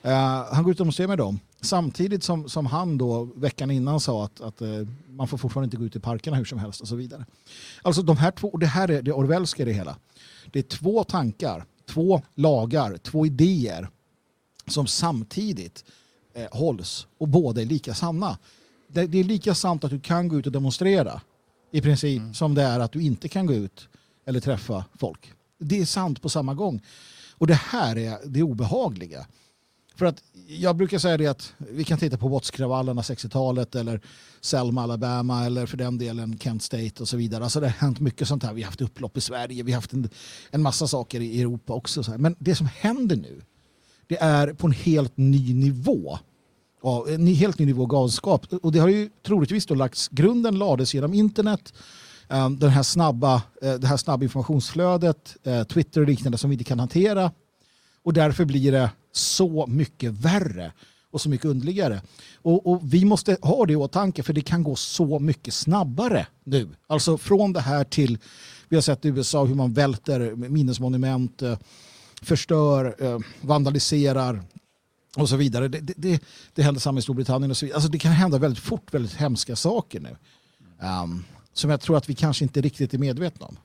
Uh, han går ut och demonstrerar med dem. Samtidigt som, som han då veckan innan sa att, att uh, man får fortfarande inte gå ut i parkerna hur som helst och så vidare. Alltså de här två, och det här är det Orwellska i det hela. Det är två tankar, två lagar, två idéer som samtidigt eh, hålls och båda är lika sanna. Det, det, är lika sant att du kan gå ut och demonstrera i princip mm. som det är att du inte kan gå ut eller träffa folk. Det är sant på samma gång. Och det här är det obehagliga. För att jag brukar säga det att vi kan titta på Watts-kravallerna 60-talet eller Selma, Alabama eller för den delen Kent State och så vidare. Alltså det har hänt mycket sånt här. Vi har haft upplopp i Sverige, vi har haft en, en massa saker i Europa också. Men det som händer nu det är på en helt ny nivå. Ja, en helt ny nivå galenskap. Och det har ju troligtvis då lagts, grunden lades genom internet, eh, den här snabba, eh, det här snabba informationsflödet, eh, Twitter och liknande som vi inte kan hantera. Och därför blir det så mycket värre och så mycket underligare. Och, och, vi måste ha det i åtanke för det kan gå så mycket snabbare nu. Alltså från det här till, vi har sett i USA hur man välter minnesmonument, förstör, vandaliserar och så vidare. Det, det, det händer samma i Storbritannien och så vidare. Alltså det kan hända väldigt fort väldigt hemska saker nu. Um, som jag tror att vi kanske inte riktigt är medvetna om.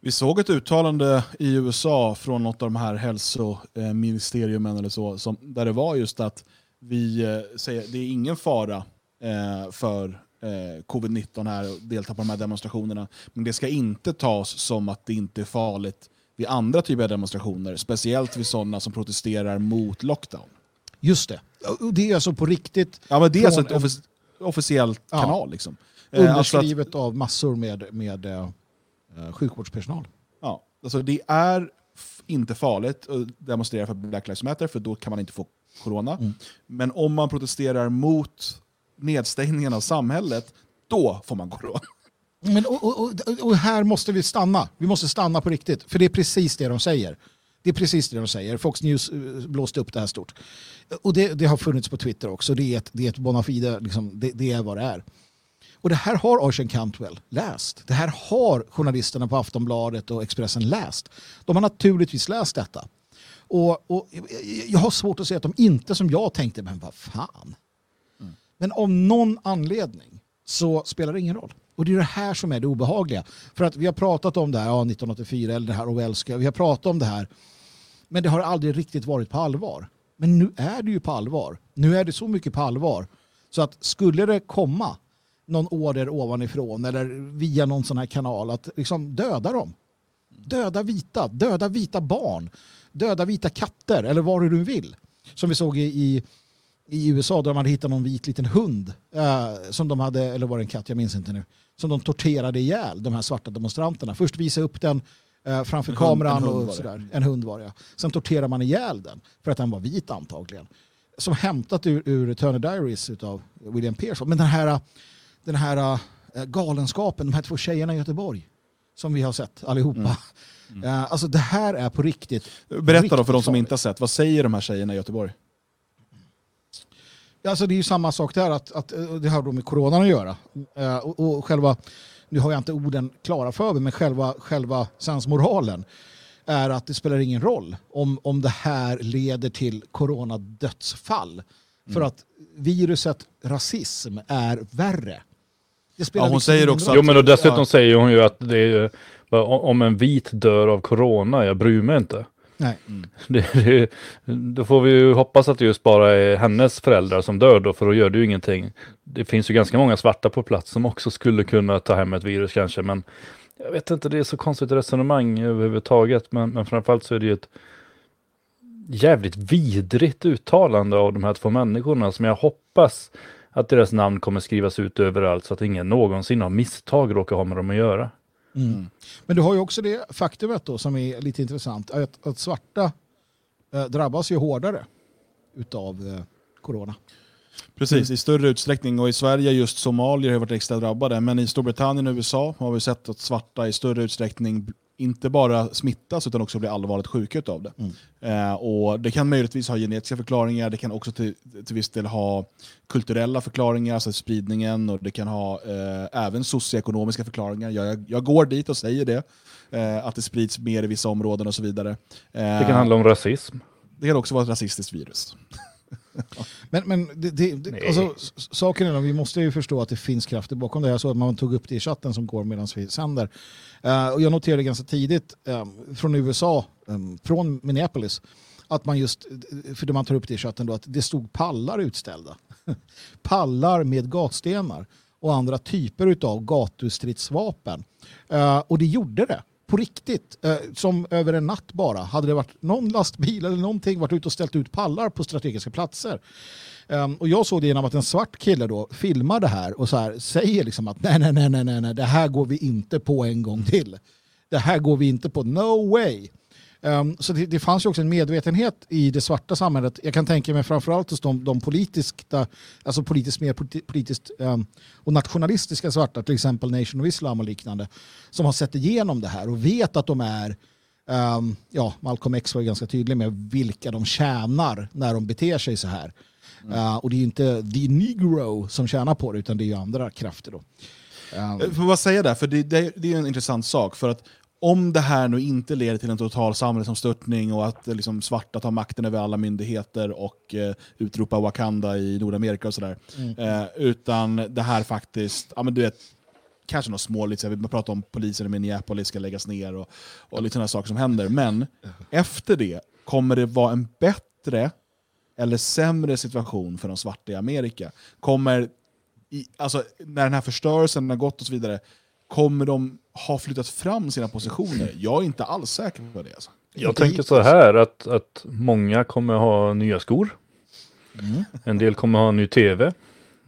Vi såg ett uttalande i USA från något av de här hälsoministeriumen eller så, som, där det var just att vi eh, säger det är ingen fara eh, för eh, covid-19 här och delta på de här demonstrationerna. Men det ska inte tas som att det inte är farligt vid andra typer av demonstrationer, speciellt vid sådana som protesterar mot lockdown. Just det. Det är alltså på riktigt... Ja, men det är alltså ett offic officiellt ja, kanal. Liksom. Eh, underskrivet alltså att, av massor med, med uh, sjukvårdspersonal. Ja, alltså det är inte farligt att demonstrera för Black Lives Matter, för då kan man inte få corona. Mm. Men om man protesterar mot nedstängningen av samhället, då får man corona. Men, och, och, och, här måste vi stanna. Vi måste stanna på riktigt. För det är precis det de säger. Det är precis det de säger. Fox News eh, blåste upp det här stort. Och det, det har funnits på Twitter också. Det är ett, det är ett bona fide, liksom, det, det, är vad det är. Och det här har Ocean Cantwell läst. Det här har journalisterna på Aftonbladet och Expressen läst. De har naturligtvis läst detta. Och, och jag har svårt att säga att de inte som jag tänkte, men vad fan. Mm. Men av någon anledning så spelar det ingen roll. Och det är det här som är det obehagliga. För att vi har pratat om det här, ja, 1984 eller det här Orwellska, vi har pratat om det här. Men det har aldrig riktigt varit på allvar. Men nu är det ju på allvar. Nu är det så mycket på allvar. Så att skulle det komma någon order ovanifrån eller via någon sån här kanal att liksom döda dem. Döda vita, döda vita barn, döda vita katter eller vad du vill. Som vi såg i, i, i USA där de hade hittat någon vit liten hund eh, som de hade, eller var det en katt, jag minns inte nu, som de torterade ihjäl, de här svarta demonstranterna. Först visade upp den eh, framför En kameran en hund och sådär. En hund var det, ja. Sen torterade man ihjäl den för att den var vit antagligen. Som hämtat ur, ur Turner Diaries av William Pearson. Men den här, den här eh, galenskapen, de här två tjejerna i Göteborg som vi har sett allihopa. Eh, alltså det här är på riktigt. Berätta då riktigt för de som inte har sett, vad säger de här tjejerna i Göteborg? Alltså det är ju samma sak där, att, att eh, det har då med coronan att göra. Eh, och, och själva, nu har jag inte orden klara för mig, men själva, själva sensmoralen är att det spelar ingen roll om, om det här leder till coronadödsfall. För att viruset rasism är värre. Det spelar Ja, hon liksom säger också roll. Jo men och dessutom Ja. säger hon ju att det är om en vit dör av corona, jag bryr mig inte. Nej. Mm. Det, det, då får vi ju hoppas att det just bara är hennes föräldrar som dör då, för då gör det ju ingenting. Det finns ju ganska många svarta på plats som också skulle kunna ta hem ett virus kanske, men jag vet inte, det är så konstigt resonemang överhuvudtaget, men, men framförallt så är det ju ett jävligt vidrigt uttalande av de här två människorna som jag hoppas att deras namn kommer skrivas ut överallt så att ingen någonsin av misstag råkar ha med dem att göra. Mm. Men du har ju också det faktumet då som är lite intressant, att, att svarta eh, drabbas ju hårdare utav eh, corona. Precis, i större utsträckning. Och i Sverige just somalier har varit extra drabbade. Men i Storbritannien och USA har vi sett att svarta i större utsträckning inte bara smittas utan också blir allvarligt sjuka av det. Eh, och det kan möjligtvis ha genetiska förklaringar, det kan också till, till viss del ha kulturella förklaringar, alltså spridningen, och det kan ha eh, även socioekonomiska förklaringar. Jag, jag, jag går dit och säger det, eh, att det sprids mer i vissa områden och så vidare. Eh, Det kan handla om rasism. det kan också vara ett rasistiskt virus. Men, men det, det, det, alltså, saken är att vi måste ju förstå att det finns krafter bakom det. Jag såg att man tog upp det i chatten som går medan vi sänder. Eh, och jag noterade ganska tidigt eh, från USA, eh, från Minneapolis, att man just, för det man tar upp det i chatten då, att det stod pallar utställda. pallar med gatstenar och andra typer av gatustridsvapen. Eh, och det gjorde det. På riktigt, eh, som över en natt bara. Hade det varit någon lastbil eller någonting varit ute och ställt ut pallar på strategiska platser. Um, och jag såg det genom att en svart kille då filmar det här och så här, säger liksom att nej, nej, nej, nej, nej, nej, det här går vi inte på en gång till. Det här går vi inte på, no way. Um, så det, det fanns ju också en medvetenhet i det svarta samhället. Jag kan tänka mig framförallt hos de, de politiskt, alltså politiskt mer politi- politiskt um, och nationalistiska svarta, till exempel Nation of Islam och liknande, som har sett igenom det här och vet att de är Um, ja, Malcolm X var ganska tydlig med vilka de tjänar när de beter sig så här. Uh, och det är ju inte the negro som tjänar på det, utan det är ju andra krafter. Då. Um, Jag får bara säga det, för det, det, det är en intressant sak. För att om det här nu inte leder till en total samhällsomstörtning och att eh, liksom, svarta tar makten över alla myndigheter och eh, utropar Wakanda i Nordamerika och sådär. Eh, utan det här faktiskt, ja men du vet, kanske något småligt, vi pratar om polisen i Minneapolis ska läggas ner och, och lite sådana saker som händer. Men efter det kommer det vara en bättre eller sämre situation för de svarta i Amerika. Kommer i, alltså, när den här förstörelsen har gått och så vidare, kommer de ha flyttat fram sina positioner? Jag är inte alls säker på det. Alltså. Jag tänker så här att, att många kommer ha nya skor. Mm. En del kommer ha ny tv.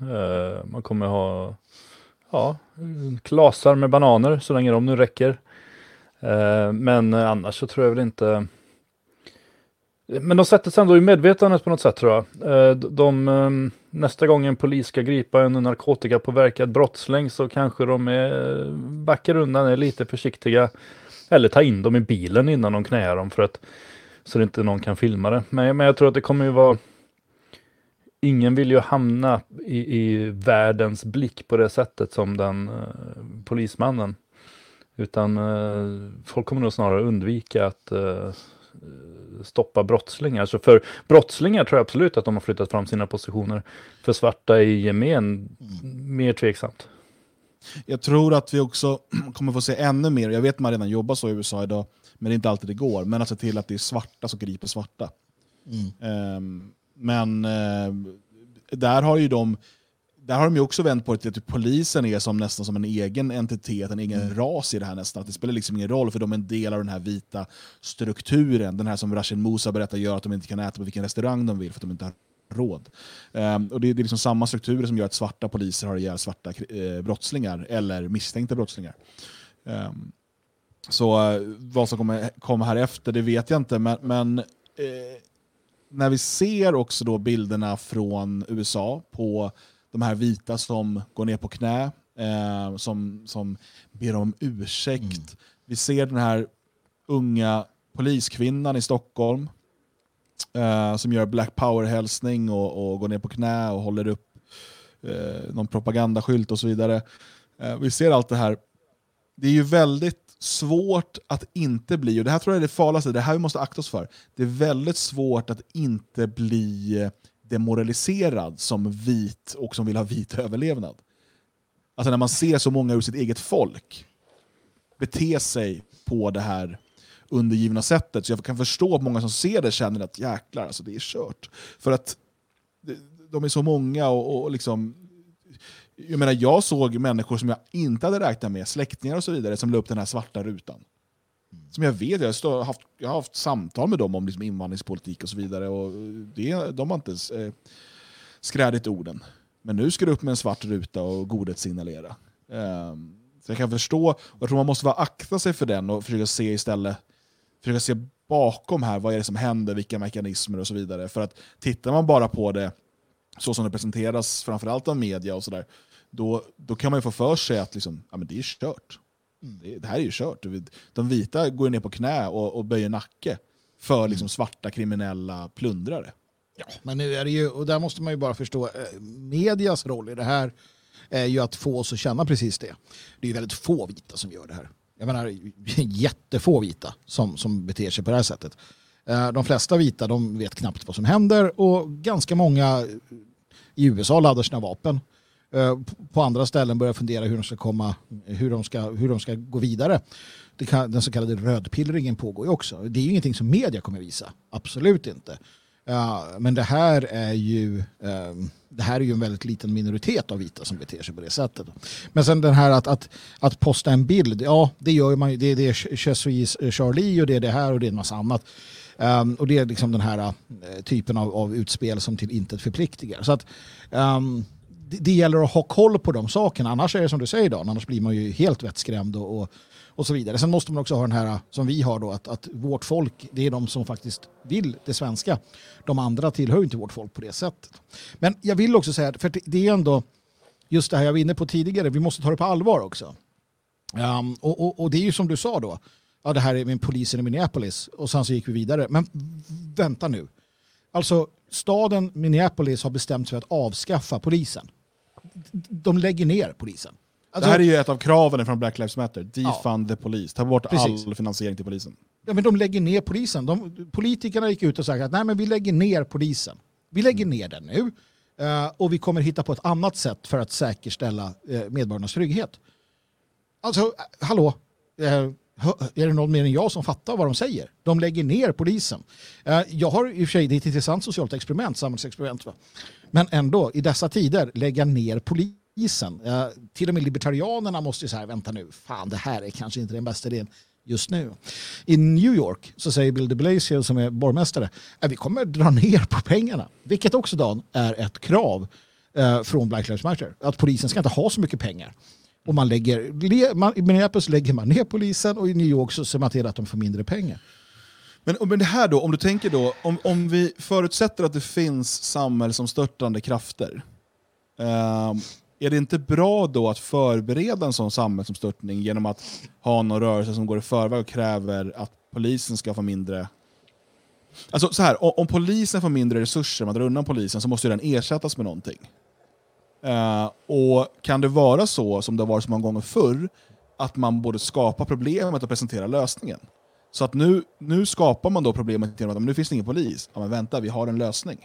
Eh, man kommer ha ja, klasar med bananer så länge de nu räcker. Eh, men annars så tror jag väl inte men de sätter sig ändå i medvetandet på något sätt tror jag. Eh, de, de, nästa gång en polis ska gripa en narkotikapåverkad brottsling så kanske de är, backar undan, är lite försiktiga. Eller ta in dem i bilen innan de knäar dem för att så det inte någon kan filma det. Men, men jag tror att det kommer ju vara Ingen vill ju hamna i, i världens blick på det sättet som den uh, polismannen. Utan uh, folk kommer nog snarare undvika att uh, stoppa brottslingar. Så för brottslingar tror jag absolut att de har flyttat fram sina positioner. För svarta i gemen, mer tveksamt. Jag tror att vi också kommer få se ännu mer, jag vet att man redan jobbar så i USA idag, men det är inte alltid det går, men att se till att det är svarta som griper svarta. Mm. Ehm, men eh, där har ju de, där har de ju också vänt på det till att polisen är som nästan som en egen entitet, en egen Mm. ras i det här nästan. Att det spelar liksom ingen roll för de är en del av den här vita strukturen. Den här som Rashid Musa berättar gör att de inte kan äta på vilken restaurang de vill för att de inte har råd. Ehm, och det, är- det är liksom samma strukturer som gör att svarta poliser har ihjäl svarta eh, brottslingar eller misstänkta brottslingar. Ehm, så eh, vad som kommer komma här efter det vet jag inte, men, men eh, när vi ser också då bilderna från USA på de här vita som går ner på knä, eh, som, som ber om ursäkt. Vi ser den här unga poliskvinnan i Stockholm eh, som gör Black Power-hälsning och, och går ner på knä och håller upp eh, någon propagandaskylt och så vidare. Eh, vi ser allt det här. Det är ju väldigt svårt att inte bli, och det här tror jag är det farligaste, det här vi måste akta oss för. Det är väldigt svårt att inte bli eh, demoraliserad som vit och som vill ha vit överlevnad. Alltså när man ser så många ur sitt eget folk bete sig på det här undergivna sättet. Så jag kan förstå att många som ser det känner att jäklar, alltså det är kört. För att de är så många och, och liksom... Jag menar, jag såg människor som jag inte hade räknat med, släktingar och så vidare, som la upp den här svarta rutan. Som jag vet, jag, står, haft, jag har haft samtal med dem om liksom invandringspolitik och så vidare. Och det, de har inte ens eh, skrädit orden. Men nu ska du upp med en svart ruta och godhetssignalera. Eh, så jag kan förstå, och jag tror man måste vara akta sig för den och försöka se istället, försöka se bakom här, vad är det som händer, vilka mekanismer och så vidare. För att tittar man bara på det så som det presenteras, framförallt av media och sådär, då, då kan man ju få för sig att liksom, ja, men det är kört. Det, det här är ju kört. De vita går ner på knä och, och böjer nacke för liksom svarta kriminella plundrare. Ja, men nu är det ju, och där måste man ju bara förstå, eh, medias roll i det här är ju att få oss att känna precis det. Det är ju väldigt få vita som gör det här. Jag menar jättefå vita som, som beter sig på det här sättet. Eh, De flesta vita de vet knappt vad som händer och ganska många i USA laddar sina vapen. Eh, på andra ställen börjar fundera hur de ska komma, hur de ska, hur de ska gå vidare. Det kan, den så kallade rödpillringen pågår ju också. Det är ju ingenting som media kommer visa. Absolut inte. Eh, men det här är ju ehm, det här är ju en väldigt liten minoritet av vita som beter sig på det sättet. Men sen den här att, att, att posta en bild, ja det gör man ju. Det, det är Je Charlie och det är det här och det är en massa annat. Um, och det är liksom den här uh, typen av, av utspel som till intet förpliktigar. Så att um, det, det gäller att ha koll på de sakerna. Annars är det som du säger Dan, annars blir man ju helt vettskrämd och, och, och så vidare. Sen måste man också ha den här som vi har då, att, att vårt folk, det är de som faktiskt vill det svenska. De andra tillhör ju inte vårt folk på det sättet. Men jag vill också säga, för det- är ändå just det här jag var inne på tidigare, vi måste ta det på allvar också. Um, och, och, och det är ju som du sa då, ja, det här är min polisen i Minneapolis och sen så gick vi vidare. Men vänta nu. Alltså staden Minneapolis har bestämt sig för att avskaffa polisen. De lägger ner polisen. Alltså, det här är ju ett av kraven från Black Lives Matter. Defund the police. Ta bort Precis. all finansiering till polisen. Ja, men de lägger ner polisen. De, politikerna gick ut och sa att nej, men vi lägger ner polisen. Vi lägger ner den nu eh, och vi kommer hitta på ett annat sätt för att säkerställa eh, medborgarnas trygghet. Alltså, eh, hallå? Är det någon mer än jag som fattar vad de säger? De lägger ner polisen. Eh, jag har i och för sig, det är ett intressant socialt experiment, samhällsexperiment. Va? Men ändå, i dessa tider, lägga ner polisen. Eh, till och med libertarianerna måste ju säga, vänta nu, fan det här är kanske inte den bästa idén just nu. I New York så säger Bill de Blasio som är borgmästare eh, vi kommer dra ner på pengarna. Vilket också Dan är ett krav från Black Lives Matter. Att polisen ska inte ha så mycket pengar. Och man lägger, man, I Minneapolis lägger man ner polisen och i New York så ser man till att de får mindre pengar. Men, men det här då, om du tänker då, om, om vi förutsätter att det finns samhällsomstörtande krafter, ehm, är det inte bra då att förbereda en sån samhällsomstörtning genom att ha någon rörelse som går i förväg och kräver att polisen ska få mindre... Alltså så här, om, om polisen får mindre resurser, man drar undan polisen, så måste ju den ersättas med någonting. Eh, och kan det vara så, som det har varit så många gånger förr, att man både skapar problemet och presenterar lösningen? Så att nu, nu skapar man då problemet genom att men nu finns det ingen polis. Ja, men vänta, vi har en lösning.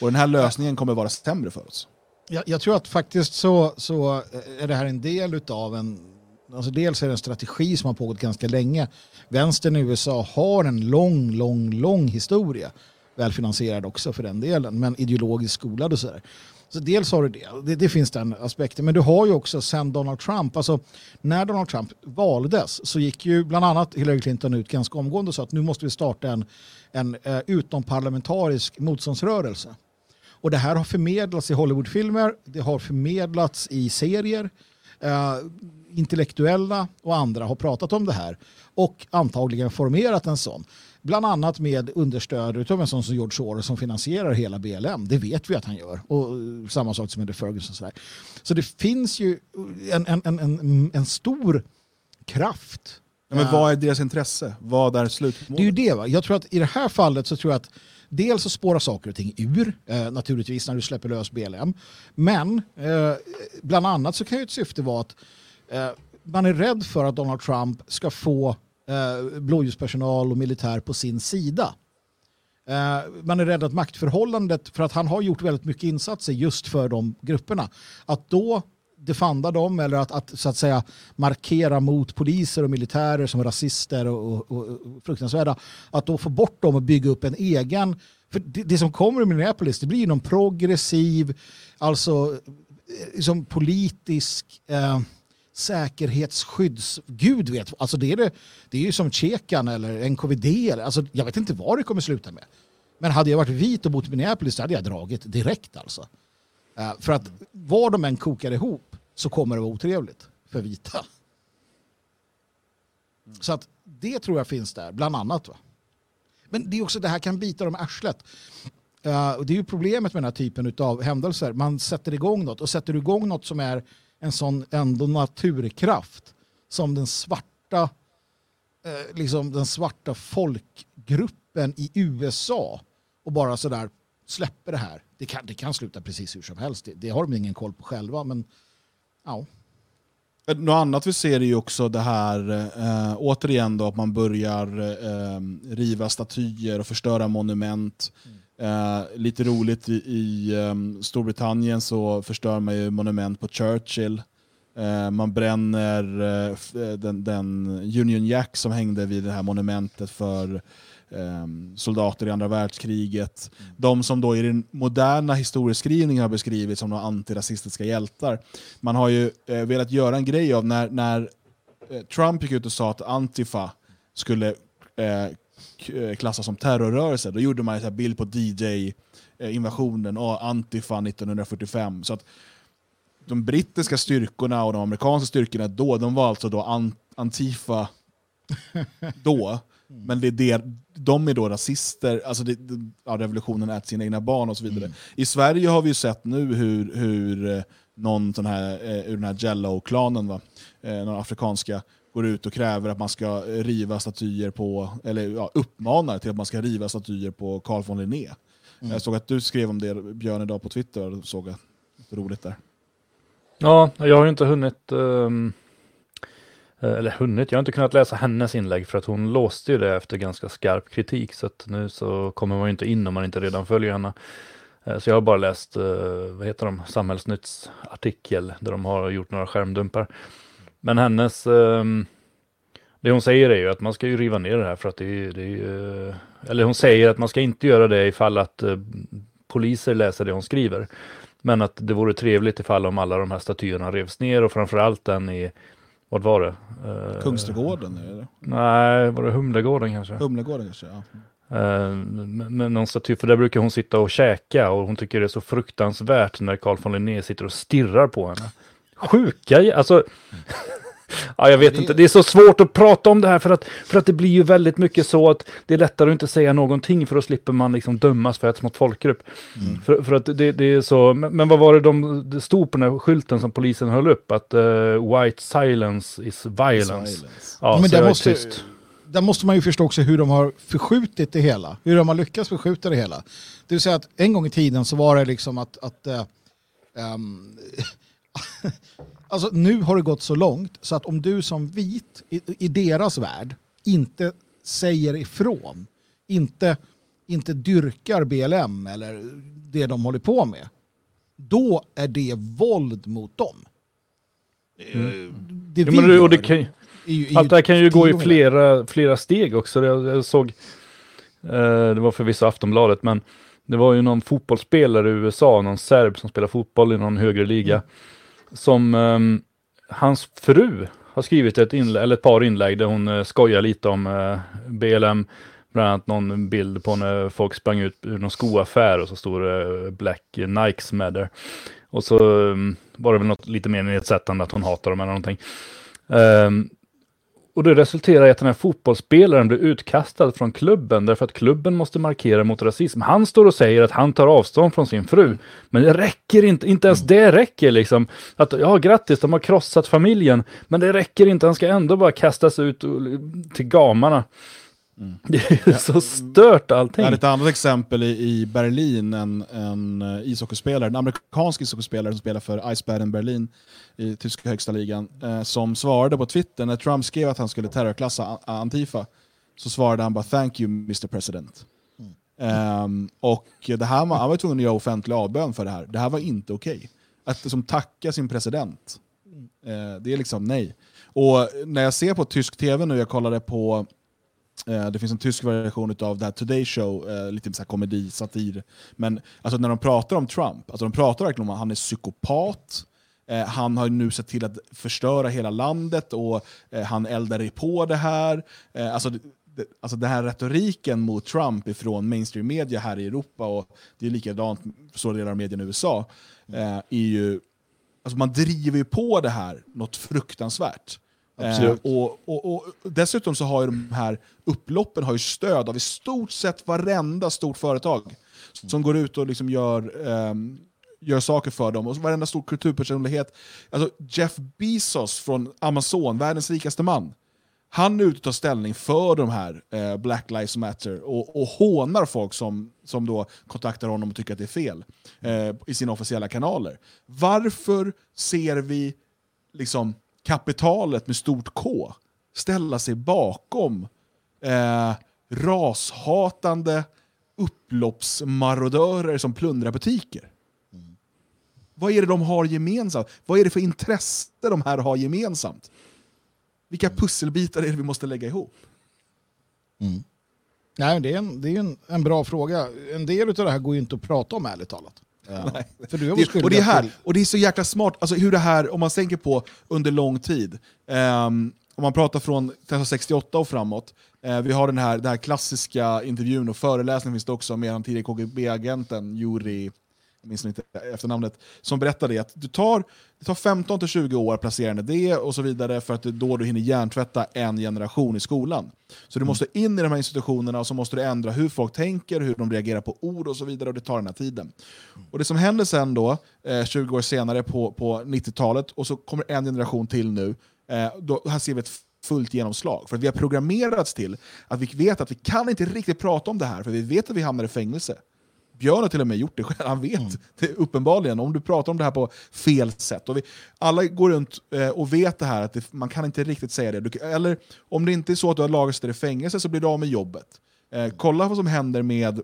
Och den här lösningen kommer vara sämre för oss. Jag, jag tror att faktiskt så, så är det här en del utav en Alltså dels är det en strategi som har pågått ganska länge. Vänstern i USA har en lång, lång, lång historia. Välfinansierad också för den delen, men ideologiskt skolad och sådär. Så dels har du det. det, det finns den aspekten, men du har ju också sen Donald Trump, alltså när Donald Trump valdes så gick ju bland annat Hillary Clinton ut ganska omgående och sa att nu måste vi starta en, en uh, utomparlamentarisk motståndsrörelse. Och det här har förmedlats i Hollywoodfilmer, det har förmedlats i serier. Uh, intellektuella och andra har pratat om det här och antagligen formerat en sån. Bland annat med understöd av en sån som George Soros som finansierar hela BLM. Det vet vi att han gör. Och samma sak som med Ferguson. Så, så det finns ju en, en, en, en stor kraft. Ja, men vad är deras intresse? Vad är slutmålet? Det är ju det. Va? Jag tror att i det här fallet så tror jag att dels så spårar saker och ting ur, eh, naturligtvis när du släpper lös BLM. Men eh, bland annat så kan ju ett syfte vara att eh, man är rädd för att Donald Trump ska få eh, blåljuspersonal och militär på sin sida. Eh, man är rädd att maktförhållandet, för att han har gjort väldigt mycket insatser just för de grupperna, att då defanda dem eller att, att, så att säga markera mot poliser och militärer som rasister och, och, och fruktansvärda, att då få bort dem och bygga upp en egen för det, det som kommer i Minneapolis det blir någon progressiv, alltså eh, liksom politisk eh, säkerhetsskydds... Gud vet, alltså det är, det, det är ju som Tjekan eller NKVD. Eller, alltså jag vet inte vad det kommer sluta med. Men hade jag varit vit och bott i Minneapolis hade jag dragit direkt alltså. Uh, för att var de än kokar ihop så kommer det vara otrevligt för vita. Så att det tror jag finns där, bland annat. Va? Men det är också det här kan bita dem i arslet. Uh, det är ju problemet med den här typen av händelser. Man sätter igång något och sätter du igång något som är en sån ändå naturkraft som den svarta, eh, liksom den svarta folkgruppen i USA och bara sådär släpper det här. Det kan, det kan sluta precis hur som helst. Det, det har de ingen koll på själva. Men ja. Något annat vi ser är ju också det här, eh, återigen då, att man börjar eh, riva statyer och förstöra monument. Mm. Eh, lite roligt i, i um, Storbritannien så förstör man ju monument på Churchill. Eh, man bränner eh, den, den, Union Jack som hängde vid det här monumentet för ehm, soldater i andra världskriget. Mm. De som då i den moderna historieskrivningen har beskrivits som några antirasistiska hjältar. Man har ju eh, velat göra en grej av när, när eh, Trump gick ut och sa att Antifa skulle eh, Eh, klassas som terrorrörelse. Då gjorde man en bild på DJ-invasionen och Antifa 1945. Så att de brittiska styrkorna och de amerikanska styrkorna då, de var alltså då Antifa då. Men det är det, de är då rasister, alltså det, ja, revolutionen äter sina egna barn och så vidare. Mm. I Sverige har vi sett nu hur, hur eh, någon sån här, eh, ur den här Jello-klanen, va? någon afrikanska, går ut och kräver att man ska riva statyer på, eller ja, uppmanar till att man ska riva statyer på Carl von Linné. Mm. Jag såg att du skrev om det Björn idag på Twitter, och såg att roligt där. Ja, jag har ju inte hunnit, um, eller hunnit, jag har inte kunnat läsa hennes inlägg för att hon låste ju det efter ganska skarp kritik så att nu så kommer man ju inte in om man inte redan följer henne. Eh, så jag har bara läst, uh, vad heter de, Samhällsnytts artikel där de har gjort några skärmdumpar. Men hennes, um, det hon säger är ju att man ska ju riva ner det här för att det är, det är eller hon säger att man ska inte göra det ifall att uh, poliser läser det hon skriver. Men att det vore trevligt ifall om alla de här statyerna revs ner och framförallt den i, vad var det? Uh, Kungsträdgården? Eller? Nej, var det Humlegården kanske? Humlegården kanske, ja. Uh, med någon staty, för där brukar hon sitta och käka och hon tycker det är så fruktansvärt när Carl von Linné sitter och stirrar på henne sjuka, alltså. Ja, jag vet inte, det är så svårt att prata om det här för att, för att det blir ju väldigt mycket så att det är lättare att inte säga någonting för då slipper man liksom dömas för ett mot folkgrupp. Mm. För, för att det, det, är så, men, men, vad var det de, det stod på den här skylten som polisen höll upp? Att uh, white silence is violence. Silence. Ja, men det måste, tyst. Där måste man ju förstå också hur de har förskjutit det hela. Hur de har lyckats förskjuta det hela. Det vill säga att en gång i tiden så var det liksom att, att um, alltså nu har det gått så långt så att om du som vit i, i deras värld inte säger ifrån, inte, inte dyrkar BLM eller det de håller på med, då är det våld mot dem. Mm. Det ja, men, och det kan, ju, allt det här kan ju gå i flera, flera steg också. Jag, jag såg, eh, det var förvisso Aftonbladet, men Det var ju någon fotbollsspelare i USA, någon serb som spelar fotboll i någon högre liga. Som um, hans fru har skrivit ett, inlägg, eller ett par inlägg där hon uh, skojar lite om eh, uh, BLM. Bland annat någon bild på när folk sprang ut ur någon skoaffär och så stod det uh, Black Nikes med där. Och så um, var det väl något lite mer nedsättande att hon hatar dem eller någonting. Um, och det resulterar i att den här fotbollsspelaren blir utkastad från klubben därför att klubben måste markera mot rasism. Han står och säger att han tar avstånd från sin fru. Men det räcker inte, inte ens det räcker liksom. Att ja, grattis, de har krossat familjen. Men det räcker inte, han ska ändå bara kastas ut till gamarna. Mm. Det är så stört allting. Jag ett annat exempel i, Berlin, en, en eh, ishockeyspelare, en amerikansk ishockeyspelare som spelar för Eisbären Berlin i tyska högsta ligan, eh, som svarade på Twitter när Trump skrev att han skulle terrorklassa Antifa, så svarade han bara “Thank you Mr President”. Mm. Um, och det här, han var tvungen att göra offentlig avbön för det här. Det här var inte okej. Okay. Att liksom tacka sin president, uh, det är liksom nej. Och när jag ser på tysk tv nu, jag kollade på Eh, Eh, det finns en tysk version av det här Today Show, eh, lite så här komedi, satir. Men alltså, när de pratar om Trump, alltså, de pratar verkligen om att han är psykopat, eh, han har nu sett till att förstöra hela landet och han eldar på det här. alltså, det, alltså den här retoriken mot Trump ifrån mainstream media här i Europa, och det är likadant för stora delar av medierna i USA, är ju, alltså man driver ju på det här något fruktansvärt. Eh, och, och, och, dessutom så har ju de här upploppen har ju stöd av i stort sett varenda stort företag som går ut och liksom gör, eh, gör saker för dem. Och varenda stor kulturpersonlighet. Alltså Jeff Bezos från Amazon, världens rikaste man. Han är ute och tar ställning för de här eh, Black Lives Matter och, och hånar folk som, som då kontaktar honom och tycker att det är fel eh, i sina officiella kanaler. Varför ser vi liksom kapitalet med stort K ställa sig bakom eh, rashatande upploppsmarodörer som plundrar butiker. Mm. Vad är det de har gemensamt? Vad är det för intresse de här har gemensamt? Vilka pusselbitar är det vi måste lägga ihop? Mm. Nej, det är, en, det är en, en bra fråga. En del av det här går ju inte att prata om ärligt talat. Ja. För du det, och, det är här, och det är så jäkla smart, alltså hur det här, om man tänker på under lång tid, um, om man pratar från 1968 och framåt, uh, vi har den här, den här klassiska intervjun och föreläsningen finns det också med den tidigare KGB-agenten Juri minns inte efternamnet, som berättade att du tar, det tar 15-20 år att placera en idé och så vidare för att det är då du hinner hjärntvätta en generation i skolan. Så du mm. måste in i de här institutionerna och så måste du ändra hur folk tänker, hur de reagerar på ord och så vidare och det tar den här tiden. Och Det som händer sen då, eh, 20 år senare på, på 90-talet och så kommer en generation till nu, eh, då, här ser vi ett fullt genomslag. För att vi har programmerats till att vi vet att vi kan inte riktigt prata om det här för vi vet att vi hamnar i fängelse. Björn har till och med gjort det själv, han vet mm. det, uppenbarligen. Om du pratar om det här på fel sätt. Och vi, alla går runt eh, och vet det här, att det, man kan inte riktigt säga det. Du, eller om det inte är så att du har lagrats i fängelse så blir du av med jobbet. Eh, kolla vad som händer med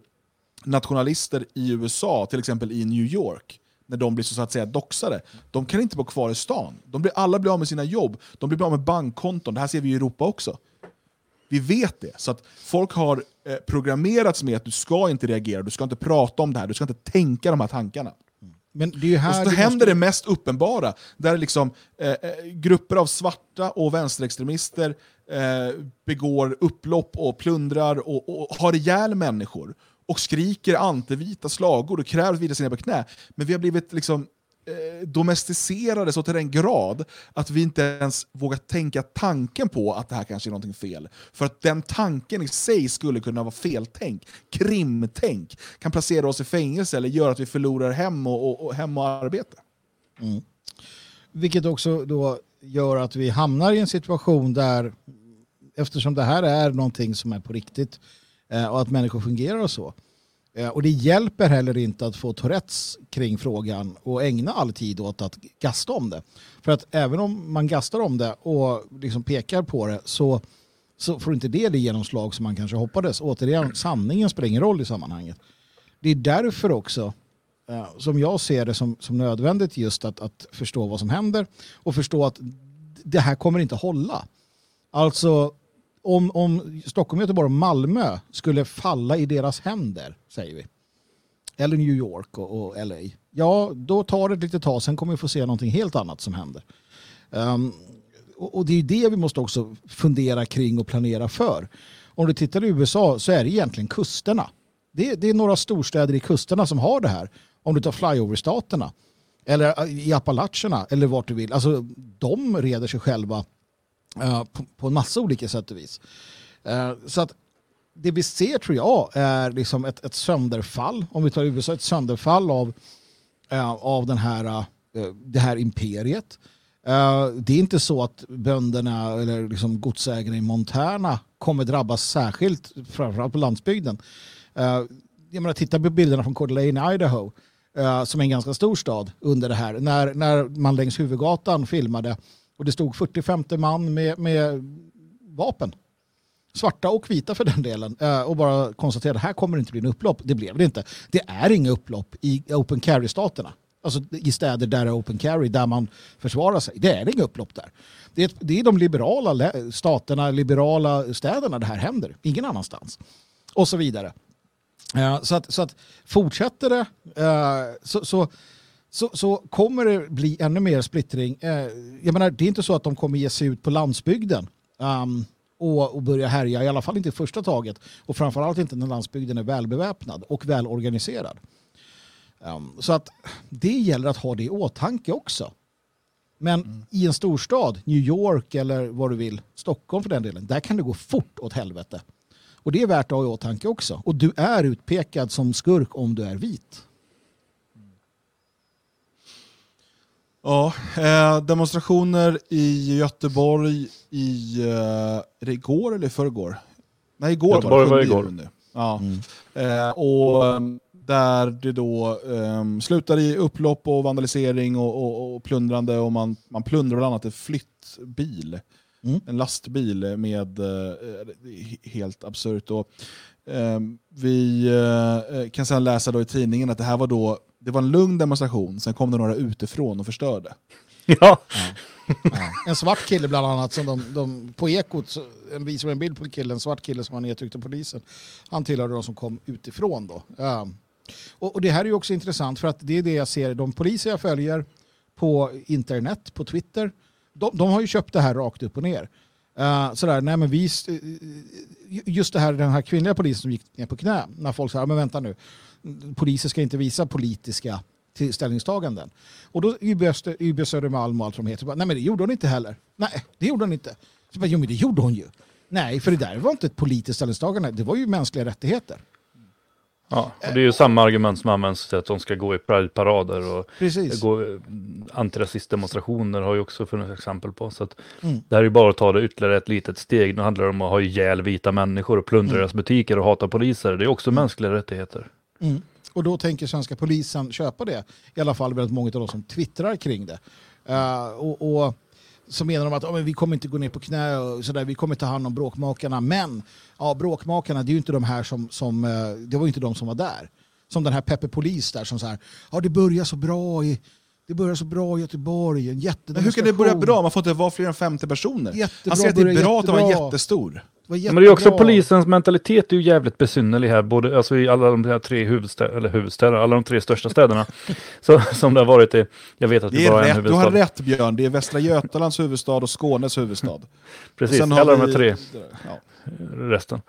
nationalister i USA, till exempel i New York när de blir så att säga doxade. De kan inte bo kvar i stan. De blir, alla blir av med sina jobb, de blir av med bankkonton. Det här ser vi i Europa också. Vi vet det. Så att folk har eh, programmerats med att du ska inte reagera, du ska inte prata om det här, du ska inte tänka de här tankarna. Men det och så händer måste... det mest uppenbara, där liksom, eh, eh, grupper av svarta och vänsterextremister eh, begår upplopp och plundrar och, och har ihjäl människor och skriker antivita slagord och kräver att vita sina på knä. Men vi har blivit liksom Eh, domesticerade så till den grad att vi inte ens vågar tänka tanken på att det här kanske är någonting fel. För att den tanken i sig skulle kunna vara feltänk, krimtänk, kan placera oss i fängelse eller göra att vi förlorar hem och, och, och hem och arbete. Mm. Vilket också då gör att vi hamnar i en situation där, eftersom det här är någonting som är på riktigt eh, och att människor fungerar och så, Eh, och det hjälper heller inte att få Tourettes kring frågan och ägna all tid åt att gasta om det. För att även om man gastar om det och liksom pekar på det så, så får inte det det genomslag som man kanske hoppades. Återigen, sanningen spelar ingen roll i sammanhanget. Det är därför också eh, som jag ser det som, som nödvändigt just att, att förstå vad som händer och förstå att det här kommer inte hålla. Alltså om, om Stockholm, Göteborg och Malmö skulle falla i deras händer, säger vi. eller New York och, och LA, ja då tar det ett litet tag, sen kommer vi få se någonting helt annat som händer. Um, och, och det är det vi måste också fundera kring och planera för. Om du tittar i USA så är det egentligen kusterna. Det, det är några storstäder i kusterna som har det här. Om du tar flyover-staterna eller äh, i Appalacherna eller vart du vill. Alltså de reder sig själva Eh, på, på en massa olika sätt och vis. Uh, så att det vi ser tror jag är liksom ett, ett sönderfall, om vi tar USA, ett sönderfall av, uh, av den här, det här imperiet. det är inte så att bönderna eller liksom godsägarna i Montana kommer drabbas särskilt, framförallt på landsbygden. jag menar, titta på bilderna från Coeur d'Alene, Idaho uh, som är en ganska stor stad under det här. När, när man längs huvudgatan filmade och det stod 40-50 man med, med vapen. Svarta och vita för den delen. Eh, och bara konstaterade att här kommer det inte bli en upplopp. Det blev det inte. Det är inga upplopp i open carry-staterna. Alltså i städer där det är open carry, där man försvarar sig. Det är inga upplopp där. Det är, det är de liberala staterna, liberala städerna det här händer. Ingen annanstans. Och så vidare. Eh, så, att, så att fortsätter det eh, så, så, så, så, kommer det bli ännu mer splittring. Eh, jag menar, det är inte så att de kommer ge sig ut på landsbygden um, och, och börja härja, i alla fall inte i första taget. Och framförallt inte när landsbygden är välbeväpnad och välorganiserad. Um, så att det gäller att ha det i åtanke också. Men mm. i en storstad, New York eller vad du vill, Stockholm för den delen, där kan det gå fort åt helvete. Och det är värt att ha i åtanke också. Och du är utpekad som skurk om du är vit. Ja, eh, demonstrationer i Göteborg i, eh, igår eller i förrgår? Nej, igår Göteborg var det igår. Ja. Mm. Eh, och ehm, där det då um, slutar i upplopp och vandalisering och, och, och, plundrande och man, man plundrar bland annat en flyttbil Mm. En lastbil med eh, helt absurt. Och, eh, vi eh, kan sedan läsa då i tidningen att det här var då det var en lugn demonstration, sen kom det några utifrån och förstörde. Ja. ja. ja. En svart kille bland annat, som de, de på Ekot en visar en bild på en kille, en svart kille som var nedtryckt av polisen. Han tillhörde de som kom utifrån då. Ja. Och, och, det här är ju också intressant för att det är det jag ser, de poliser jag följer på internet, på Twitter, de, de har ju köpt det här rakt upp och ner. Uh, sådär, nej men vi, eh, just det här, den här kvinnliga polisen som gick ner på knä, när folk sa, men vänta nu, poliser ska inte visa politiska ställningstaganden. Och då YB Södermalm och allt vad de heter, nej men det gjorde hon inte heller. Nej, det gjorde hon inte. Så bara, jo men det gjorde hon ju. Nej, för det där var inte ett politiskt ställningstagande, det var ju mänskliga rättigheter. Ja, och det är ju samma argument som används till att de ska gå i Pride-parader och Precis. gå antirasistdemonstrationer har ju också funnits exempel på. Så att mm. det här är ju bara att ta det ytterligare ett litet steg. Nu handlar det om att ha ihjäl vita människor och plundra mm. deras butiker och hata poliser. Det är också mm. mänskliga rättigheter. Mm. Och då tänker svenska polisen köpa det. I alla fall väldigt många av de som twittrar kring det. Uh, och, och så menar de att oh, men vi kommer inte gå ner på knä och sådär, vi kommer ta hand om bråkmakarna. Men ja, bråkmakarna, det är ju inte de här som, som eh, det var inte de som var där. Som den här Peppe Polis där som så här, ja det börjar så bra i det börjar så bra i Göteborg, en Men hur kan det börja bra? Man får inte vara fler än 50 personer. Jättebra, Han säger att det är bra att vara jättestor. Men det är också polisens mentalitet är ju jävligt besynnerlig här, både alltså i alla de här tre huvudstäderna, eller huvudstäderna, alla de tre största städerna. så, som det har varit i, jag vet att det, det är bara rätt, en huvudstad. Du har rätt Björn, det är Västra Götalands huvudstad och Skånes huvudstad. Precis, alla de här tre, ja. resten.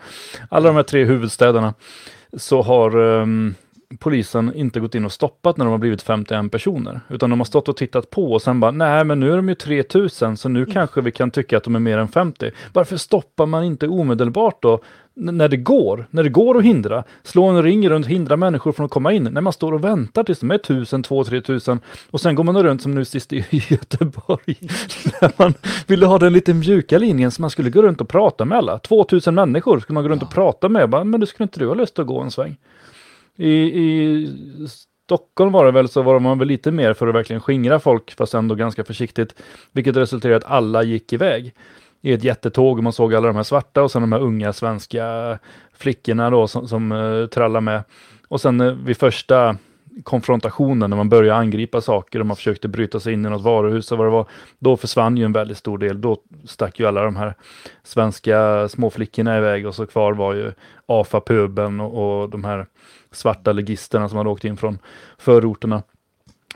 Alla de här tre huvudstäderna så har um, polisen inte gått in och stoppat när de har blivit 51 personer. Utan de har stått och tittat på och sen bara, nej men nu är de ju 3000 så nu mm. kanske vi kan tycka att de är mer än 50. Varför stoppar man inte omedelbart då? när det går, när det går att hindra, slå en ring runt, hindra människor från att komma in, när man står och väntar tills de är tusen, två, tre tusen och sen går man runt som nu sist i Göteborg, när man ville ha den lite mjuka linjen så man skulle gå runt och prata med alla. 2000 människor skulle man gå runt och prata med, bara, men du skulle inte du ha lust att gå en sväng? I, I Stockholm var det väl så var man väl lite mer för att verkligen skingra folk, fast ändå ganska försiktigt, vilket resulterade i att alla gick iväg i ett jättetåg och man såg alla de här svarta och sen de här unga svenska flickorna då som, som uh, trallade med. Och sen uh, vid första konfrontationen, när man började angripa saker och man försökte bryta sig in i något varuhus och vad det var, då försvann ju en väldigt stor del. Då stack ju alla de här svenska småflickorna iväg och så kvar var ju AFA-puben och, och de här svarta legisterna som hade åkt in från förorterna.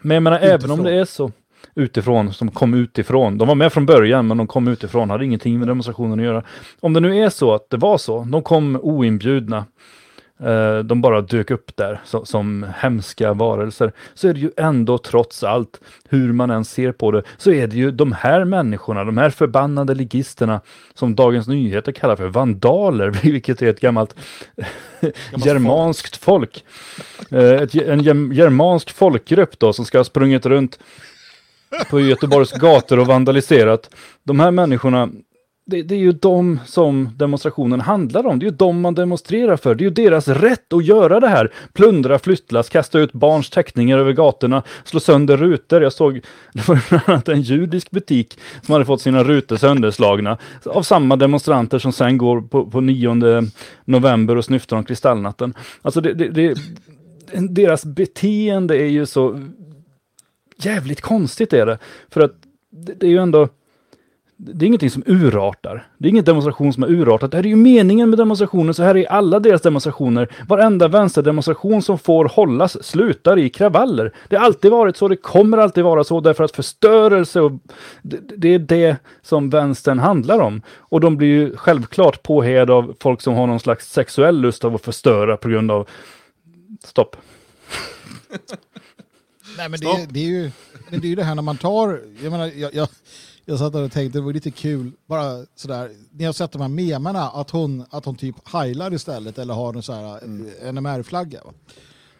Men jag menar, Utifrån. även om det är så utifrån, som kom utifrån. De var med från början, men de kom utifrån, hade ingenting med demonstrationen att göra. Om det nu är så att det var så, de kom oinbjudna, de bara dök upp där som, som hemska varelser, så är det ju ändå trots allt, hur man än ser på det, så är det ju de här människorna, de här förbannade ligisterna, som Dagens Nyheter kallar för vandaler, vilket är ett gammalt germanskt folk. Eh, ett, en germansk folkgrupp då, som ska ha sprungit runt på Göteborgs gator och vandaliserat. De här människorna, det, det är ju de som demonstrationen handlar om. Det är ju de man demonstrerar för. Det är ju deras rätt att göra det här. Plundra flyttlass, kasta ut barns teckningar över gatorna, slå sönder rutor. Jag såg, det var bland annat en judisk butik som hade fått sina rutor sönderslagna av samma demonstranter som sen går på, på 9 november och snyftar om kristallnatten. Alltså det, det, det, deras beteende är ju så jävligt konstigt är det. För att det, det är ju ändå, det är ingenting som urartar. Det är ingen demonstration som har urartat. Det här är ju meningen med demonstrationen, så här är alla deras demonstrationer. Varenda vänsterdemonstration som får hållas slutar i kravaller. Det har alltid varit så, det kommer alltid vara så, därför att förstörelse och det, det är det som vänstern handlar om. Och de blir ju självklart påhejade av folk som har någon slags sexuell lust av att förstöra på grund av Stopp. Nej, men det, det, är ju, men det är ju det här när man tar, jag menar, jag, jag, jag satt där och tänkte det var lite kul, bara sådär, ni har sett de här memerna, att hon, att hon typ heilar istället eller har en så här eh, NMR-flagga,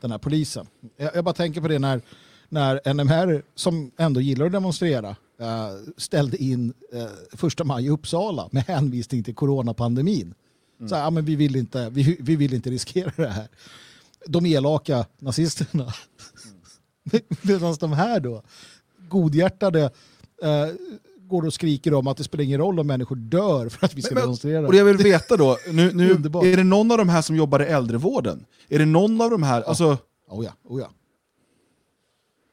den här polisen. Jag, jag bara tänker på det när, när NMR, som ändå gillar att demonstrera, eh, ställde in eh, första maj i Uppsala med hänvisning till coronapandemin. Så här, ja, men vi, vill inte, vi, vi vill inte riskera det här. De elaka nazisterna Medan de här då, godhjärtade, eh, går och skriker om att det spelar ingen roll om människor dör för att vi ska Men- demonstrera. Och jag vill veta då, nu, nu, är det någon av de här som jobbar i äldrevården? Är det någon av de här, alltså Oh ja, oh ja.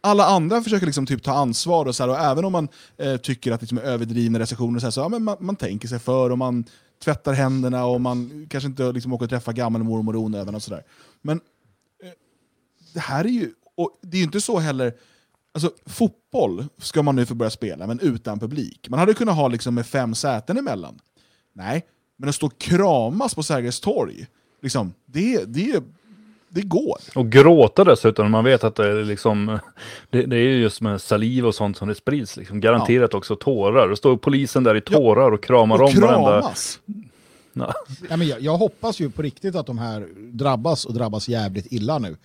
alla andra försöker liksom typ ta ansvar och, så här, och även om man eh, tycker att det liksom är överdrivna recensioner så, här, så ja, men man, man tänker sig för och man tvättar händerna och man kanske inte liksom åker och träffar gammelmormor och onödan och sådär. Men eh, det här är ju, och det är ju inte så heller, alltså fotboll ska man nu få börja spela men utan publik. Man hade kunnat ha liksom med fem säten emellan. Nej, men att stå och kramas på Sergels torg, liksom, det, det, det går. Och gråta dessutom, när man vet att det är liksom, det, det är ju just med saliv och sånt som det sprids, liksom. garanterat också tårar. Och står polisen där i tårar och kramar Och om varandra. kramas. Ja. Ja, men jag, jag hoppas ju på riktigt att de här drabbas och drabbas jävligt illa nu.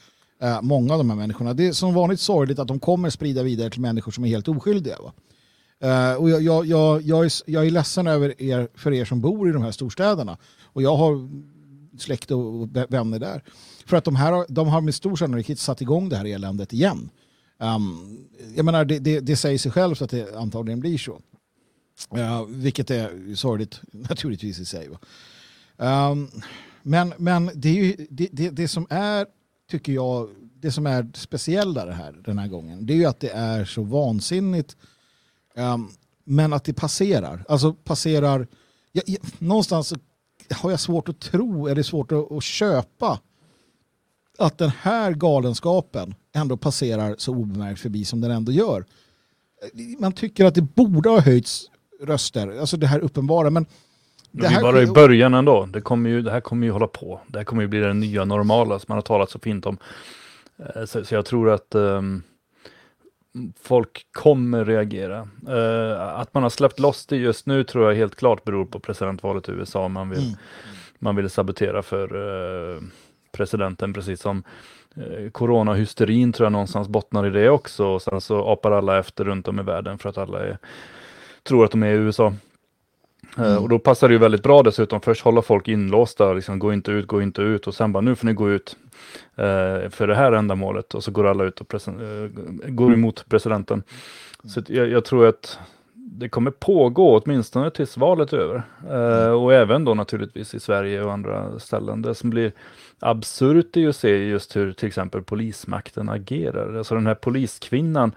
Eh, många av de här människorna. Det är som vanligt sorgligt att de kommer sprida vidare till människor som är helt oskyldiga. Va? Eh, och jag, jag, jag, jag, är, jag är ledsen över er, för er som bor i de här storstäderna. Och jag har släkt och vänner där. För att de, här, har- de har med stor sannolikhet satt igång det här eländet igen. Um, jag menar, det, det, det säger sig självt att det antagligen blir så. Uh, vilket är sorgligt naturligtvis i sig. Va? Ehm, men men det, är ju, det, det, det som är, tycker jag, det som är speciella det här, den här gången, det är ju att det är så vansinnigt. Um, men att det passerar. Alltså passerar, jag, jag, någonstans har jag svårt att tro, är det svårt att, att köpa att den här galenskapen ändå passerar så obemärkt förbi som den ändå gör. Eh, man tycker att det borde ha höjts röster, alltså det här uppenbara. Men det är bara i början ändå. Det, kommer ju, det här kommer ju hålla på. Det här kommer ju bli det nya normala som man har talat så fint om. Eh, Så, så jag tror att ehm, folk kommer reagera. Eh, att man har släppt loss det just nu tror jag helt klart beror på presidentvalet i USA. Man vill, Mm. man vill sabotera för eh, presidenten, precis som eh, coronahysterin tror jag någonstans bottnar i det också. Och sen så apar alla efter runt om i världen för att alla är, tror att de är i USA. Eh, Mm. Och då passar det ju väldigt bra dessutom. Först hålla folk inlåsta, liksom, gå inte ut, gå inte ut. Och sen bara, nu får ni gå ut eh, för det här ändamålet. Och så går alla ut och eh, går emot presidenten. Så att jag, jag tror att det kommer pågå åtminstone tills valet är över. Eh, och även då naturligtvis i Sverige och andra ställen. Det som blir absurt är ju att se just hur till exempel polismakten agerar. Alltså den här poliskvinnan,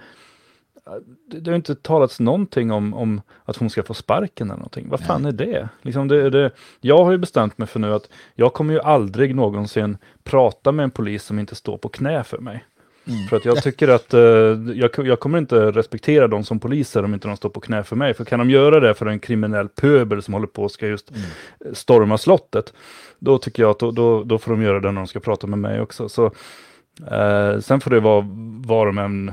det, det har inte talats någonting om, om att hon ska få sparken eller någonting. Vad fan är det? Liksom det, det? Jag har ju bestämt mig för nu att jag kommer ju aldrig någonsin prata med en polis som inte står på knä för mig. Mm. För att jag tycker att uh, jag, jag, kommer inte respektera dem som poliser om inte de står på knä för mig. För kan de göra det för en kriminell pöbel som håller på och ska just mm. storma slottet, då tycker jag att då, då, då, får de göra det när de ska prata med mig också. Så, uh, sen får det vara vad de än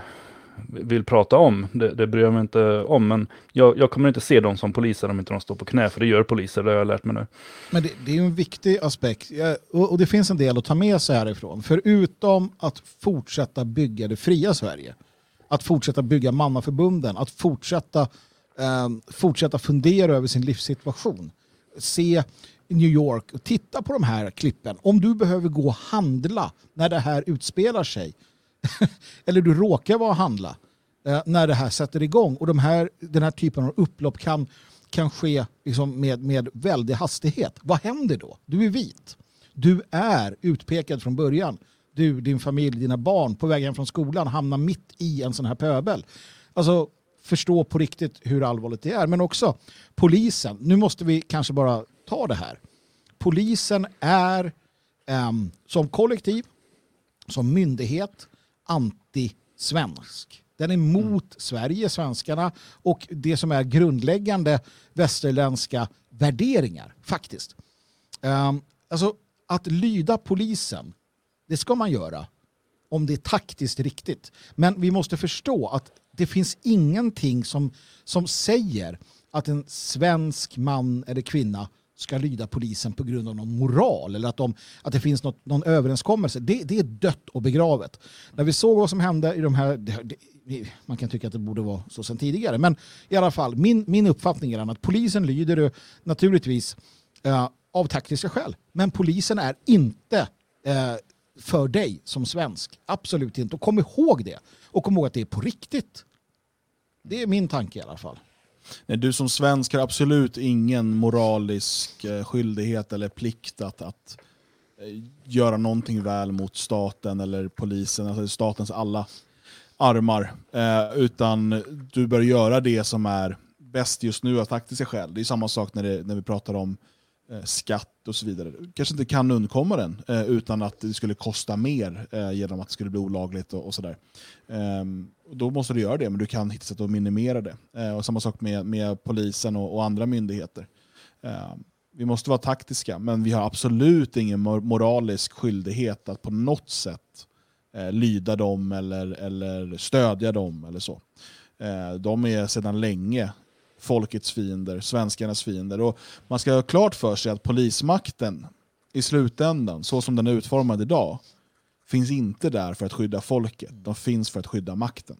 vill prata om. Det, det bryr jag mig inte om. Men jag, jag, kommer inte se dem som poliser om inte de står på knä. För det gör poliser, det har jag lärt mig nu. Men det, det är en viktig aspekt. Och, och det finns en del att ta med sig härifrån. Förutom att fortsätta bygga det fria Sverige. Att fortsätta bygga mannaförbunden. Att fortsätta, eh, fortsätta fundera över sin livssituation. Se New York och titta på de här klippen. Om du behöver gå och handla när det här utspelar sig eller du råkar vara och handla eh, när det här sätter igång. Och de här, den här typen av upplopp kan, kan ske liksom med, med väldig hastighet. Vad händer då? Du är vit. Du är utpekad från början. Du, din familj, dina barn på väg hem från skolan hamnar mitt i en sån här pöbel. Alltså förstå på riktigt hur allvarligt det är. Men också polisen. Nu måste vi kanske bara ta det här. Polisen är um, som kollektiv, som myndighet, anti-svensk. Den är mot mm. Sverige, svenskarna och det som är grundläggande västerländska värderingar faktiskt. Um, alltså att lyda polisen, det ska man göra om det är taktiskt riktigt. Men vi måste förstå att det finns ingenting som, som säger att en svensk man eller kvinna ska lyda polisen på grund av någon moral eller att, de, att det finns något, någon överenskommelse. Det, det är dött och begravet. När vi såg vad som hände i de här... Det, det, man kan tycka att det borde vara så sedan tidigare, men i alla fall, min, min uppfattning är att polisen lyder naturligtvis eh, av taktiska skäl. Men polisen är inte eh, för dig som svensk. Absolut inte. Och kom ihåg det. Och kom ihåg att det är på riktigt. Det är min tanke i alla fall. Nej, du som svensk har absolut ingen moralisk eh, skyldighet eller plikt att, att eh, göra någonting väl mot staten eller polisen, alltså statens alla armar. Eh, utan du bör göra det som är bäst just nu av taktiska skäl. Det är samma sak när, det, när vi pratar om eh, Eh, skatt och så vidare. Du kanske inte kan undkomma den eh, utan att det skulle kosta mer eh, genom att det skulle bli olagligt och, och sådär. Ehm, då måste du göra det, men du kan hitta sätt att minimera det. Eh, och samma sak med, med polisen och, och andra myndigheter. Ehm, vi måste vara taktiska, men vi har absolut ingen moralisk skyldighet att på något sätt eh, lyda dem eller, eller stödja dem. eller så. Eh, de är sedan länge folkets fiender, svenskarnas fiender. Och man ska ha klart för sig att polismakten i slutändan, så som den är utformad idag, finns inte där för att skydda folket. De finns för att skydda makten.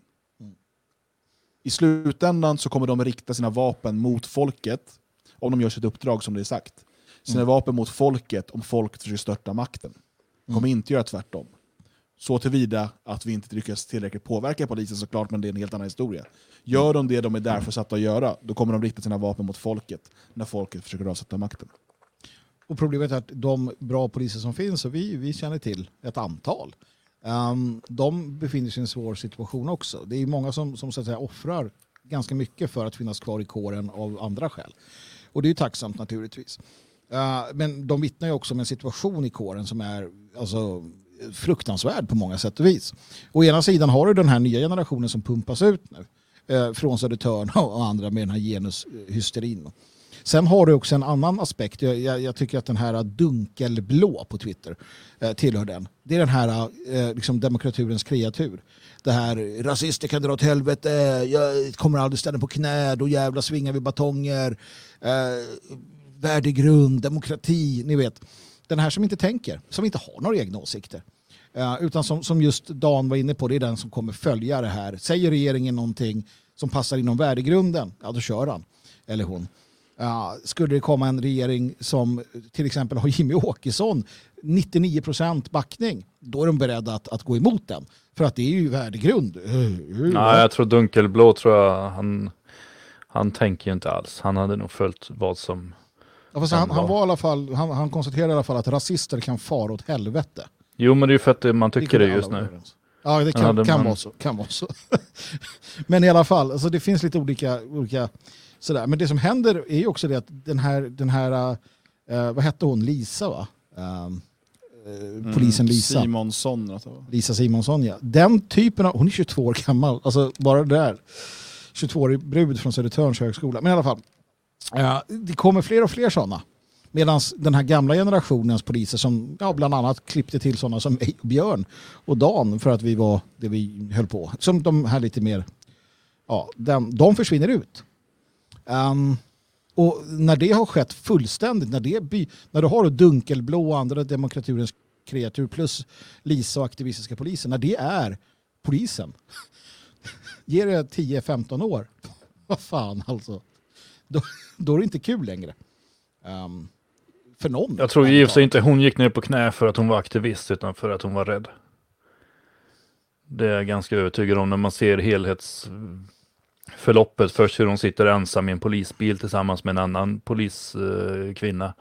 I slutändan så kommer de rikta sina vapen mot folket om de gör sitt uppdrag som det är sagt. Sina mm. vapen mot folket om folket försöker störta makten. De kommer mm. inte göra tvärtom. Så tillvida att vi inte lyckas tillräckligt påverka polisen såklart, men det är en helt annan historia. Gör de det de är därför satta att göra, då kommer de rikta sina vapen mot folket när folket försöker avsätta makten. Och problemet är att de bra poliser som finns, och vi, vi känner till ett antal, um, de befinner sig i en svår situation också. Det är många som, som så att säga, offrar ganska mycket för att finnas kvar i kåren av andra skäl. Och det är ju tacksamt naturligtvis. Uh, men de vittnar ju också om en situation i kåren som är alltså, fruktansvärd på många sätt och vis. Å ena sidan har du den här nya generationen som pumpas ut nu Eh, från Södertörn och andra med den här genushysterin. Sen har du också en annan aspekt. Jag, jag, jag, tycker att den här dunkelblå på Twitter eh, tillhör den. Det är den här eh, liksom demokraturens kreatur. Det här rasister kan dra åt helvete, jag kommer aldrig ställa på knä, då jävla svingar vi batonger. Eh, värdegrund, demokrati, ni vet. Den här som inte tänker, som inte har några egna åsikter. Uh, utan som, som just Dan var inne på, det är den som kommer följa det här. Säger regeringen någonting som passar inom värdegrunden, ja då kör han. Eller hon. Uh, skulle det komma en regering som till exempel har Jimmy Åkesson 99% backning, då är de beredda att, att gå emot den. För att det är ju värdegrund. Nej, jag tror Dunkelblå tror jag han han tänker ju inte alls. Han hade nog följt vad som... Ja, han, han, var i alla fall, han, han konstaterade i alla fall att rasister kan fara åt helvete. Jo, men det är ju för att det- man tycker det kunde just nu. överens. Ja, det Ja, kan, det- kan, man- vara så, kan vara så. Men i alla fall, alltså det finns lite olika, olika sådär. Men det som händer är ju också det att den här, den här eh, vad hette hon, Lisa va? Um, eh, polisen Lisa. Simonsson. det. Lisa Simonsson ja. Den typen av, hon är 22 år gammal, alltså bara det där. 22-årig brud från Södertörns högskola. Men i alla fall, eh, det kommer fler och fler sådana. Medan den här gamla generationens poliser som ja, bland annat klippte till sådana som mig och Björn och Dan för att vi var det vi höll på. Som de här lite mer, ja, den, de försvinner ut. Um, och när det har skett fullständigt, när, det by, när du har Dunkelblå och andra demokraturens kreatur plus Lisa och aktivistiska polisen, när det är polisen. Ger det 10-15 år. Vad fan alltså. Då, då är det inte kul längre. Um, för någon. Jag tror i och inte hon gick ner på knä för att hon var aktivist, utan för att hon var rädd. Det är jag ganska övertygad om när man ser helhetsförloppet. Först hur hon sitter ensam i en polisbil tillsammans med en annan poliskvinna.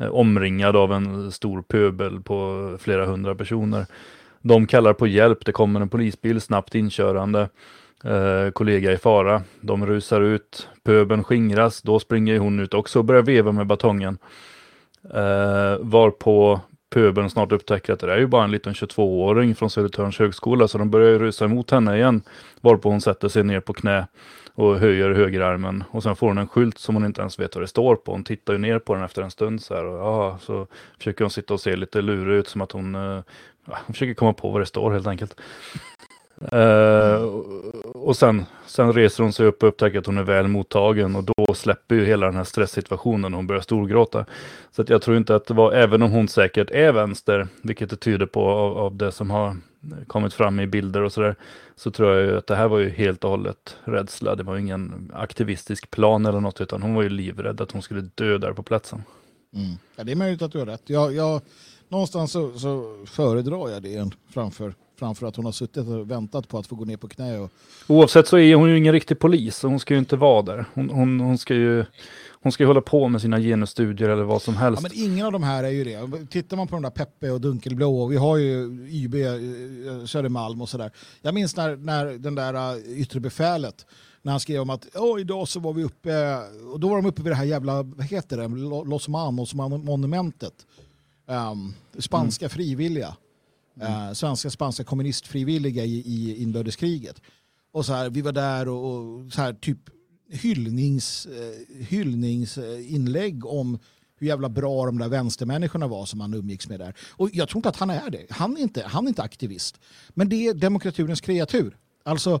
Eh, omringad av en stor pöbel på flera hundra personer. De kallar på hjälp, det kommer en polisbil snabbt inkörande. Eh, kollega i fara. De rusar ut, pöbeln skingras, då springer hon ut också och börjar veva med batongen. Eh, varpå pöbeln snart upptäcker att det är ju bara en liten 22-åring från Södertörns högskola, så de börjar ju rusa emot henne igen. Varpå hon sätter sig ner på knä och höjer högerarmen. Och sen får hon en skylt som hon inte ens vet vad det står på. Hon tittar ju ner på den efter en stund så här. Och, ja, så försöker hon sitta och se lite lurig ut som att hon, eh, ja, hon försöker komma på vad det står helt enkelt. Eh, och sen, sen reser hon sig upp och upptäcker att hon är väl mottagen och då släpper ju hela den här stresssituationen och hon börjar storgråta. Så att jag tror inte att det var, även om hon säkert är vänster, vilket det tyder på av, av det som har kommit fram i bilder och sådär, så tror jag ju att det här var ju helt och hållet rädsla. Det var ju ingen aktivistisk plan eller något, utan hon var ju livrädd att hon skulle dö där på platsen. Mm. Ja, det är möjligt att du har rätt. Jag, jag, någonstans så, så föredrar jag det framför, framför att hon har suttit och väntat på att få gå ner på knä. Och, Oavsett så är hon ju ingen riktig polis och hon ska ju inte vara där. Hon, hon, hon ska ju hon ska ju hålla på med sina genusstudier eller vad som ja, helst. men ingen av de här är ju det. Tittar man på de där Peppe och Dunkelblå, och vi har ju YB, eh, Södermalm och sådär. Jag minns när, när den där eh, yttre befälet när han skrev om att Åh, idag så var vi uppe, och då var de uppe vid det här jävla, vad heter det, Lo- Los Manos monumentet. Um, spanska frivilliga. Eh, svenska spanska kommunistfrivilliga i, i inbördeskriget. Och så här, vi var där och, och så här typ hyllnings, eh, hyllningsinlägg eh, om hur jävla bra de där vänstermänniskorna var som han umgicks med där. Och jag tror inte att han är det. Han är inte, han är inte aktivist. Men det är demokraturens kreatur. Alltså,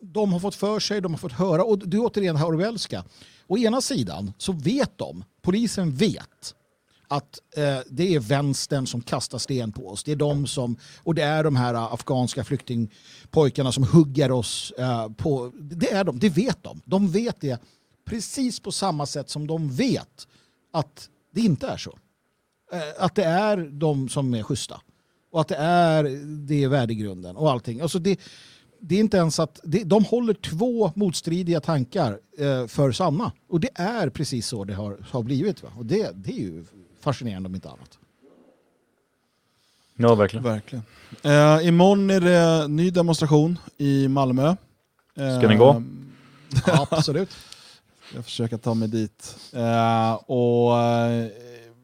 de har fått för sig, de har fått höra, och du återigen Orwellska. Å ena sidan så vet de, polisen vet, att eh, det är vänstern som kastar sten på oss. Det är de som, och det är de här afghanska flyktingpojkarna som hugger oss eh, på. Det är de, det vet de. De vet det precis på samma sätt som de vet att det inte är så. Eh, att det är de som är schyssta. Och att det är, det är värdegrunden och allting. Alltså det, det är inte ens att, det, de håller två motstridiga tankar eh, för sanna. Och det är precis så det har, har blivit. Va? Och det, det är ju fascinerande om inte annat. Ja, verkligen. Verkligen. Eh, imorgon är det ny demonstration i Malmö. Eh, Ska ni gå? Absolut. Jag försöker ta mig dit. Eh, och eh,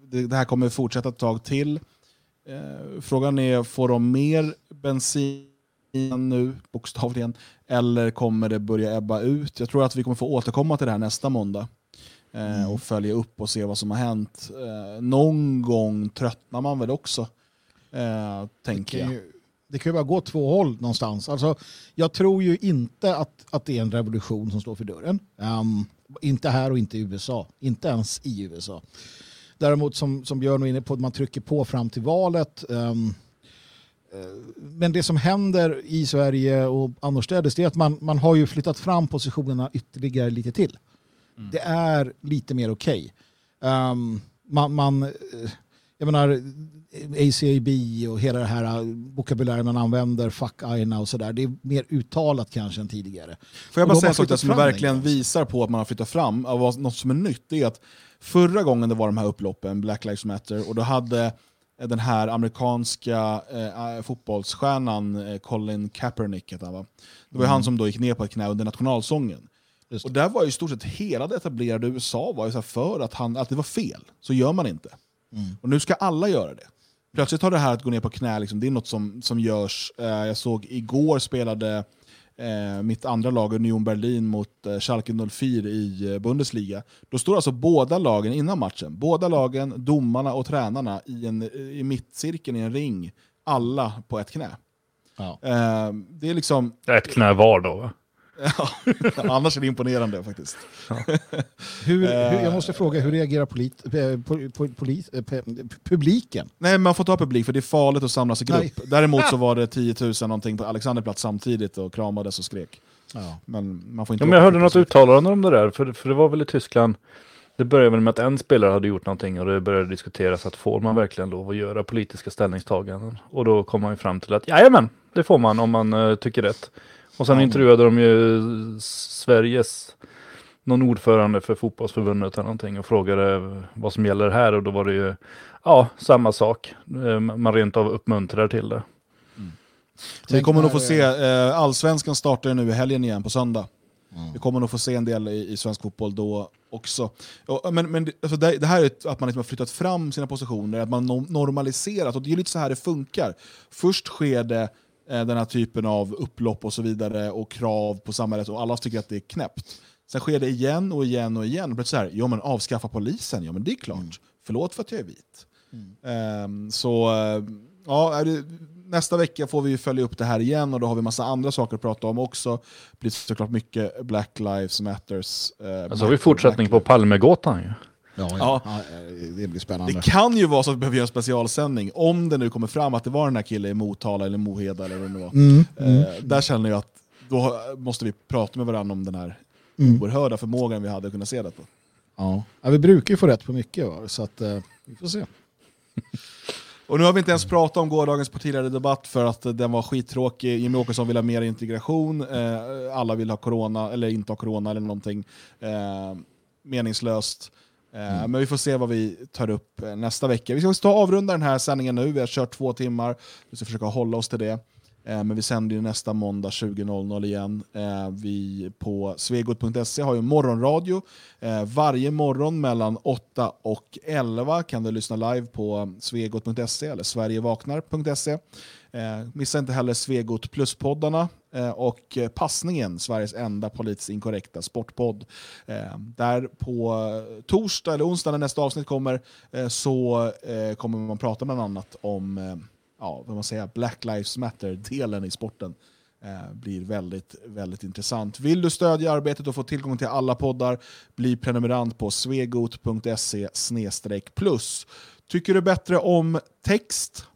det, det här kommer fortsätta ett tag till. Eh, frågan är, får de mer bensin nu, bokstavligen, eller kommer det börja ebba ut? Jag tror att vi kommer få återkomma till det här nästa måndag. Eh, Mm. Och följa upp och se vad som har hänt. Eh, någon gång tröttnar man väl också, eh, tänker jag. ju, det kan ju bara gå två håll någonstans. Alltså, jag tror ju inte att, att det är en revolution som står för dörren. Ehm, inte här och inte i USA. Inte ens i USA. Däremot som, som Björn var inne på, man trycker på fram till valet. Eh, men det som händer i Sverige och annorstädes är att man, man har ju flyttat fram positionerna ytterligare lite till. Det är lite mer okej. Ehm, man, man, eh, jag menar ACAB och hela det här vokabulären man använder, fuck aina och sådär. Det är mer uttalat kanske än tidigare. Får jag bara säga en sak som verkligen den visar på att man har flyttat fram, av något som är nytt, det är att förra gången det var de här upploppen, Black Lives Matter, och då hade den här amerikanska eh, fotbollsstjärnan eh, Colin Kaepernick, heter han, va? det var ju han som då gick ner på ett knä under nationalsången. Just. Och där var ju i stort sett hela det etablerade USA var ju så här för att, han, att det var fel, så gör man inte. Och nu ska alla göra det. Plötsligt har det här att gå ner på knä, liksom, det är något som, som görs. Eh, jag såg igår spelade eh, mitt andra lag, Union Berlin, mot eh, Schalke 04 i eh, Bundesliga. Då står alltså båda lagen innan matchen, båda lagen, domarna och tränarna i, en, i mittcirkeln i en ring, alla på ett knä. Ja. Eh, det är liksom, Ett knä var då va? Ja, annars är det imponerande faktiskt. Hur, hur, Eh. jag måste fråga, hur reagerar polit, eh, po- po- polis, eh, publiken? Nej, man får ta publik för det är farligt att samlas i grupp. Nej. Däremot så var det 10 000 någonting på Alexanderplats samtidigt och kramades och skrek. Ja. Men man får inte Ja, men jag hörde något uttalande om det där, för, för det var väl i Tyskland. Det började väl med att en spelare hade gjort någonting och det började diskuteras att får man verkligen lov att göra politiska ställningstaganden? Och då kom man ju fram till att jajamän, det får man om man eh, tycker rätt. Och sen intervjuade de ju Sveriges, någon ordförande för fotbollsförbundet eller någonting och frågade vad som gäller här och då var det ju, ja, samma sak. Eh, Man rent av uppmuntrar till det. Så vi kommer nog få se, eh, allsvenskan startar nu i helgen igen på söndag. Mm. Vi kommer nog få se en del i, i svensk fotboll då också. Och, men men det- alltså det, det här är att man liksom har flyttat fram sina positioner, att man no- normaliserat. Och det är lite så här det funkar. Först sker det eh, den här typen av upplopp och så vidare och krav på samhället och alla tycker att det är knäppt. Sen sker det igen och igen och igen. Och plötsligt så här, ja men avskaffa polisen, ja men det är klart. Förlåt för att jag är vit. Ehm, så eh, ja, är det, nästa vecka får vi följa upp det här igen och då har vi massa andra saker att prata om också. Det blir såklart mycket Black Lives Matters. eh, Alltså har vi fortsättning på Palmegåtan ju. Ja, ja. Ja. ja. det blir spännande. Det kan ju vara så att vi behöver göra en specialsändning om det nu kommer fram att det var den här killen i Motala eller Moheda eller vad det nu var. Mm, mm. Eh, där känner jag att då måste vi prata med varandra om den här Mm. oerhörda förmågan vi hade att kunna se det på. Ja. Ja, vi brukar ju få rätt på mycket, va? så att, eh, vi får se. Och nu har vi inte ens pratat om gårdagens partiledardebatt för att eh, den var skittråkig. Jimmy Åkesson vill ha mer integration, eh, alla vill ha corona, eller inte ha corona eller någonting eh, meningslöst. Mm. Men vi får se vad vi tar upp eh, nästa vecka. Vi ska ta avrunda den här sändningen nu, vi har kört två timmar. Vi ska försöka hålla oss till det. Eh, men vi sänder ju nästa måndag 20.00 igen. Vi på svegot.se har ju morgonradio. Varje morgon mellan 8 och 11 kan du lyssna live på svegot.se eller sverigevaknar.se. Eh, Missa inte heller Svegot plus-poddarna eh, och eh, Passningen, Sveriges enda politiskt inkorrekta sportpodd. Eh, Där på eh, torsdag eller onsdag när nästa avsnitt kommer eh, så eh, kommer man prata bland annat om eh, ja, vad man säger, Black Lives Matter-delen i sporten. Eh, blir väldigt, väldigt intressant. Vill du stödja arbetet och få tillgång till alla poddar, bli prenumerant på svegot.se plus. Tycker du bättre om text?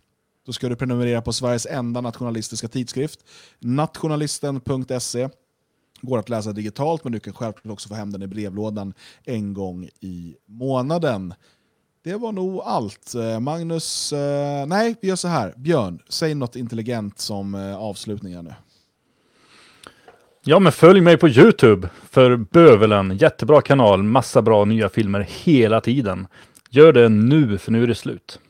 Då ska du prenumerera på Sveriges enda nationalistiska tidskrift, nationalisten.se. Går att läsa digitalt, men du kan självklart också få hem den i brevlådan en gång i månaden. Det var nog allt. Eh, Magnus, eh, nej vi gör så här. Björn, säg något intelligent som eh, avslutning här nu. Ja, men följ mig på YouTube för Bövelen. Jättebra kanal, massa bra nya filmer hela tiden. Gör det nu, för nu är det slut.